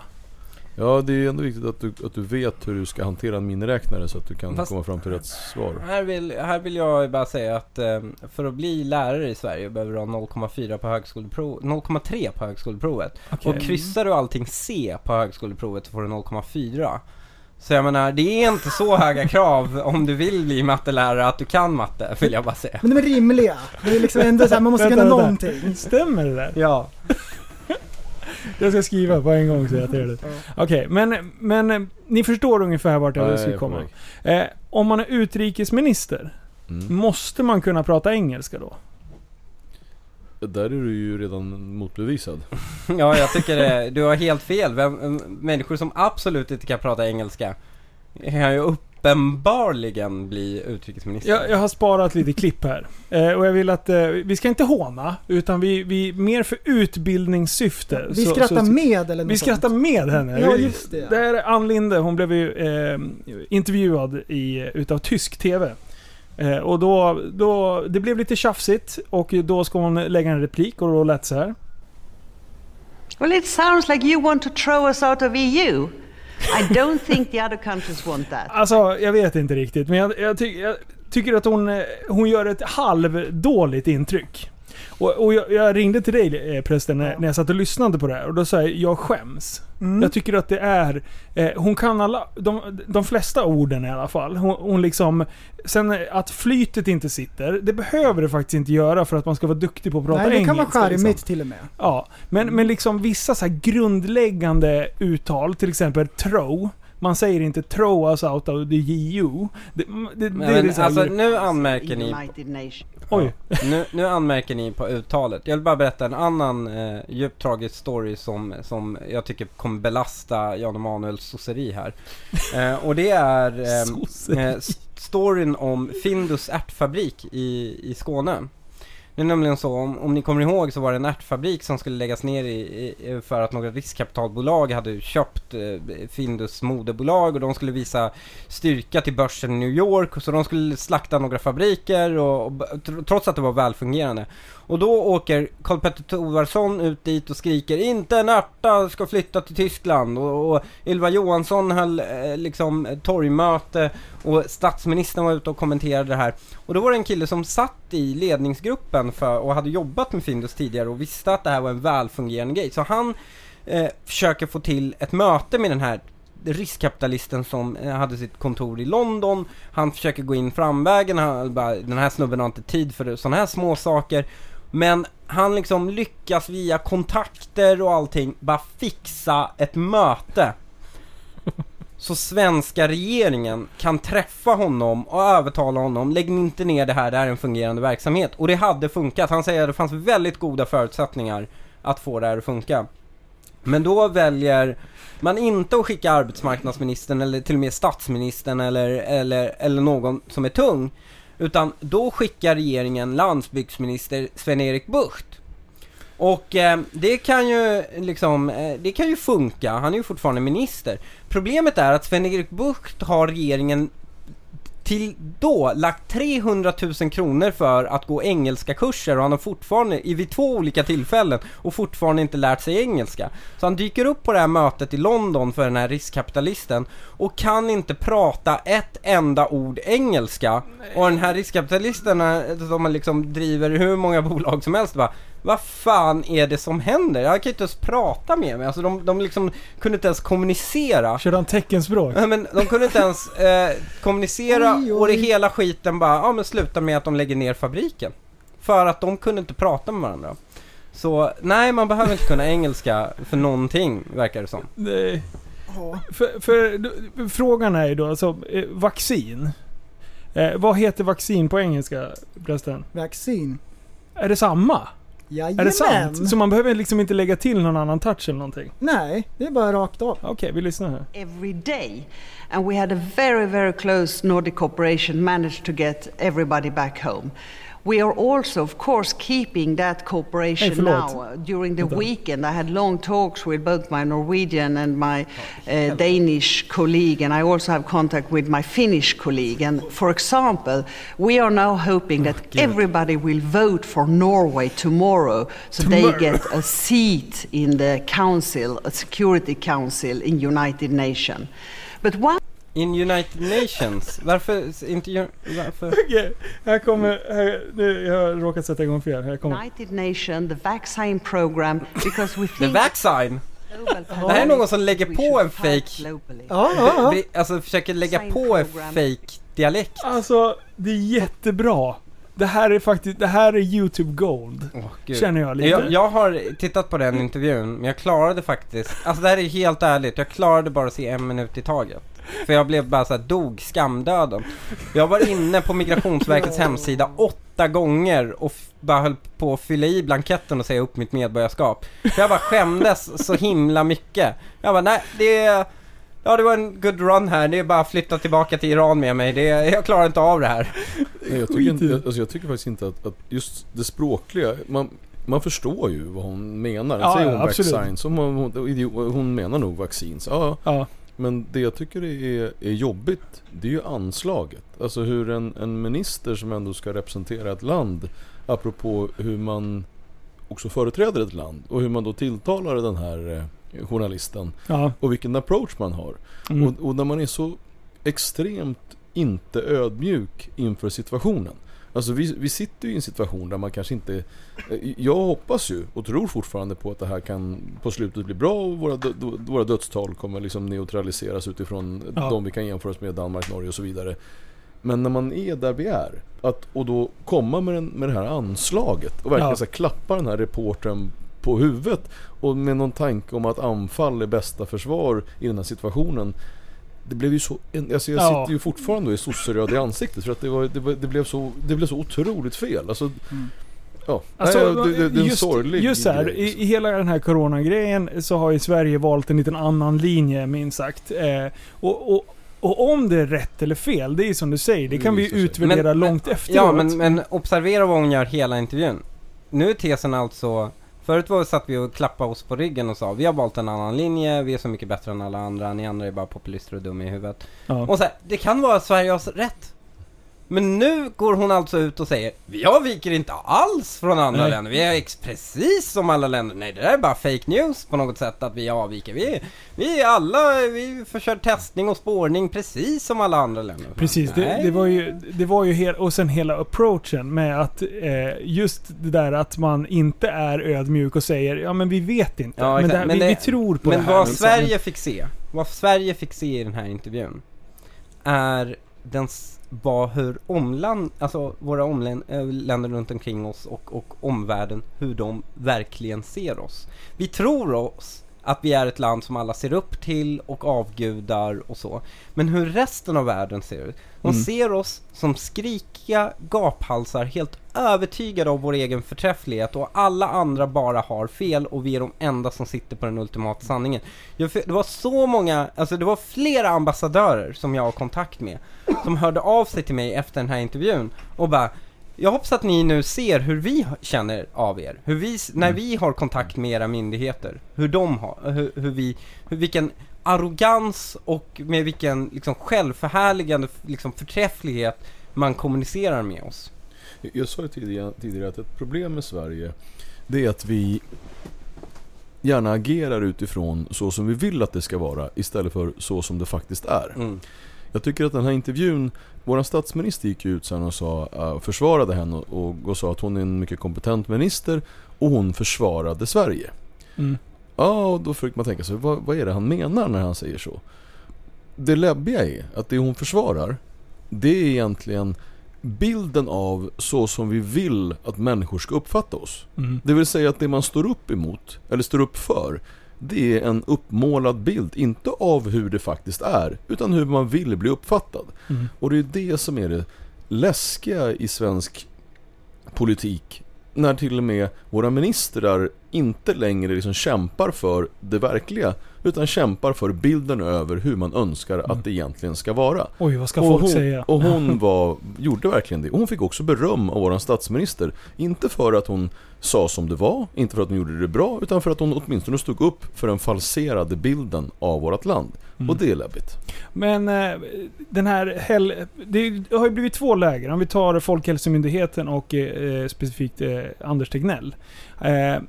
ja, det är ändå viktigt att du, att du vet hur du ska hantera en miniräknare så att du kan Fast- komma fram till rätt svar. Här vill, här vill jag bara säga att eh, för att bli lärare i Sverige behöver du ha 0,4 på högskoleprov, 0,3 på högskoleprovet. Okej. Och kryssar du allting C på högskoleprovet så får du 0,4. Så jag menar, det är inte så höga krav om du vill bli mattelärare att du kan matte, vill jag bara säga. Men de är rimliga. Det är liksom ändå så här, man måste kunna någonting. Stämmer det där? Ja. Jag ska skriva på en gång så jag ser det. Okej, men, men ni förstår ungefär vart jag Ja, ska komma. Eh, om man är utrikesminister, Mm. måste man kunna prata engelska då? Där är du ju redan motbevisad. Ja, jag tycker det, du har helt fel. Vem, människor som absolut inte kan prata engelska kan ju upp, uppenbarligen bli utrikesminister. Jag, jag har sparat lite klipp här. Eh, och jag vill att, eh, vi ska inte håna, utan vi, vi mer för utbildningssyfte. Vi så- skrattar så- med eller något Vi skrattar sånt. med henne. Ja, just det. Det här är Ann Linde, hon blev ju eh, intervjuad i, utav tysk TV. Eh, och då, då, det blev lite tjafsigt och då ska hon lägga en replik och då lät så här. Well, it sounds like you want to throw us out of EU. I don't think the other countries want that. Alltså, jag vet inte riktigt, men jag, jag, tyck, jag tycker att hon, eh, hon gör ett halvdåligt intryck. Och, och jag, jag ringde till dig eh, prästen när, när jag satt och lyssnade på det här och då sa jag, jag skäms. Mm. Jag tycker att det är, eh, hon kan alla, de, de flesta orden i alla fall. Hon, hon liksom, sen att flytet inte sitter, det behöver det faktiskt inte göra för att man ska vara duktig på att prata Nej, det engelska. kan vara charmigt liksom. till och med. Ja, men, men liksom vissa så här grundläggande uttal, till exempel throw. Man säger inte throw us out of the EU. Det, det, det, Men, är det här, alltså nu anmärker ni. Oj. nu, nu anmärker ni på uttalet. Jag vill bara berätta en annan eh, djupt tragisk story som, som jag tycker kommer belasta Jan Emanuels sosseri här. Eh, och det är eh, eh, storyn om Findus ärtfabrik i, i Skåne. Det är nämligen så, om, om ni kommer ihåg så var det en ärtfabrik som skulle läggas ner i, i, för att några riskkapitalbolag hade köpt eh, Findus moderbolag och de skulle visa styrka till börsen i New York så de skulle slakta några fabriker och, och trots att det var välfungerande. Och då åker Karl-Petter Thorwaldsson ut dit och skriker inte en ärta ska flytta till Tyskland och, och Ylva Johansson höll eh, liksom torgmöte och statsministern var ute och kommenterade det här. Och då var det en kille som satt i ledningsgruppen för, och hade jobbat med Findus tidigare och visste att det här var en välfungerande grej. Så han eh, försöker få till ett möte med den här riskkapitalisten som eh, hade sitt kontor i London. Han försöker gå in framvägen, han bara, den här snubben har inte tid för sådana här små saker. Men han liksom lyckas via kontakter och allting bara fixa ett möte. Så svenska regeringen kan träffa honom och övertala honom, lägg inte ner det här, det här är en fungerande verksamhet. Och det hade funkat. Han säger att det fanns väldigt goda förutsättningar att få det här att funka. Men då väljer man inte att skicka arbetsmarknadsministern eller till och med statsministern eller, eller, eller någon som är tung. Utan då skickar regeringen landsbygdsminister Sven-Erik Bucht. Och eh, det kan ju liksom, eh, det kan ju funka, han är ju fortfarande minister. Problemet är att Sven-Erik Bucht har regeringen till då lagt 300 000 kronor för att gå engelska kurser och han har fortfarande, i vid två olika tillfällen, och fortfarande inte lärt sig engelska. Så han dyker upp på det här mötet i London för den här riskkapitalisten och kan inte prata ett enda ord engelska. Och den här riskkapitalisten eh, som liksom driver hur många bolag som helst bara vad fan är det som händer? Jag kan inte ens prata med mig. Alltså de, de liksom kunde inte ens kommunicera. Körde han teckenspråk? Nej, men de kunde inte ens eh, kommunicera Oj, oj. och det hela skiten bara, ja men slutar med att de lägger ner fabriken. För att de kunde inte prata med varandra. Så nej, man behöver inte kunna engelska för någonting, verkar det som. Nej. För, för frågan är ju då alltså, eh, vaccin. Eh, vad heter vaccin på engelska prästen? Vaccin. Är det samma? Jajamän. Är det sant? Så man behöver liksom inte lägga till någon annan touch eller någonting? Nej, det är bara rakt av. Okej, vi lyssnar här. every day. And we had a very, very close Nordic cooperation, managed to get everybody back home. We are also, of course, keeping that cooperation Hey, now. Uh, During the weekend, I had long talks with both my Norwegian and my uh, Danish colleague, and I also have contact with my Finnish colleague. And for example, we are now hoping that everybody will vote for Norway tomorrow, so Tomorrow. they get a seat in the council, a Security Council in United Nations. But one In United Nations, varför inte varför? Okej, här kommer... Här, nu, jag har råkat sätta igång fel. Här kommer... United Nations, the vaccine program, because we The think vaccine! global Det här är någon som lägger på en fake- globally. Ja, ja, ja. Vi- Alltså försöker lägga på en fake dialekt. Alltså, det är jättebra. Det här är faktiskt... Det här är YouTube Gold. Åh, gud. Känner jag lite. Jag, jag har tittat på den intervjun, men jag klarade faktiskt, alltså det här är helt ärligt, jag klarade bara att se en minut i taget. För jag blev bara så här, dog skamdöden. Jag var inne på Migrationsverkets hemsida åtta gånger och bara höll på att fylla i blanketten och säga upp mitt medborgarskap. För jag bara skämdes så himla mycket. Jag bara, nej, det är... Ja det var en good run här, det är bara att flytta tillbaka till Iran med mig. Det, jag klarar inte av det här. Nej, jag, tycker inte, alltså jag tycker faktiskt inte att, att just det språkliga, man, man förstår ju vad hon menar. Ja, Säger ja, hon absolut. vaccines, hon, hon, hon, hon menar nog vaccins. Ja, Ja. Men det jag tycker är, är jobbigt, det är ju anslaget. Alltså hur en, en minister som ändå ska representera ett land, apropå hur man också företräder ett land och hur man då tilltalar den här eh, journalisten Ja. och vilken approach man har. Mm. Och, och när man är så extremt inte ödmjuk inför situationen. Alltså vi, vi sitter ju i en situation där man kanske inte... eh, Jag hoppas ju och tror fortfarande på att det här kan på slutet bli bra och våra, dö, dö- våra dödstal kommer liksom neutraliseras utifrån Ja. de vi kan jämföra oss med, Danmark, Norge och så vidare. Men när man är där vi är, att, och då komma med, den, med det här anslaget och verkligen Ja. så här, klappa den här reportern på huvudet och med någon tanke om att anfall är bästa försvar i den här situationen. Det blev ju så, alltså jag Ja. sitter ju fortfarande och är sosseröd i ansiktet för att det, var, det, var, det, blev så, det blev så otroligt fel. Alltså, ja. Alltså, Nej, det, det, är en just, sorglig just så här, grej, i, liksom. i hela den här coronagrejen så har ju Sverige valt en liten annan linje minst sagt. Eh, och, och, och om det är rätt eller fel, det är som du säger, det kan vi utvärdera Men- långt efteråt. Ja, men, men observera vad hon gör hela intervjun. Nu är tesen alltså, förut var satt vi och klappade oss på ryggen och sa vi har valt en annan linje, vi är så mycket bättre än alla andra, ni andra är bara populister och dumma i huvudet. ja. Och så här, det kan vara att Sverige har rätt. Men nu går hon alltså ut och säger Vi avviker inte alls från andra Nej. länder, vi är precis som alla länder. Nej det där är bara fake news på något sätt att vi avviker. Vi, vi är alla, vi försöker testning och spårning precis som alla andra länder. Precis, det, det var ju, det var ju hel, och sen hela approachen med att eh, just det där att man inte är ödmjuk och säger ja men vi vet inte. Ja, men här, Men vi, det- vi tror på Men det här. vad liksom. Sverige fick se, vad Sverige fick se i den här intervjun är den, var hur omland, alltså våra omländer eh, runt omkring oss och, och omvärlden, hur de verkligen ser oss. Vi tror oss att vi är ett land som alla ser upp till och avgudar och så. Men hur resten av världen ser ut. De Mm. ser oss som skrikiga gaphalsar, helt övertygade av vår egen förträfflighet och alla andra bara har fel och vi är de enda som sitter på den ultimata sanningen. Det var så många, alltså det var flera ambassadörer som jag har kontakt med som hörde av sig till mig efter den här intervjun och bara jag hoppas att ni nu ser hur vi känner av er. Hur vi, när vi har kontakt med era myndigheter. Hur de har, hur, hur vi, hur, vilken arrogans och med vilken liksom självförhärligande liksom förträfflighet man kommunicerar med oss. Jag sa ju tidigare, tidigare att ett problem med Sverige Det är att vi Gärna agerar utifrån så som vi vill att det ska vara istället för så som det faktiskt är. Mm. Jag tycker att den här intervjun Vår statsminister gick ut sen och sa, uh, försvarade henne och, och sa att hon är en mycket kompetent minister och hon försvarade Sverige. Mm. Ja, och då försöker man tänka sig, vad, vad är det han menar när han säger så? Det läbbiga är att det hon försvarar, det är egentligen bilden av så som vi vill att människor ska uppfatta oss. Mm. Det vill säga att det man står upp emot, eller står upp för, det är en uppmålad bild, inte av hur det faktiskt är, utan hur man vill bli uppfattad. Mm. Och det är det som är det läskiga i svensk politik. När till och med våra ministrar inte längre liksom kämpar för det verkliga, utan kämpar för bilden över hur man önskar att det egentligen ska vara. Oj, vad ska och folk hon, säga? Och hon var, gjorde verkligen det. Och hon fick också beröm av vår statsminister. Inte för att hon sa som det var, inte för att hon gjorde det bra, utan för att hon åtminstone stod upp för den falserade bilden av vårt land. Mm. Och det är läbbigt. Men eh, den här hel... Det har ju blivit två läger. Om vi tar Folkhälsomyndigheten och eh, specifikt eh, Anders Tegnell. Eh,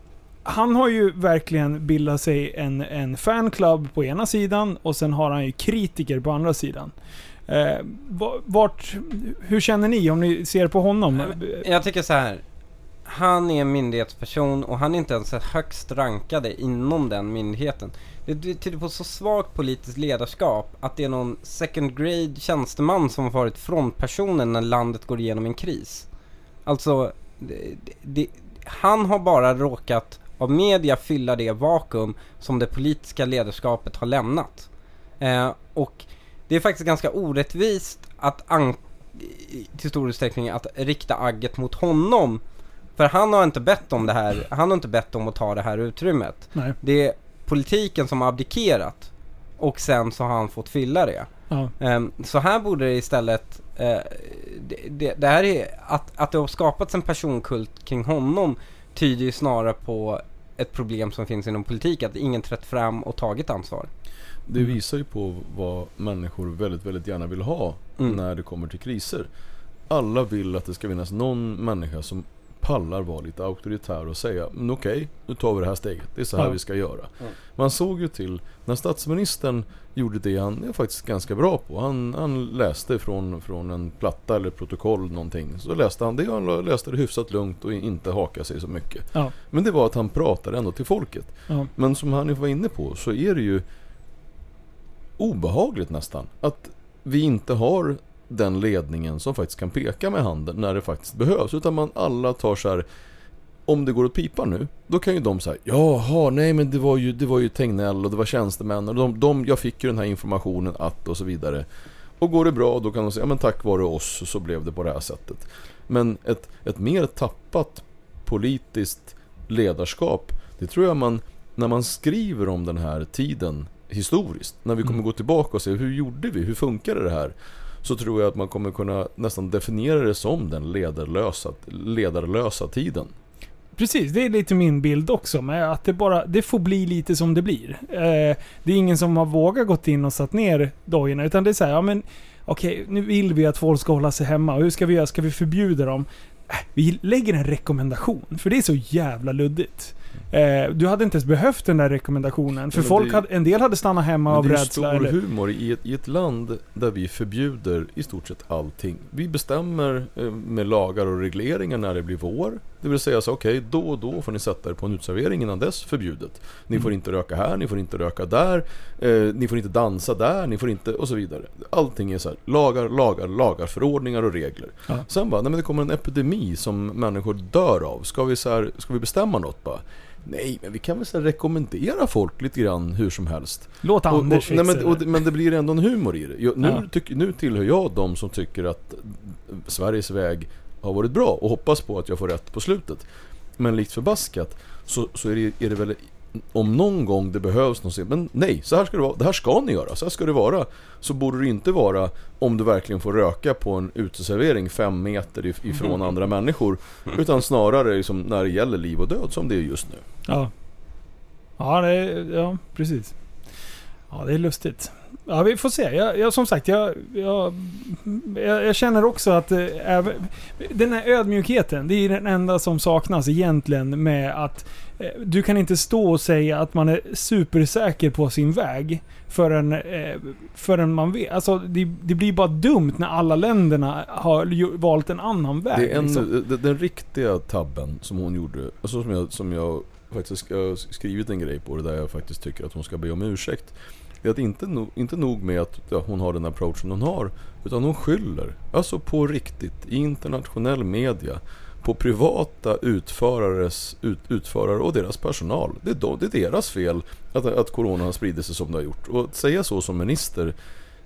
han har ju verkligen bildat sig en, en fanclub på ena sidan och sen har han ju kritiker på andra sidan. Eh, va- vart, hur känner ni om ni ser på honom? Jag tycker så här. Han är en myndighetsperson och han är inte ens högst rankade inom den myndigheten. Det tyder på så svagt politiskt ledarskap att det är någon second grade tjänsteman som har varit frontpersonen när landet går igenom en kris. Alltså, det, det, han har bara råkat av media fylla det vakuum som det politiska ledarskapet har lämnat. Eh, och det är faktiskt ganska orättvist att an- i- till stor utsträckning att rikta agget mot honom. För han har inte bett om det här, han har inte bett om att ta det här utrymmet. Nej. Det är politiken som har abdikerat. och sen så har han fått fylla det. Ja. Ehm, så här borde det istället, eh, det, det, det här är, att, att det har skapats en personkult kring honom tyder ju snarare på ett problem som finns inom politik, att ingen trätt fram och tagit ansvar. Det visar ju på vad människor väldigt, väldigt gärna vill ha Mm. när det kommer till kriser. Alla vill att det ska finnas någon människa som pallar vara lite auktoritär och säga men okej, nu tar vi det här steget. Det är så här Ja. vi ska göra. Mm. Man såg ju till när statsministern gjorde det han är faktiskt ganska bra på. Han, han läste från, från en platta eller protokoll någonting. Så läste han det och han läste det hyfsat lugnt och inte haka sig så mycket. Ja. Men det var att han pratade ändå till folket. Ja. Men som han var inne på så är det ju obehagligt nästan att vi inte har den ledningen som faktiskt kan peka med handen när det faktiskt behövs. Utan man alla tar så här om det går åt pipan nu, då kan ju de säga Jaha, nej men det var ju, det var ju Tegnell och det var tjänstemän och de, de, jag fick ju den här informationen att och så vidare. Och går det bra då kan de säga, ja men tack vare oss så blev det på det här sättet. Men ett, ett mer tappat politiskt ledarskap, det tror jag man, när man skriver om den här tiden historiskt, när vi kommer Mm. gå tillbaka och se hur gjorde vi, hur funkade det här? Så tror jag att man kommer kunna nästan definiera det som den ledarlösa, ledarlösa tiden. Precis, det är lite min bild också. Med att det bara, det får bli lite som det blir. Eh, det är ingen som har vågat gått in och satt ner dojorna. Utan det är så här, ja men okej, nu vill vi att folk ska hålla sig hemma. Hur ska vi göra? Ska vi förbjuda dem? Äh, vi lägger en rekommendation. För det är så jävla luddigt. Eh, du hade inte ens behövt den där rekommendationen. För folk det- hade, en del hade stannat hemma av det är ju rädsla. stor humor i ett, i ett land där vi förbjuder i stort sett allting. Vi bestämmer eh, med lagar och regleringar när det blir vår. Det vill säga så okej, då och då får ni sätta er på en uteservering innan dess förbjudet. Ni får Mm. inte röka här, ni får inte röka där, eh, ni får inte dansa där, ni får inte och så vidare. Allting är så här, lagar, lagar, lagar, förordningar och regler. Ja. Sen bara, nej men det kommer en epidemi som människor dör av. Ska vi, så här, ska vi bestämma något bara? Nej, men vi kan väl så rekommendera folk lite grann hur som helst. låt Och, och, Anders nej, fixa men, det. och, men det blir ändå en humor i det. Jag, nu, Ja. tyck, nu tillhör jag de som tycker att Sveriges väg har varit bra och hoppas på att jag får rätt på slutet. Men likt förbaskat så, så är, det, är det väl om någon gång det behövs något, men nej, så här ska det vara. Det här ska ni göra, så här ska det vara. Så borde det inte vara om du verkligen får röka på en uteservering fem meter if- ifrån andra människor. Utan snarare liksom när det gäller liv och död som det är just nu. Ja. Ja, det ja, precis. Ja, det är lustigt. Ja, vi får se. Jag, jag, som sagt, jag, jag, jag, känner också att eh, den här ödmjukheten, det är den enda som saknas egentligen med att du kan inte stå och säga att man är supersäker på sin väg förrän, eh, förrän man vet. Alltså, det, det blir bara dumt när alla länderna har valt en annan väg. Det är en, liksom. den, den riktiga tabben som hon gjorde, alltså som jag, som jag faktiskt har skrivit en grej på det där jag faktiskt tycker att hon ska be om ursäkt. Det är att inte, no, inte nog med att ja, hon har den approachen hon har, utan hon skyller, alltså på riktigt, i internationell media, på privata utförares, ut, utförare och deras personal. Det är, då, det är deras fel att, att corona har spridit sig som det har gjort. Och att säga så som minister,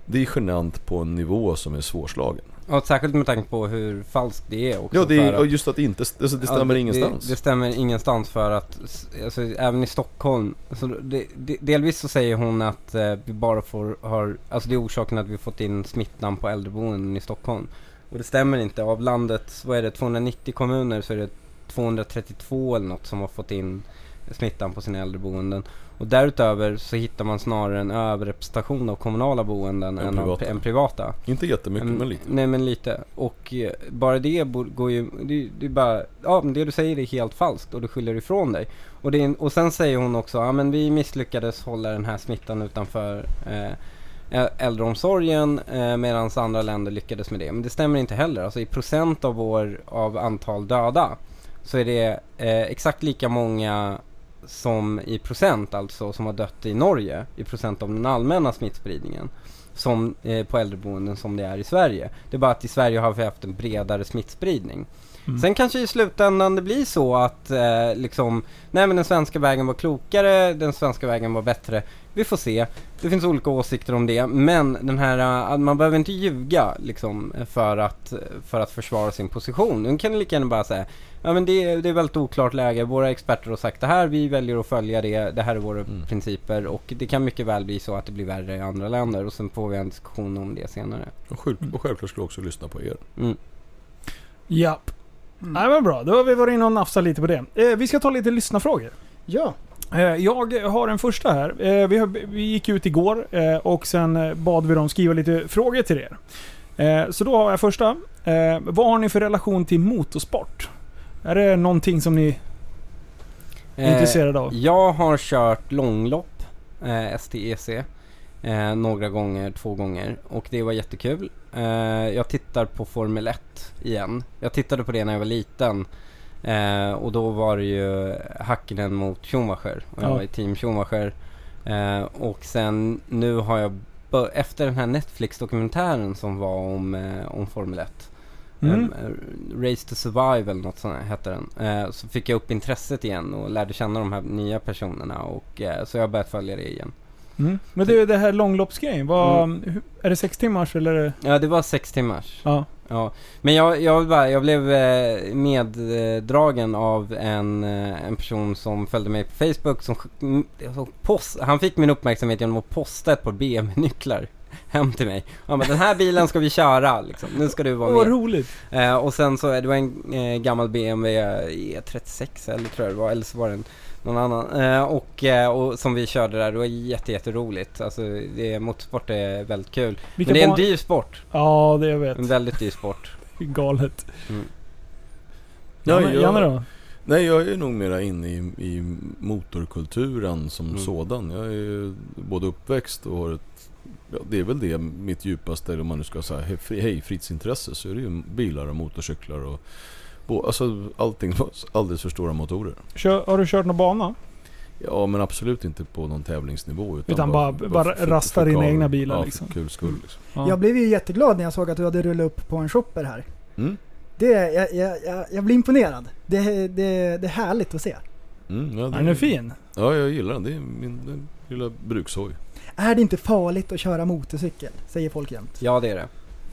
det är genant på en nivå som är svårslagen. Och särskilt med tanke på hur falskt det är också. Ja, det är, att- och just att det inte, alltså det stämmer Ja, ingenstans. Det, det stämmer ingenstans för att, alltså, även i Stockholm, alltså, det, det, delvis så säger hon att eh, vi bara får, har, alltså det är orsaken att vi fått in smittan på äldreboenden i Stockholm. Och det stämmer inte. Av landets, vad är det, 290 kommuner så är det 232 eller något som har fått in smittan på sina äldreboenden. Och därutöver så hittar man snarare en överrepresentation av kommunala boenden Än än, av, privata. än privata. Inte jättemycket, Mm, men lite. Nej men lite. Och eh, bara det går ju, det, det är bara, ja men det du säger är helt falskt och du skyller ifrån dig. Och, det och sen säger hon också, ja men vi misslyckades hålla den här smittan utanför eh, äldreomsorgen eh, medan andra länder lyckades med det. Men det stämmer inte heller. Alltså i procent av vår, av antal döda så är det eh, exakt lika många som i procent alltså som har dött i Norge i procent av den allmänna smittspridningen som eh, på äldreboenden som det är i Sverige. Det är bara att i Sverige har vi haft en bredare smittspridning. Mm. Sen kanske i slutändan det blir så att eh, liksom, nej men den svenska vägen var klokare, den svenska vägen var bättre. Vi får se. Det finns olika åsikter om det, men den här, eh, att man behöver inte ljuga liksom för att, för att försvara sin position. Nu kan ni lika gärna bara säga, ja men det, det är väldigt oklart läge, våra experter har sagt det här, vi väljer att följa det, det här är våra Mm. principer och det kan mycket väl bli så att det blir värre i andra länder och sen får vi en diskussion om det senare. Och, själv, och självklart ska jag också lyssna på er. Mm. Japp. Mm. Nej men bra, då har vi varit inne och nafsat lite på det. Eh, vi ska ta lite lyssnarfrågor. Ja, Eh, jag har en första här. Eh, vi, har, vi gick ut igår eh, och sen eh, bad vi dem skriva lite frågor till er. Eh, så då har jag första. Eh, vad har ni för relation till motorsport? Är det någonting som ni är intresserade av? Jag har kört långlopp, eh, STEC, eh, några gånger, två gånger och det var jättekul. Eh, jag tittar på Formel 1 igen. Jag tittade på det när jag var liten eh, och då var det ju Hakkinen mot Schumacher och jag Ja. var i team Schumacher. Eh, och sen nu har jag, efter den här Netflix-dokumentären som var om, om Formel 1 Mm. Race to Survive eller något sånt här hette den. Så fick jag upp intresset igen och lärde känna de här nya personerna och så jag har börjat följa det igen. Mm. Men det, det här långloppsgrejen, vad, Mm. är det sex timmars eller? är det- Ja det var sex timmars. Ja. Ja. Men jag, jag, bara, jag blev eh, meddragen av en, eh, en person som följde mig på Facebook som post, han fick min uppmärksamhet genom att posta ett par BMW-nycklar hem till mig. Han bara, den här bilen ska vi köra liksom. Nu ska du vara Vad med. roligt. Eh, och sen så, det var en eh, gammal BMW E36 eller tror jag det var, eller så var det en, någon annan. Eh, och, eh, och som vi körde där, det var jätte, jätteroligt. Alltså det, motorsport är väldigt kul. Vilka Men det är en dyr sport. Ja, det jag vet. En väldigt dyr sport. Galet. Mm. Ja, Janne, jag- Janne då? Nej, jag är nog mera inne i, i motorkulturen som Mm. sådan. Jag är ju både uppväxt och har ett... Ja, det är väl det mitt djupaste, om man nu ska säga hej fritidsintresse, så är det ju bilar och motorcyklar och... Alltså allting, alldeles för stora motorer. Kör, har du kört någon bana? Ja, men absolut inte på någon tävlingsnivå. Utan, Utan bara- bara rasta dina kul- egna bilar, ja, liksom. för kul skull liksom. Ja. jag blev ju jätteglad när jag såg att du hade rullat upp på en shopper här. Mm. Det, jag, jag, jag, jag blir imponerad. Det, det, det är härligt att se. Mm, ja, det, Den är fin. Ja, jag gillar den. Det är min den lilla brukshoj. Är det inte farligt att köra motorcykel? Säger folk jämt. Ja det är det.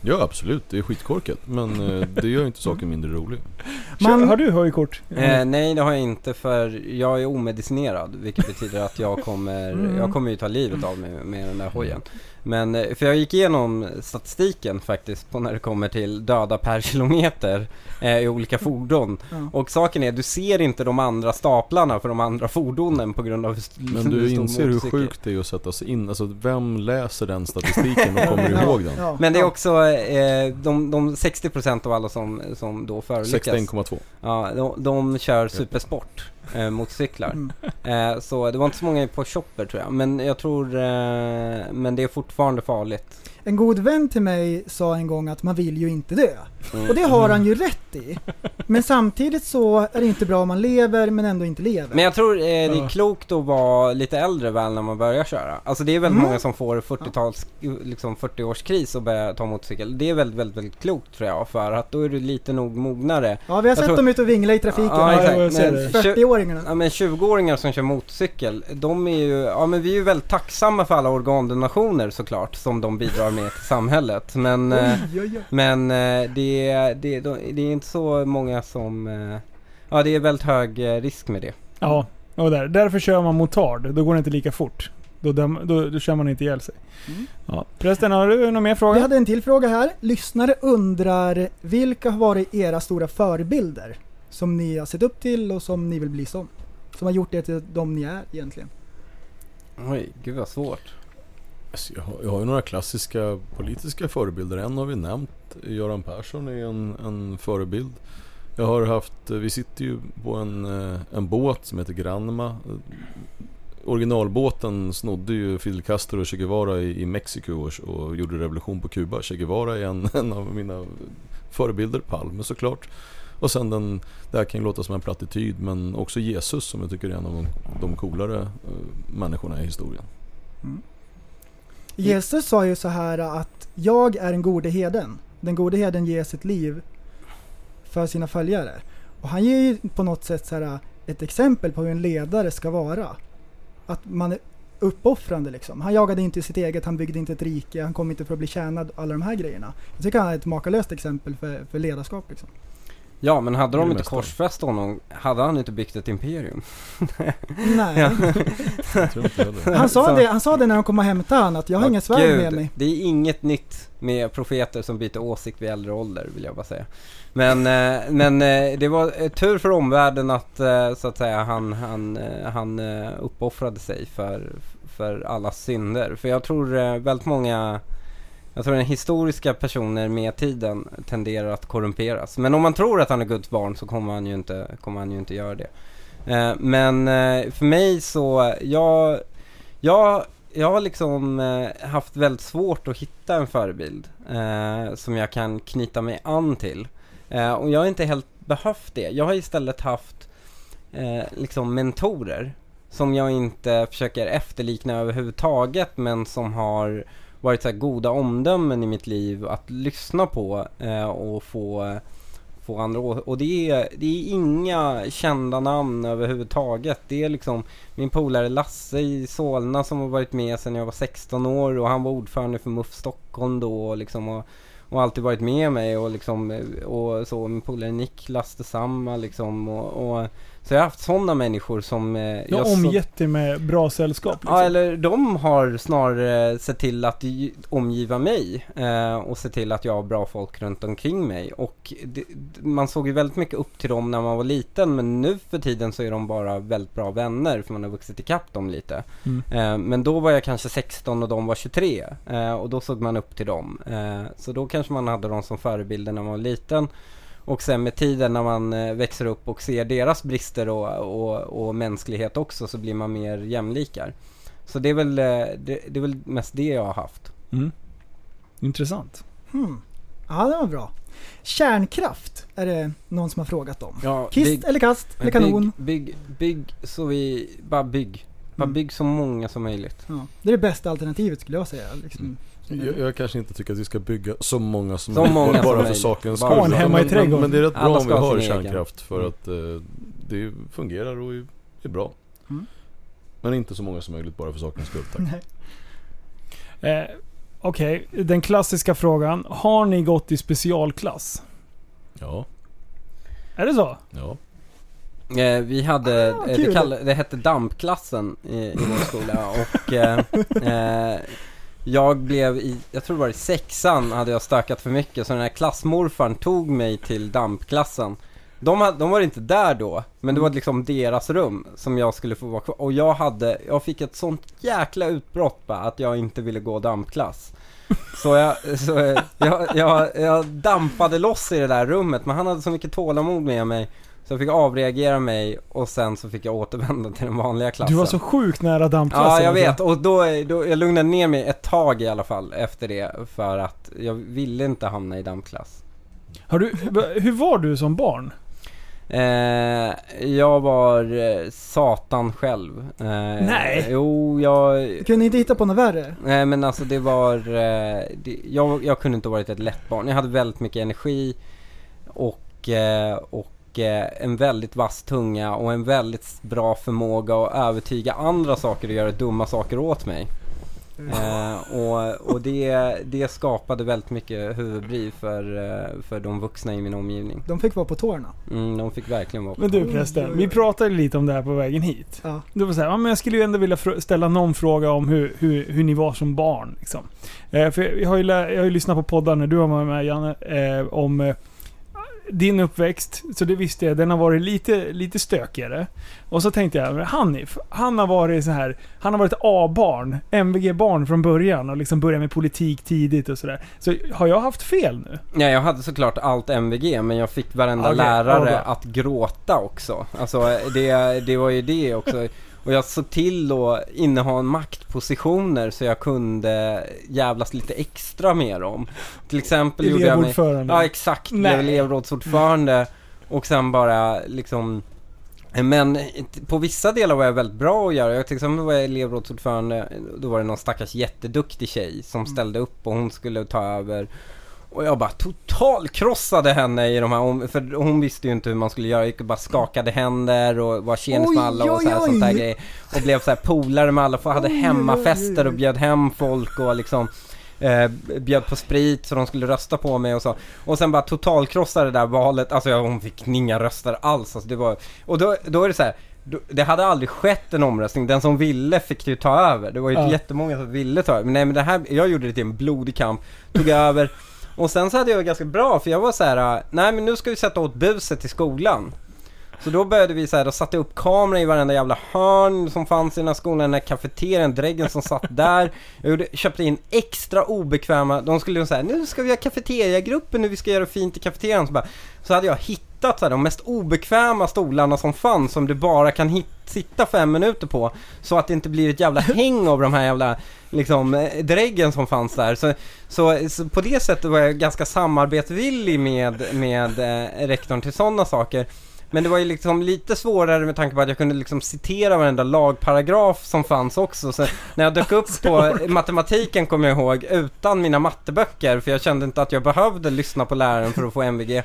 Ja, absolut. Det är skitkorkat. Men eh, det gör inte saken mindre rolig. Man- har du höjkort? Eh, nej det har jag inte för jag är omedicinerad vilket betyder att jag kommer, Mm. jag kommer ju ta livet av mig med den där hojen. Men, eh, för jag gick igenom statistiken faktiskt på när det kommer till döda per kilometer eh, i olika fordon. Ja. Och saken är, du ser inte de andra staplarna för de andra fordonen på grund av Men du inser hur sjukt det är att sätta sig in. Alltså vem läser den statistiken och kommer ihåg den? Ja, Men det är också eh, de, de 60% av alla som, som då förolyckas. 61,2. Ja, de, de kör supersport eh, motorcyklar. Mm. Eh, så det var inte så många på shopper tror jag. Men jag tror, eh, men det är fortfarande farligt. En god vän till mig sa en gång att man vill ju inte dö. Mm. Och det har han ju rätt i. Men samtidigt så är det inte bra om man lever men ändå inte lever. Men jag tror eh, det är Ja. klokt att vara lite äldre väl när man börjar köra. Alltså det är väldigt Mm. många som får 40-tals, liksom 40-årskris och börjar ta motorcykel. Det är väldigt, väldigt, väldigt klokt tror jag. För att då är du lite nog mognare. Ja, vi har Jag sett tror- dem ute och vingla i trafiken. Ja, tju- 40-åringarna. Ja men 20-åringar som kör motorcykel, de är ju, ja men vi är ju väldigt tacksamma för alla organdonationer såklart som de bidrar med till samhället. Men, eh, Oj, oj, oj. men eh, det, är- det, är- det är inte så många som, eh, ja det är väldigt hög risk med det. Ja, och där. därför kör man motard. Då går det inte lika fort. Då, döm, då, då kör man inte ihjäl sig. Mm. Ja. Förresten, har du någon mer Vi fråga? hade en till fråga här. Lyssnare undrar vilka har varit era stora förebilder? Som ni har sett upp till och som ni vill bli som? Som har gjort er till de ni är egentligen. Oj, gud vad svårt. Alltså, jag, har, jag har ju några klassiska politiska förebilder. En har vi nämnt. Göran Persson är en, en förebild. Jag har haft, vi sitter ju på en, eh, en båt som heter Granma. Originalbåten snodde ju Fidel Castro och Che Guevara i, i Mexiko och, och gjorde revolution på Kuba. Che Guevara är en, en av mina förebilder. Palme såklart. Och sen den, det här kan ju låta som en plattityd men också Jesus som jag tycker är en av de, de coolare eh, människorna i historien. Mm. Jesus sa ju så här att jag är den gode heden. Den gode heden ger sitt liv för sina följare. Och han ger ju på något sätt så här, ett exempel på hur en ledare ska vara. Att man är uppoffrande liksom. Han jagade inte sitt eget, han byggde inte ett rike, han kom inte för att bli tjänad, alla de här grejerna. Jag tycker han är ett makalöst exempel för, för ledarskap liksom. Ja men hade de inte korsfäst honom, hade han inte byggt ett imperium? Nej. Han sa, det, han sa det när de kom och hämtade han att jag har Ja, inga svärd med mig. Det är inget nytt med profeter som byter åsikt vid äldre ålder vill jag bara säga. Men, eh, men eh, det var eh, tur för omvärlden att så att säga han, han, han uppoffrade sig för, för alla synder. För jag tror väldigt många jag tror att historiska personer med tiden tenderar att korrumperas. Men om man tror att han är Guds barn så kommer han ju inte, kommer han ju inte göra det. Eh, men eh, för mig så, jag, jag, jag har liksom eh, haft väldigt svårt att hitta en förebild eh, som jag kan knyta mig an till. Eh, och jag har inte helt behövt det. Jag har istället haft eh, liksom mentorer som jag inte försöker efterlikna överhuvudtaget men som har varit så här goda omdömen i mitt liv att lyssna på eh, och få, få andra Och det är, det är inga kända namn överhuvudtaget. Det är liksom min polare Lasse i Solna som har varit med sedan jag var 16 år och han var ordförande för MUF Stockholm då och liksom och, och alltid varit med mig och liksom och så. Min polare Niklas detsamma liksom och, och så jag har haft sådana människor som eh, Du har omgett dig med bra sällskap. Liksom. Ja, eller de har snarare sett till att omgiva mig eh, och se till att jag har bra folk runt omkring mig. Och det, man såg ju väldigt mycket upp till dem när man var liten men nu för tiden så är de bara väldigt bra vänner för man har vuxit ikapp dem lite. Mm. Eh, men då var jag kanske 16 och de var 23 eh, och då såg man upp till dem. Eh, så då kanske man hade dem som förebilder när man var liten. Och sen med tiden när man eh, växer upp och ser deras brister och, och, och mänsklighet också så blir man mer jämlikar. Så det är väl, eh, det, det är väl mest det jag har haft. Mm. Intressant. Hmm. Ja, det var bra. Kärnkraft är det någon som har frågat om. Ja, Kist eller kast eller kanon? Bygg, bygg, bygg så vi, bara bygg. Bara Mm. bygg så många som möjligt. Ja, det är det bästa alternativet skulle jag säga. Liksom. Jag, jag kanske inte tycker att vi ska bygga så många som Så möjligt, många bara som för sakens skull. Ha en hemma i men, trädgården. men, men det är rätt bra om vi ha har sin egen. kärnkraft för Mm. att eh, det fungerar och är, bra. Mm. Men inte så många som möjligt bara för sakens skull tack. Eh, Okej, den klassiska frågan. Har ni gått i specialklass? Ja, Är det så? ja. Eh, vi hade, Ah, eh, det, kall, det hette dampklassen i, i vår skola och eh, eh, jag blev i, jag tror det var i sexan hade jag stökat för mycket så den här klassmorfarn tog mig till dampklassen. De, hade, de var inte där då, men det var liksom deras rum som jag skulle få vara kvar. Och jag hade, jag fick ett sånt jäkla utbrott bara att jag inte ville gå dampklass. Så jag, så jag, jag, jag, jag dampade loss i det där rummet, men han hade så mycket tålamod med mig. Så jag fick avreagera mig och sen så fick jag återvända till den vanliga klassen. Du var så sjukt nära dampklassen. Ja, jag alltså. vet. Och då, då, jag lugnade ner mig ett tag i alla fall efter det. För att jag ville inte hamna i dampklass. Har du, hur var du som barn? Eh, jag var eh, satan själv. Eh, Nej. Jo, jag... Du kunde inte hitta på något värre? Nej men alltså det var, eh, det, jag, jag kunde inte varit ett lätt barn. Jag hade väldigt mycket energi och, eh, och en väldigt vass tunga och en väldigt bra förmåga att övertyga andra saker och göra dumma saker åt mig. Eh, och och det, det skapade väldigt mycket huvudbry för, eh, för de vuxna i min omgivning. De fick vara på tårna. Mm, de fick verkligen vara på Men du prästen, vi pratade lite om det här på vägen hit. Ja. Du var såhär, ja, men jag skulle ju ändå vilja ställa någon fråga om hur, hur, hur ni var som barn. Liksom. Eh, för jag har, ju jag har ju lyssnat på poddar när du har varit med Janne, eh, om eh, din uppväxt. Så det visste jag, den har varit lite, lite stökigare. Och så tänkte jag, Hanif, han har varit så här, han har varit A-barn, MVG-barn från början och liksom börjat med politik tidigt och sådär. Så har jag haft fel nu? Ja, jag hade såklart allt MVG men jag fick varenda Okej, lärare bra. att gråta också. Alltså det, det var ju det också. Och jag såg till att inneha en maktpositioner så jag kunde jävlas lite extra med dem. Till exempel gjorde jag mig... Ja exakt, blev elevrådsordförande och sen bara liksom men på vissa delar var jag väldigt bra att göra. Jag till exempel var jag elevrådsordförande, då var det någon stackars jätteduktig tjej som ställde upp och hon skulle ta över Och jag bara totalkrossade henne i de här, för hon visste ju inte hur man skulle göra, jag gick och bara skakade händer och var tjenis Oj, med alla och så här, oj, sånt där oj. grejer. Och blev så här polare med alla, för hade Oj, oj, hemmafester oj. och bjöd hem folk och liksom eh, bjöd på sprit så de skulle rösta på mig och så. Och sen bara totalkrossade det där valet, alltså jag, hon fick inga röster alls. Alltså det var, och då, då är det så här. Det hade aldrig skett en omröstning, den som ville fick ju ta över. Det var ju Ja. jättemånga som ville ta över. Men nej men det här, jag gjorde det till en blodig kamp, tog över. Och sen så hade jag ganska bra för jag var så här: nej men nu ska vi sätta åt buset i skolan. Så då började vi så här, och satte upp kameror i varenda jävla hörn som fanns i den här skolan, den här kafeterian, dräggen som satt där. Jag gjorde, köpte in extra obekväma, de skulle ju säga nu ska vi ha kafeteriagruppen, nu vi ska göra fint i kafeterian. Så, bara, så hade jag hittat så här, de mest obekväma stolarna som fanns som du bara kan hit, sitta fem minuter på. Så att det inte blir ett jävla häng av de här jävla liksom eh, dräggen som fanns där. Så, så, så på det sättet var jag ganska samarbetsvillig med, med eh, rektorn till sådana saker. Men det var ju liksom lite svårare med tanke på att jag kunde liksom citera varenda lagparagraf som fanns också. Så när jag dök upp på matematiken kommer jag ihåg, utan mina matteböcker, för jag kände inte att jag behövde lyssna på läraren för att få MVG.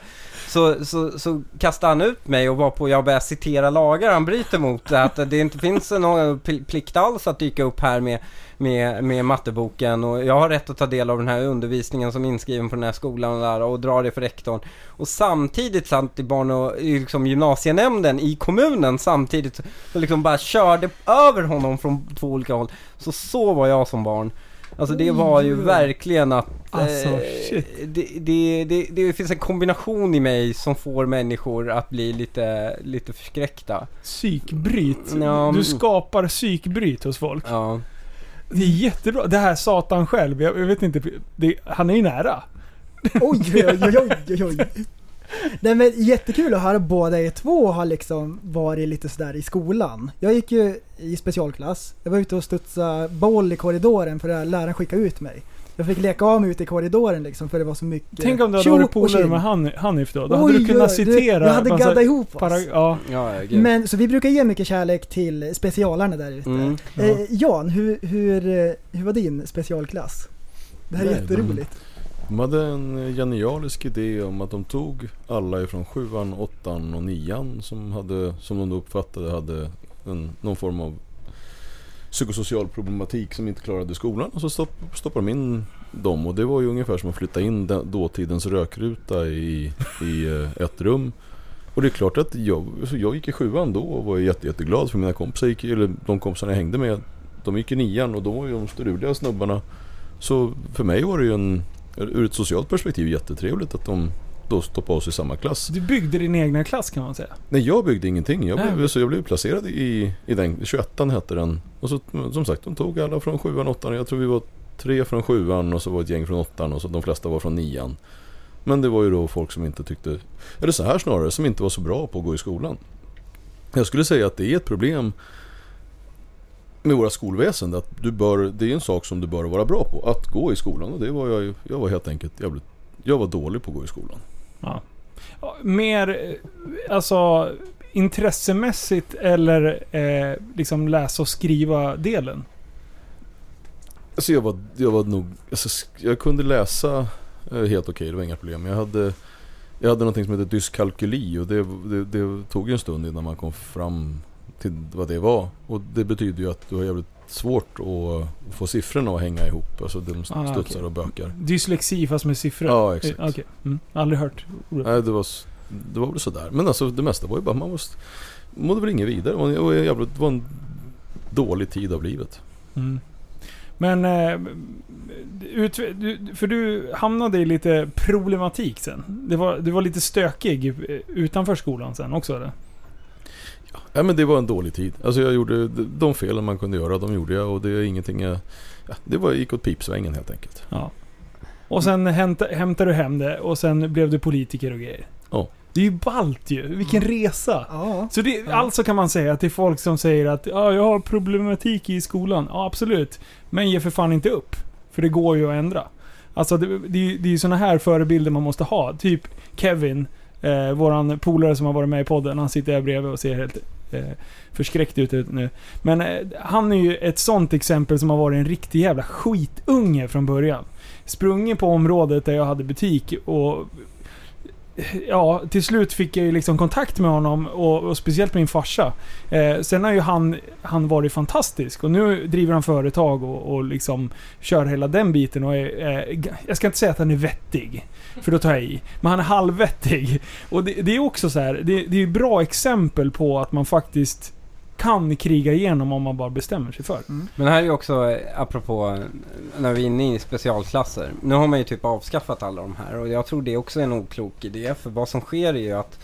Så, så, så kastade han ut mig och var på, jag började citera lagar han bryter mot. Att det inte finns någon pl- plikt alls att dyka upp här med, med, med matteboken och jag har rätt att ta del av den här undervisningen som är inskriven på den här skolan och, där, och dra det för rektorn. Och samtidigt satt i barn och liksom gymnasienämnden i kommunen samtidigt så liksom bara körde över honom från två olika håll. Så så var jag som barn. Alltså det var ju Oj. verkligen att Alltså, eh, det, det, det, det finns en kombination i mig som får människor att bli lite, lite förskräckta. Psykbryt. Ja, Du mm. skapar psykbryt hos folk. Ja. Det är jättebra. Det här Satan själv, jag, jag vet inte. Det, han är ju nära. Oj, oj, oj, oj, oj, oj. Nej men jättekul att höra båda er två har liksom varit lite sådär i skolan. Jag gick ju i specialklass. Jag var ute och studsade boll i korridoren för att läraren skickade ut mig. Jag fick leka av mig ute i korridoren liksom för det var så mycket Tänk om du hade varit polare med Han, Hanif då. Då Oj, hade du kunnat citera... Du, jag hade gaddat ihop oss. para- Ja. Ja. Men så vi brukar ge mycket kärlek till specialarna där ute. Mm. Eh, Jan, hur, hur, eh, hur var din specialklass? Det här är Nej, jätteroligt. De hade en genialisk idé om att de tog alla ifrån sjuan, åttan och nian som, hade, som de uppfattade hade en, någon form av psykosocial problematik som inte klarade skolan. Och så stopp, stoppade de in dem och det var ju ungefär som att flytta in den, dåtidens rökruta i, i eh, ett rum. Och det är klart att jag, så jag gick i sjuan då och var jätte, jätteglad för mina kompisar gick, eller de kompisarna jag hängde med, de gick i nian och då var ju de struliga snubbarna. Så för mig var det ju en, ur ett socialt perspektiv jättetrevligt att de då stoppade oss i samma klass. Du byggde din egna klass kan man säga. Nej jag byggde ingenting. Jag blev, så jag blev placerad i, i den, 21 hette den. Och så som sagt de tog alla från sjuan, åttan. Jag tror vi var tre från sjuan och så var ett gäng från åttan och så de flesta var från nian. Men det var ju då folk som inte tyckte, eller så här snarare, som inte var så bra på att gå i skolan. Jag skulle säga att det är ett problem med våra skolväsende. Att du bör, det är en sak som du bör vara bra på. Att gå i skolan. Och det var jag. Jag var helt enkelt jävligt, jag var dålig på att gå i skolan. Ja. Mer, eh, alltså intressemässigt eller eh, liksom läsa och skriva delen? Alltså jag var, jag var nog, alltså jag kunde läsa eh, helt okej, det var inga problem. Jag hade, jag hade någonting som heter dyskalkyli och det, det, det tog ju en stund innan man kom fram till vad det var. Och det betyder ju att du har jävligt svårt att få siffrorna att hänga ihop. Alltså de Ah, studsar okej. och bökar. Dyslexi fast med siffror? Ja, exakt. Eh, Okej. Mm. Aldrig hört. ordet. Nej, det var, det var väl sådär. Men alltså det mesta var ju bara, man måste, mådde väl inget vidare. Det var, det en jävligt, det var en dålig tid av livet. Mm. Men, eh, du, för du hamnade i lite problematik sen. Det var, du var lite stökig eh, utanför skolan sen också eller? Ja men det var en dålig tid. Alltså jag gjorde de- felen man kunde göra, de gjorde jag och det är ingenting jag... Ja, det var, gick åt pipsvängen helt enkelt. Ja. Och sen hämta, hämtade du hem det och sen blev du politiker och grejer. Ja. Det är ju ballt ju. Vilken resa. Ja. Så det, alltså kan man säga till folk som säger att ja, jag har problematik i skolan. Ja, absolut. Men ge för fan inte upp. För det går ju att ändra. Alltså det, det, är ju- det är ju såna här förebilder man måste ha. Typ Kevin, eh, våran polare som har varit med i podden. Han sitter här bredvid och ser helt eh, förskräckt ut nu. Men eh, han är ju ett sånt exempel som har varit en riktig jävla skitunge från början. Sprungit på området där jag hade butik och Ja, till slut fick jag ju liksom kontakt med honom och, och speciellt min farsa. Eh, sen har ju han, han varit fantastisk och nu driver han företag och, och liksom kör hela den biten och är, eh, Jag ska inte säga att han är vettig, för då tar jag i. Men han är halvvettig. Och det, det är också så här, det, det är ju bra exempel på att man faktiskt kan kriga igenom om man bara bestämmer sig för. Men här är ju också, eh, apropå eh, när vi är inne i specialklasser. Nu har man ju typ avskaffat alla de här och jag tror det också är en oklok idé. För vad som sker är ju att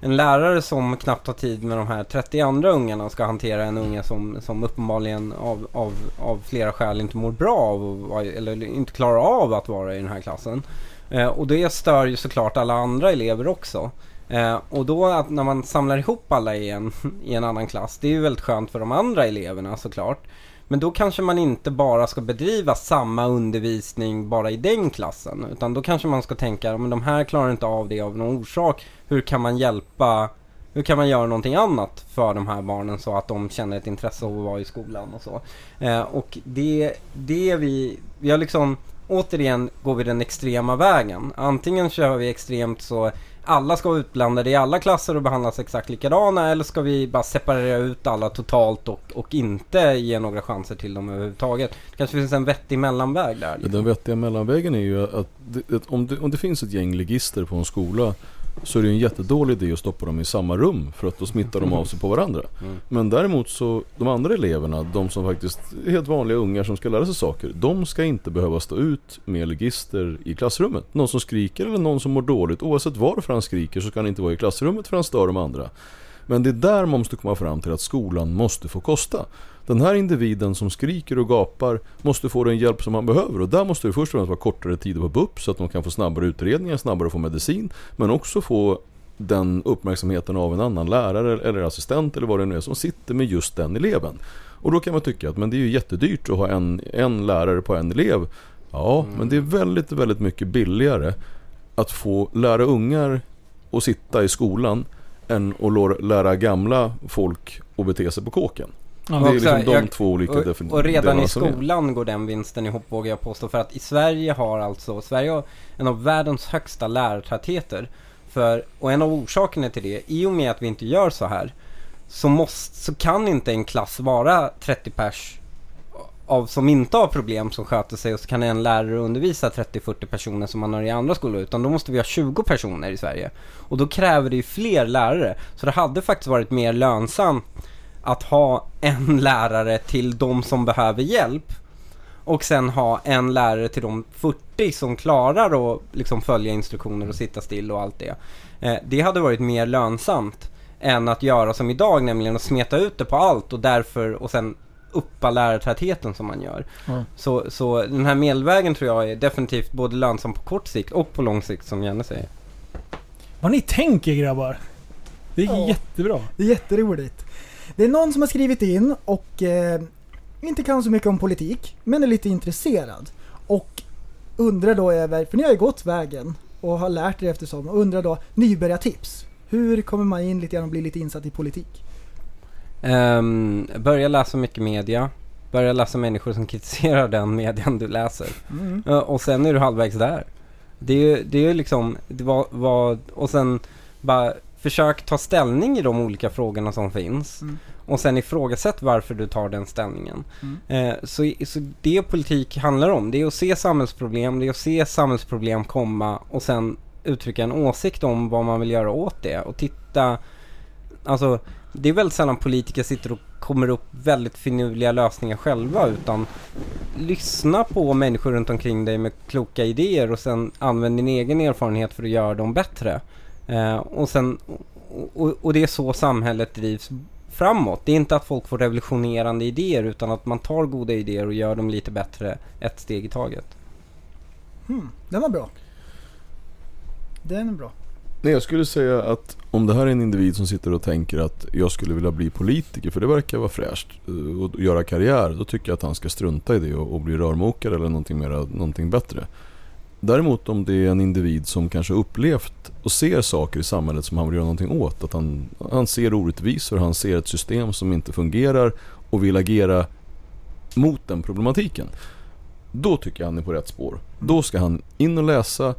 en lärare som knappt har tid med de här 30 andra ungarna ska hantera en unge som, som uppenbarligen av, av, av flera skäl inte mår bra av eller inte klarar av att vara i den här klassen. Eh, och det stör ju såklart alla andra elever också. Eh, och då att när man samlar ihop alla i en, i en annan klass, det är ju väldigt skönt för de andra eleverna såklart. Men då kanske man inte bara ska bedriva samma undervisning bara i den klassen. Utan då kanske man ska tänka, men de här klarar inte av det av någon orsak. Hur kan man hjälpa, hur kan man göra någonting annat för de här barnen så att de känner ett intresse av att vara i skolan och så. Eh, och det, det vi, vi har liksom, återigen går vi den extrema vägen. Antingen kör vi extremt så alla ska vara utblandade i alla klasser och behandlas exakt likadana eller ska vi bara separera ut alla totalt och, och inte ge några chanser till dem överhuvudtaget? Det kanske finns en vettig mellanväg där. liksom. Den vettiga mellanvägen är ju att, att om, det, om det finns ett gäng ligister på en skola så är det en jättedålig idé att stoppa dem i samma rum för att då smittar de av sig på varandra. Mm. Men däremot så, de andra eleverna, de som faktiskt är helt vanliga ungar som ska lära sig saker, de ska inte behöva stå ut med ligister i klassrummet. Någon som skriker eller någon som mår dåligt, oavsett varför han skriker så ska han inte vara i klassrummet för han stör de andra. Men det är där man måste komma fram till att skolan måste få kosta. Den här individen som skriker och gapar måste få den hjälp som han behöver och där måste det först och främst vara kortare tider på BUP så att de kan få snabbare utredningar, snabbare få medicin men också få den uppmärksamheten av en annan lärare eller assistent eller vad det nu är som sitter med just den eleven. Och då kan man tycka att men det är ju jättedyrt att ha en, en lärare på en elev. Ja, men det är väldigt, väldigt mycket billigare att få lära ungar att sitta i skolan än att lära gamla folk att bete sig på kåken. Ja, det är liksom de jag- två olika Och, defin- och redan i skolan går den vinsten ihop vågar jag påstå. För att i Sverige har alltså, Sverige har en av världens högsta lärartätheter. För, och en av orsakerna till det, i och med att vi inte gör så här, så, måste, så kan inte en klass vara 30 pers av som inte har problem som sköter sig och så kan en lärare undervisa 30-40 personer som man har i andra skolor utan då måste vi ha 20 personer i Sverige. Och då kräver det ju fler lärare. Så det hade faktiskt varit mer lönsamt att ha en lärare till de som behöver hjälp och sen ha en lärare till de 40 som klarar att liksom följa instruktioner och sitta still och allt det. Eh, det hade varit mer lönsamt än att göra som idag, nämligen att smeta ut det på allt och därför och sen uppa lärartätheten som man gör. Ja. Så, så den här medelvägen tror jag är definitivt både lönsam på kort sikt och på lång sikt som Janne säger. Vad ni tänker grabbar. Det är Ja. jättebra. Det är jätteroligt. Det är någon som har skrivit in och eh, inte kan så mycket om politik, men är lite intresserad. Och undrar då över, för ni har ju gått vägen och har lärt er eftersom, och undrar då nybörjartips. Hur kommer man in lite grann och bli lite insatt i politik? Um, börja läsa mycket media. Börja läsa människor som kritiserar den median du läser. Mm. Och sen är du halvvägs där. Det är ju, det är liksom, det var, var, och sen bara försök ta ställning i de olika frågorna som finns. Mm. Och sen ifrågasätt varför du tar den ställningen. Mm. Eh, så, så det politik handlar om, det är att se samhällsproblem, det är att se samhällsproblem komma och sen uttrycka en åsikt om vad man vill göra åt det. Och titta, alltså det är väldigt sällan politiker sitter och kommer upp väldigt finurliga lösningar själva utan lyssna på människor runt omkring dig med kloka idéer och sen använd din egen erfarenhet för att göra dem bättre. Eh, och, sen, och, och, det är så samhället drivs framåt. Det är inte att folk får revolutionerande idéer utan att man tar goda idéer och gör dem lite bättre ett steg i taget. Hmm, den var bra. Den är bra. Nej, jag skulle säga att om det här är en individ som sitter och tänker att jag skulle vilja bli politiker, för det verkar vara fräscht, eh, och göra karriär, då tycker jag att han ska strunta i det och, och bli rörmokare eller någonting, mera, någonting bättre. Däremot om det är en individ som kanske upplevt och ser saker i samhället som han vill göra någonting åt. Att han, han ser orättvisor, han ser ett system som inte fungerar och vill agera mot den problematiken. Då tycker jag han är på rätt spår. Då ska han in och läsa,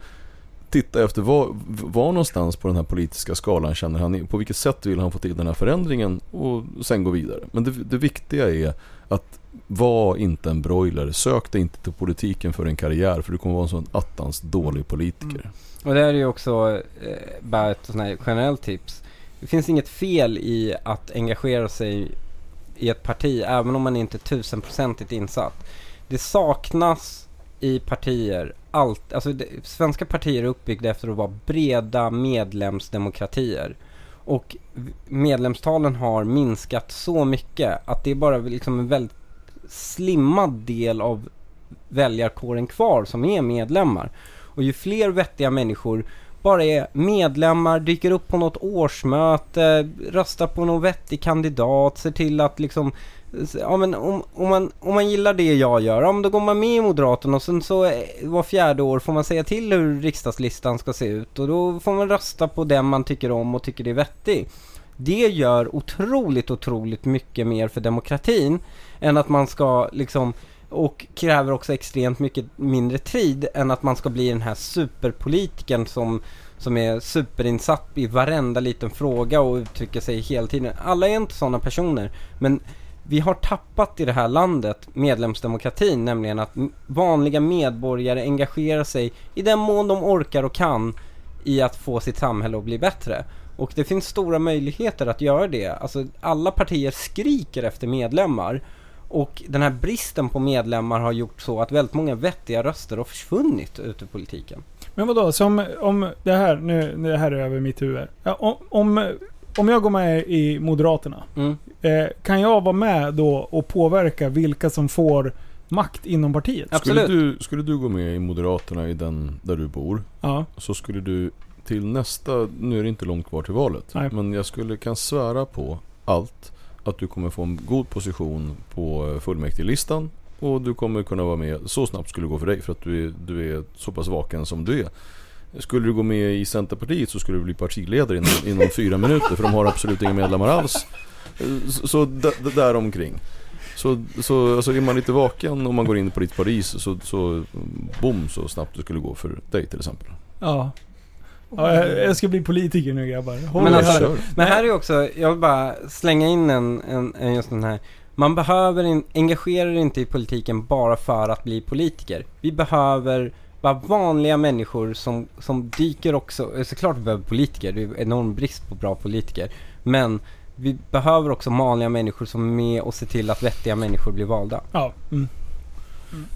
titta efter var, var någonstans på den här politiska skalan känner han, på vilket sätt vill han få till den här förändringen och sen gå vidare. Men det, det viktiga är att var inte en broiler. Sök dig inte till politiken för en karriär för du kommer vara en sån attans dålig politiker. Mm. Och det här är ju också eh, bara ett sånt här generellt tips. Det finns inget fel i att engagera sig i ett parti även om man inte är tusenprocentigt insatt. Det saknas i partier allt, alltså det, svenska partier är uppbyggda efter att vara breda medlemsdemokratier. Och medlemstalen har minskat så mycket att det är bara liksom en väldigt slimmad del av väljarkåren kvar som är medlemmar. Och ju fler vettiga människor bara är medlemmar, dyker upp på något årsmöte, röstar på någon vettig kandidat, ser till att liksom Ja men om, om, man, om man gillar det jag gör, ja men då går man med i Moderaterna och sen så eh, var fjärde år får man säga till hur riksdagslistan ska se ut och då får man rösta på den man tycker om och tycker det är vettig. Det gör otroligt, otroligt mycket mer för demokratin än att man ska liksom och kräver också extremt mycket mindre tid än att man ska bli den här superpolitikern som, som är superinsatt i varenda liten fråga och uttrycker sig hela tiden. Alla är inte sådana personer, men vi har tappat i det här landet medlemsdemokratin, nämligen att vanliga medborgare engagerar sig i den mån de orkar och kan i att få sitt samhälle att bli bättre. Och det finns stora möjligheter att göra det. Alltså alla partier skriker efter medlemmar. Och den här bristen på medlemmar har gjort så att väldigt många vettiga röster har försvunnit ute i politiken. Men vadå, som om det här, nu, det här är över mitt huvud. Ja, om, om, om jag går med i Moderaterna, Mm. eh, kan jag vara med då och påverka vilka som får makt inom partiet? Ja. Skulle Absolut. du, skulle du gå med i Moderaterna i den där du bor Ja. så skulle du till nästa, nu är det inte långt kvar till valet, Nej. men jag skulle kan svära på allt att du kommer få en god position på eh, fullmäktigelistan och du kommer kunna vara med, så snabbt skulle det gå för dig för att du är, du är så pass vaken som du är. Skulle du gå med i Centerpartiet så skulle du bli partiledare inom, inom fyra minuter för de har absolut inga medlemmar alls. Så, så d- d- där omkring. Så, så alltså är man lite vaken och man går in på ditt parti så, så boom så snabbt det skulle gå för dig till exempel. Ja. Ja jag, jag ska bli politiker nu grabbar. Håll Men alltså- här. Men här är också, jag vill bara slänga in en, en, en just den här. Man behöver in, engagera er inte i politiken bara för att bli politiker. Vi behöver bara vanliga människor som, som dyker också, eh, såklart vi behöver politiker, det är enorm brist på bra politiker. Men vi behöver också vanliga människor som är med och ser till att vettiga människor blir valda. Ja. Mm.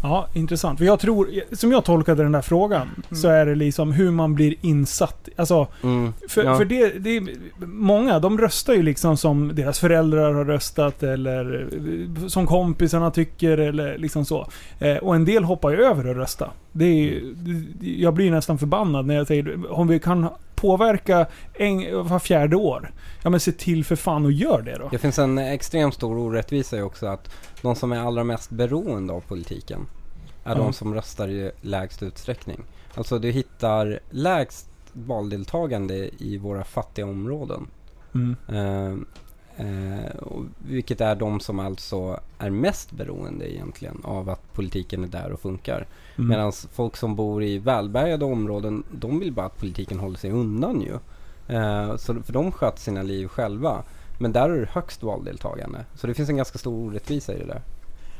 Ja, intressant. För jag tror, som jag tolkade den där frågan, så är det liksom hur man blir insatt. Alltså, Mm. För, Ja. för det, det är, många de röstar ju liksom som deras föräldrar har röstat eller som kompisarna tycker eller liksom så. Eh, och en del hoppar ju över att rösta. Det är, jag blir nästan förbannad när jag säger om vi kan påverka en, var fjärde år. Ja men se till för fan och gör det då. Det finns en extremt stor orättvisa ju också att de som är allra mest beroende av politiken är Ja. de som röstar i lägst utsträckning. Alltså du hittar lägst valdeltagande i våra fattiga områden. Mm. Eh, eh, och vilket är de som alltså är mest beroende egentligen av att politiken är där och funkar. Mm. Medan folk som bor i välbärgade områden, de vill bara att politiken håller sig undan ju. Eh, så för de sköter sina liv själva. Men där är det högst valdeltagande. Så det finns en ganska stor orättvisa i det där.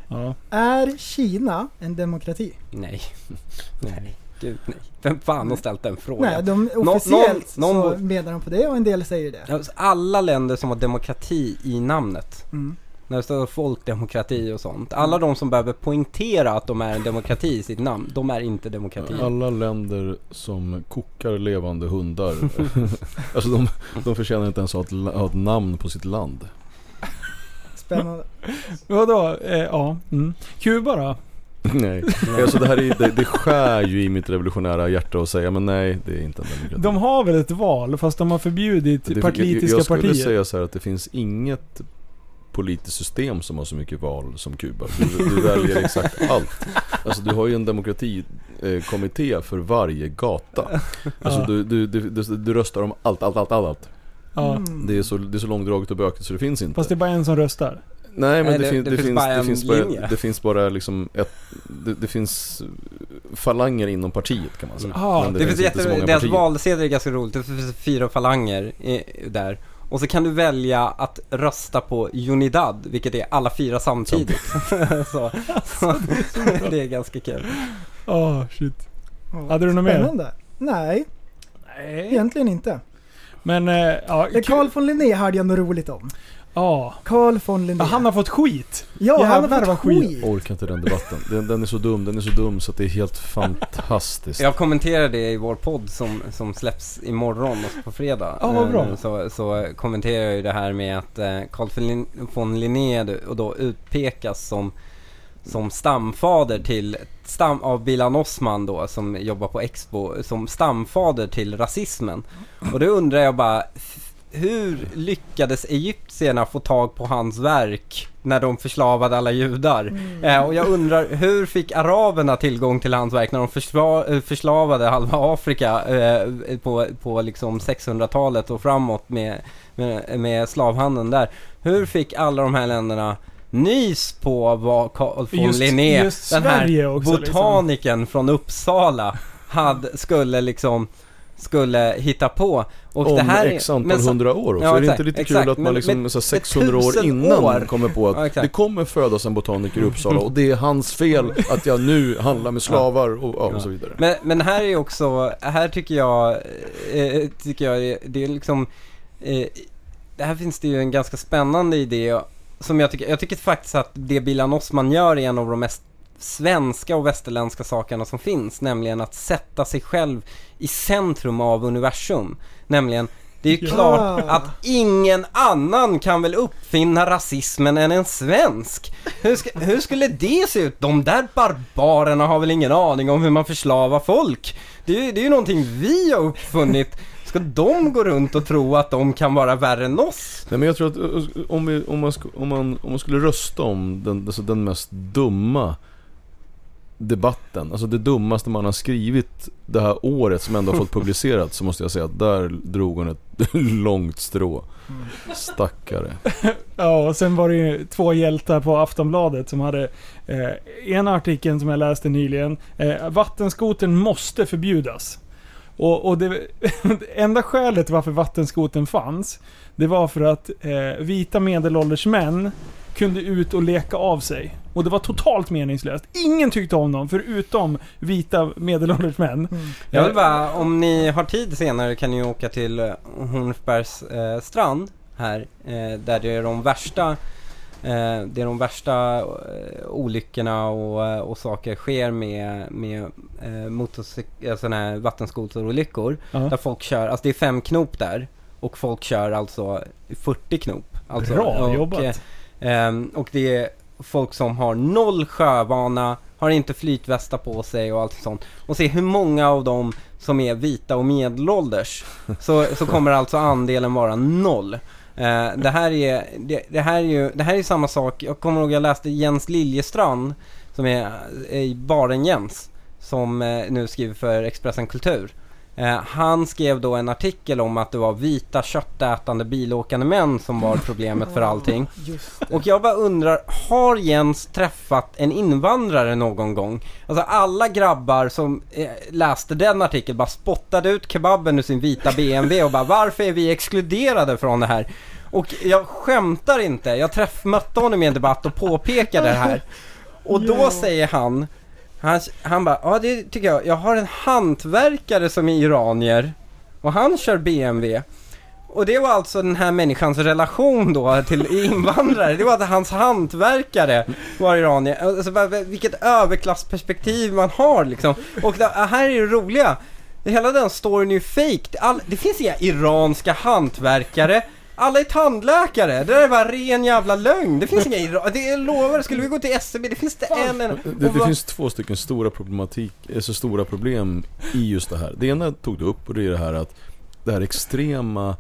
Ja. Är Kina en demokrati? Nej. nej. Gud nej. Vem fan har ställt den frågan? Nej, de, officiellt någon- någon- så menar de på det och en del säger det. Alla länder som har demokrati i namnet. Mm. När det står folkdemokrati och sånt. Alla de som behöver poängtera att de är en demokrati i sitt namn, de är inte demokratier. Alla länder som kokar levande hundar. alltså de, de förtjänar inte ens ha ett, la- ha ett namn på sitt land. Spännande. Vadå? Eh, ja. Mm. Kuba då? nej. Alltså det här är, det, det skär ju i mitt revolutionära hjärta att säga men nej det är inte en demokrati. De har väl ett val fast de har förbjudit Det- politiska jag skulle partier. säga så här att det finns inget politiskt system som har så mycket val som Kuba. Du, du väljer exakt allt. Alltså du har ju en demokrati eh, kommitté för varje gata. Alltså du, du, du, du, du röstar om allt, allt, allt, allt. allt. Ja. Mm. Det är så, det är så långdraget och bökigt så det finns inte. Fast det är bara en som röstar. Nej men Nej, det, det- fin, det det, finns finns, bara det, finns bara, det finns bara liksom ett, det, det finns falanger inom partiet kan man säga. Ah, Det, finns inte så jätte, många deras partier. valsedel är ganska roligt, det finns fyra falanger i, där. Och så kan du välja att rösta på Unidad, vilket är alla fyra samtidigt. så, så, det är ganska kul. Åh, shit. Ja, Hade du något mer? Spännande. Nej, Nej. egentligen inte. Men, eh, ja. Carl von Linné hade jag något roligt om. Ja. Carl von Linné. Ja, Han har fått skit. ja, han jävlar har vad fått skit. skit. Jag orkar inte den debatten. Den, den är så dum, den är så dum så att det är helt fantastiskt. Jag kommenterar det i vår podd som, som släpps imorgon och på fredag. Ja, vad bra. Eh, Så, så kommenterar jag ju det här med att eh, Carl von Lin- von Linné och då utpekas som, som stamfader till, stam, av Bilan Osman då som jobbar på Expo, som stamfader till rasismen. Och då undrar jag bara, hur lyckades egyptierna få tag på hans verk när de förslavade alla judar? Eh, och jag undrar, hur fick araberna tillgång till hans verk när de försva- eh, förslavade halva Afrika eh, på, på liksom 600-talet och framåt med, med, med slavhandeln där? Hur fick alla de här länderna nys på vad Carl von Just- Linné, just den här också, liksom. från Uppsala, hade, skulle liksom skulle hitta på. Och Om det här är- x antal så- hundra år. Så Ja, är det inte lite exakt. kul att man liksom men- så här men 600 år innan år. kommer på att Ja, det kommer födas en botaniker i Uppsala och det är hans fel att jag nu handlar med slavar och, ja, och så vidare. Men, men här är också, här tycker jag, eh, tycker jag det- är liksom, eh, här finns det ju en ganska spännande idé som jag tycker, jag tycker faktiskt att det Bilan Osman gör är en av de mest svenska och västerländska sakerna som finns, nämligen att sätta sig själv i centrum av universum. Nämligen, det är ju Ja. klart att ingen annan kan väl uppfinna rasismen än en svensk. Hur, ska, hur skulle det se ut? De där barbarerna har väl ingen aning om hur man förslavar folk? Det är ju, det är någonting vi har uppfunnit. Ska de gå runt och tro att de kan vara värre än oss? Nej men jag tror att om, vi, om, man, om, man, om man skulle rösta om den, alltså den mest dumma debatten, alltså det dummaste man har skrivit det här året som ändå har fått publicerat så måste jag säga att där drog hon ett långt strå. Stackare. Ja, och sen var det ju två hjältar på Aftonbladet som hade eh, ena artikeln som jag läste nyligen. Eh, vattenskoten måste förbjudas. Och, och det, det enda skälet varför vattenskoten fanns, det var för att eh, vita medelålders män kunde ut och leka av sig. Och det var totalt meningslöst. Ingen tyckte om dem, förutom vita medelålders män. Jag vill bara, om ni har tid senare kan ni åka till eh, Hornsbergs eh, strand här, eh, där det är de värsta eh, det är de värsta eh, olyckorna och, och saker sker med, med eh, motorcyk- såna här vattenskoterolyckor. Ja. Där folk kör, alltså det är fem knop där och folk kör alltså 40 knop. Alltså, Bra och, jobbat eh, och det är folk som har noll sjövana, har inte flytvästar på sig och allt sånt. Och se hur många av dem som är vita och medelålders. Så, så kommer alltså andelen vara noll. Eh, det, här är, det, det här är ju det här är samma sak, jag kommer ihåg jag läste Jens Liljestrand som är i Baren Jens som eh, nu skriver för Expressen Kultur. Eh, han skrev då en artikel om att det var vita köttätande bilåkande män som var problemet för allting. Och jag bara undrar, har Jens träffat en invandrare någon gång? Alltså alla grabbar som eh, läste den artikeln bara spottade ut kebaben ur sin vita BMW och bara varför är vi exkluderade från det här? Och jag skämtar inte, jag träff, mötte honom i en debatt och påpekade det här. Och då säger han, han, han bara, ja det tycker jag, jag har en hantverkare som är iranier och han kör BMW. Och det var alltså den här människans relation då till invandrare. Det var att hans hantverkare var iranier. Alltså vilket överklassperspektiv man har liksom. Och det äh, här är det roliga. Hela den storyn är ju fake. All, det finns inga iranska hantverkare. Alla är tandläkare. Det där är bara ren jävla lögn. Det finns inga iran... Det jag lovar, skulle vi gå till SCB, det finns det en... en Det, det finns två stycken stora problematik, alltså stora problem i just det här. Det ena tog du upp och det är det här att det här extrema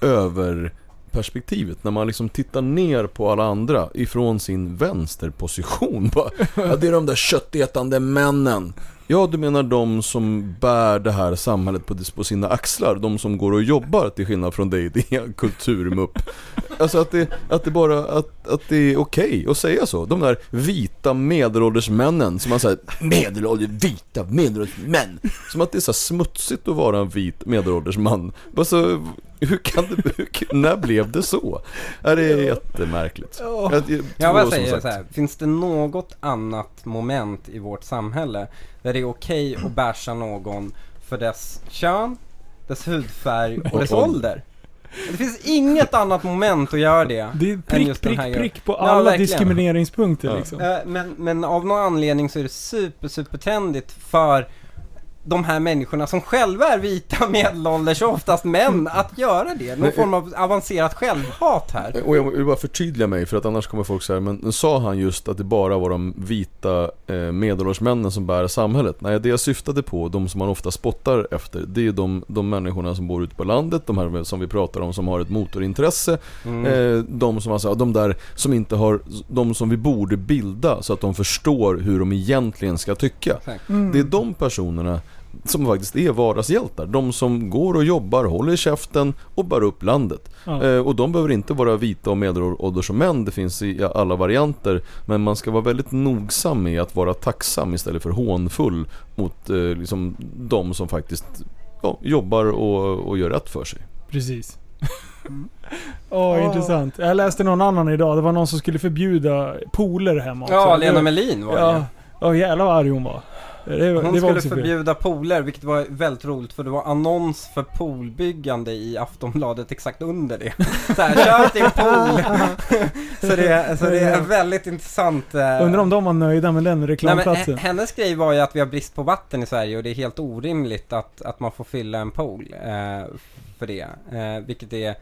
överperspektivet när man liksom tittar ner på alla andra ifrån sin vänsterposition. Bara, ja, det är de där köttätande männen. Ja, du menar de som bär det här samhället på, på sina axlar. De som går och jobbar till skillnad från dig, din kulturmupp. Alltså att det, att det bara, att, att det är okej att säga så. De där vita medelålders männen som man säger, medelålders, vita medelålders män. Som att det är så smutsigt att vara en vit medelålders man. Alltså, hur kan det, hur, när blev det så? Ja, det är jättemärkligt. Jag, jag, Jag tror bara som säger så här, finns det något annat moment i vårt samhälle där det är okej att basha någon för dess kön, dess hudfärg och dess ålder. Det finns inget annat moment att göra det. Det är prick, prick, prick på Ja, alla verkligen. diskrimineringspunkter Ja. liksom. Eh, Men, men av någon anledning så är det super, super trendigt för de här människorna som själva är vita medelålders och oftast män att göra det. Någon Men- form av avancerat självhat här. Och jag vill bara förtydliga mig för att annars kommer folk säga men sa han just att det bara var de vita eh, medelåldersmännen som bär samhället? Nej, det jag syftade på, de som man ofta spottar efter, det är de, de människorna som bor ute på landet, de här som vi pratar om som har ett motorintresse, Mm. eh, de som alltså, de där som inte har, de som vi borde bilda så att de förstår hur de egentligen ska tycka. Mm. Det är de personerna som faktiskt är vardagshjältar. De som går och jobbar, håller käften och bär upp landet. Ja. Eh, och de behöver inte vara vita och medelålders som män, det finns i alla varianter. Men man ska vara väldigt nogsam med att vara tacksam istället för hånfull mot eh, liksom, de som faktiskt ja, jobbar och, och gör rätt för sig. Precis. Mm. Åh, Ja. intressant. Jag läste någon annan idag. Det var någon som skulle förbjuda pooler hemma också. Ja, Lena Melin var det. Ja, ja jävlar vad arg hon var. Det, var- Hon det skulle förbjuda pooler, vilket var väldigt roligt för det var annons för poolbyggande i Aftonbladet exakt under det. Så här, till en pool! så, det, så det är väldigt intressant. eh, Undrar om de var nöjda med den Nej, reklamplatsen. h- hennes grej var ju att vi har brist på vatten i Sverige och det är helt orimligt att, att man får fylla en pool eh, för det. Eh, vilket är,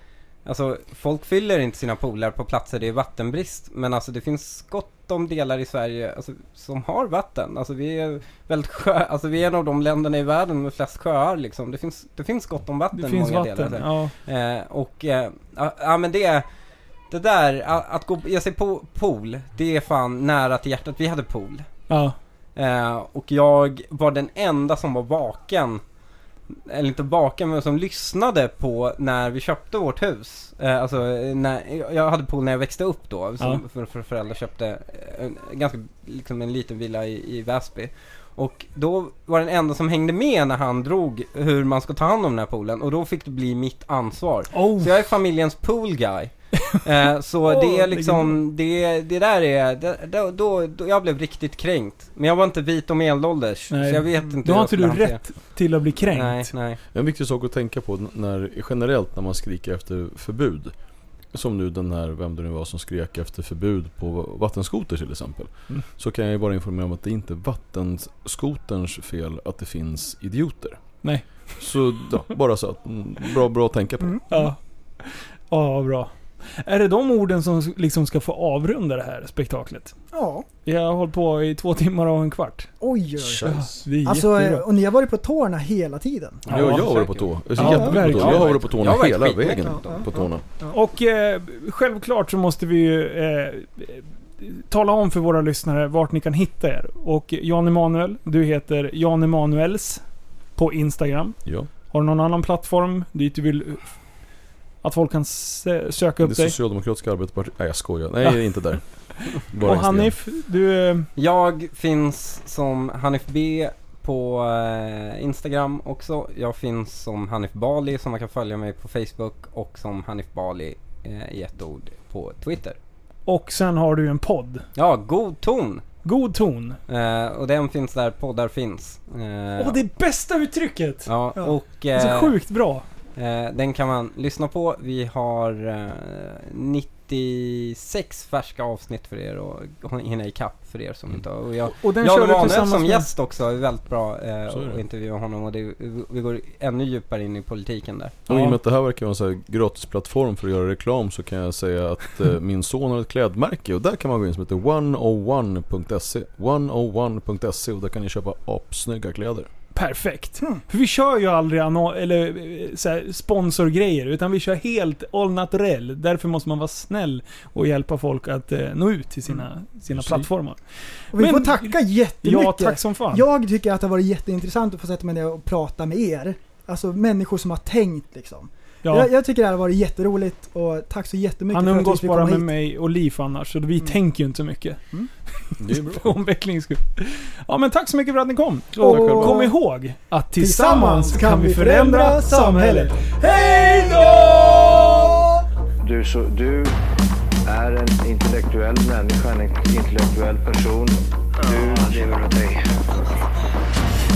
alltså folk fyller inte sina pooler på platser det är vattenbrist. Men alltså det finns gott om delar i Sverige alltså, som har vatten. Alltså vi är väldigt sjö, alltså vi är en av de länderna i världen med flest sjöar liksom. Det finns, det finns gott om vatten det i finns många vatten. delar. Ja. Eh, och, eh, ja, men det, det där, att gå, ge sig på pool, det är fan nära till hjärtat. Vi hade pool. ja. Eh, och jag var den enda som var vaken eller inte vaken men som lyssnade på när vi köpte vårt hus. Eh, alltså när, jag hade pool när jag växte upp då. Som, Ja. för, för föräldrar köpte en, ganska, liksom en liten villa i, i Väsby. Och då var den enda som hängde med när han drog hur man ska ta hand om den här poolen och då fick det bli mitt ansvar. Oh. Så jag är familjens pool guy. Eh, så det är liksom, det, det där är, det, då, då, då, jag blev riktigt kränkt. Men jag var inte vit och medelålders, så jag vet inte Då har inte du rätt till att bli kränkt. Nej, nej. En viktig sak att tänka på när, generellt när man skriker efter förbud. Som nu den här, vem det nu var som skrek efter förbud på vattenskoter till exempel. Mm. Så kan jag ju bara informera om att det är inte vattenskoterns fel att det finns idioter. Nej. Så ja, bara så att, mm, bra, bra att tänka på. Mm. Ja. Ja, bra. Är det de orden som liksom ska få avrunda det här spektaklet? Ja, Jag har hållit på i två timmar och en kvart. oj oj. Är Alltså, jättebra. och ni har varit på tårna hela tiden. Ja, jag har varit på tå. Jag Ja, på verkligen. tå. Jag har varit på Jag tårna har varit hela skitnöjd. vägen Ja, ja, på tårna. Och eh, självklart så måste vi ju eh, tala om för våra lyssnare vart ni kan hitta er. Och Jan Emanuel, du heter Jan Emanuels på Instagram. Ja, Har du någon annan plattform dit du vill att folk kan sö- söka det upp dig? socialdemokratiska arbetarpartiet. Nej jag skojar. Nej inte där. Bara Och. Hanif, du... eh, Jag finns som Hanif B på eh, Instagram också. Jag finns som Hanif Bali som man kan följa mig på Facebook och som Hanif Bali eh, i ett ord på Twitter. Och sen har du en podd. Ja, God ton! God ton. Eh, och den finns där poddar finns. Eh, Åh, det är bästa uttrycket! Ja, Ja. och Det är så eh, sjukt bra. Eh, den kan man lyssna på. Vi har eh, 96 färska avsnitt för er och hinna ikapp för er som Mm. inte har. Och jag, Och den du Emanuel tillsammans som med... gäst också är väldigt bra eh, att intervjua honom och det, vi går ännu djupare in i politiken där. Och i och med att det här verkar vara en så här gratisplattform för att göra reklam så kan jag säga att eh, min son har ett klädmärke och där kan man gå in som heter 101.se 101.se och där kan ni köpa apsnygga kläder. Perfekt. Hmm. För vi kör ju aldrig anno- eller, eh, så här, sponsorgrejer, utan vi kör helt all naturell. Därför måste man vara snäll och hjälpa folk att eh, nå ut till sina, sina Precis. plattformar. Och vi Men- får tacka jättemycket. Ja, tack som fan. Jag tycker att det har varit jätteintressant att få sätta mig ner och prata med er. Alltså människor som har tänkt liksom. Ja. Jag, jag tycker det här har varit jätteroligt och tack så jättemycket Han för att vi bara med hit. mig och Liv annars, så vi tänker ju inte så mycket. Det är bra. För omvecklings skull. Ja men tack så mycket för att ni kom. Och- Och kom ihåg att tillsammans kan vi förändra samhället. Hej då! Du, så, du är en intellektuell människa, en intellektuell person. Du lever dig.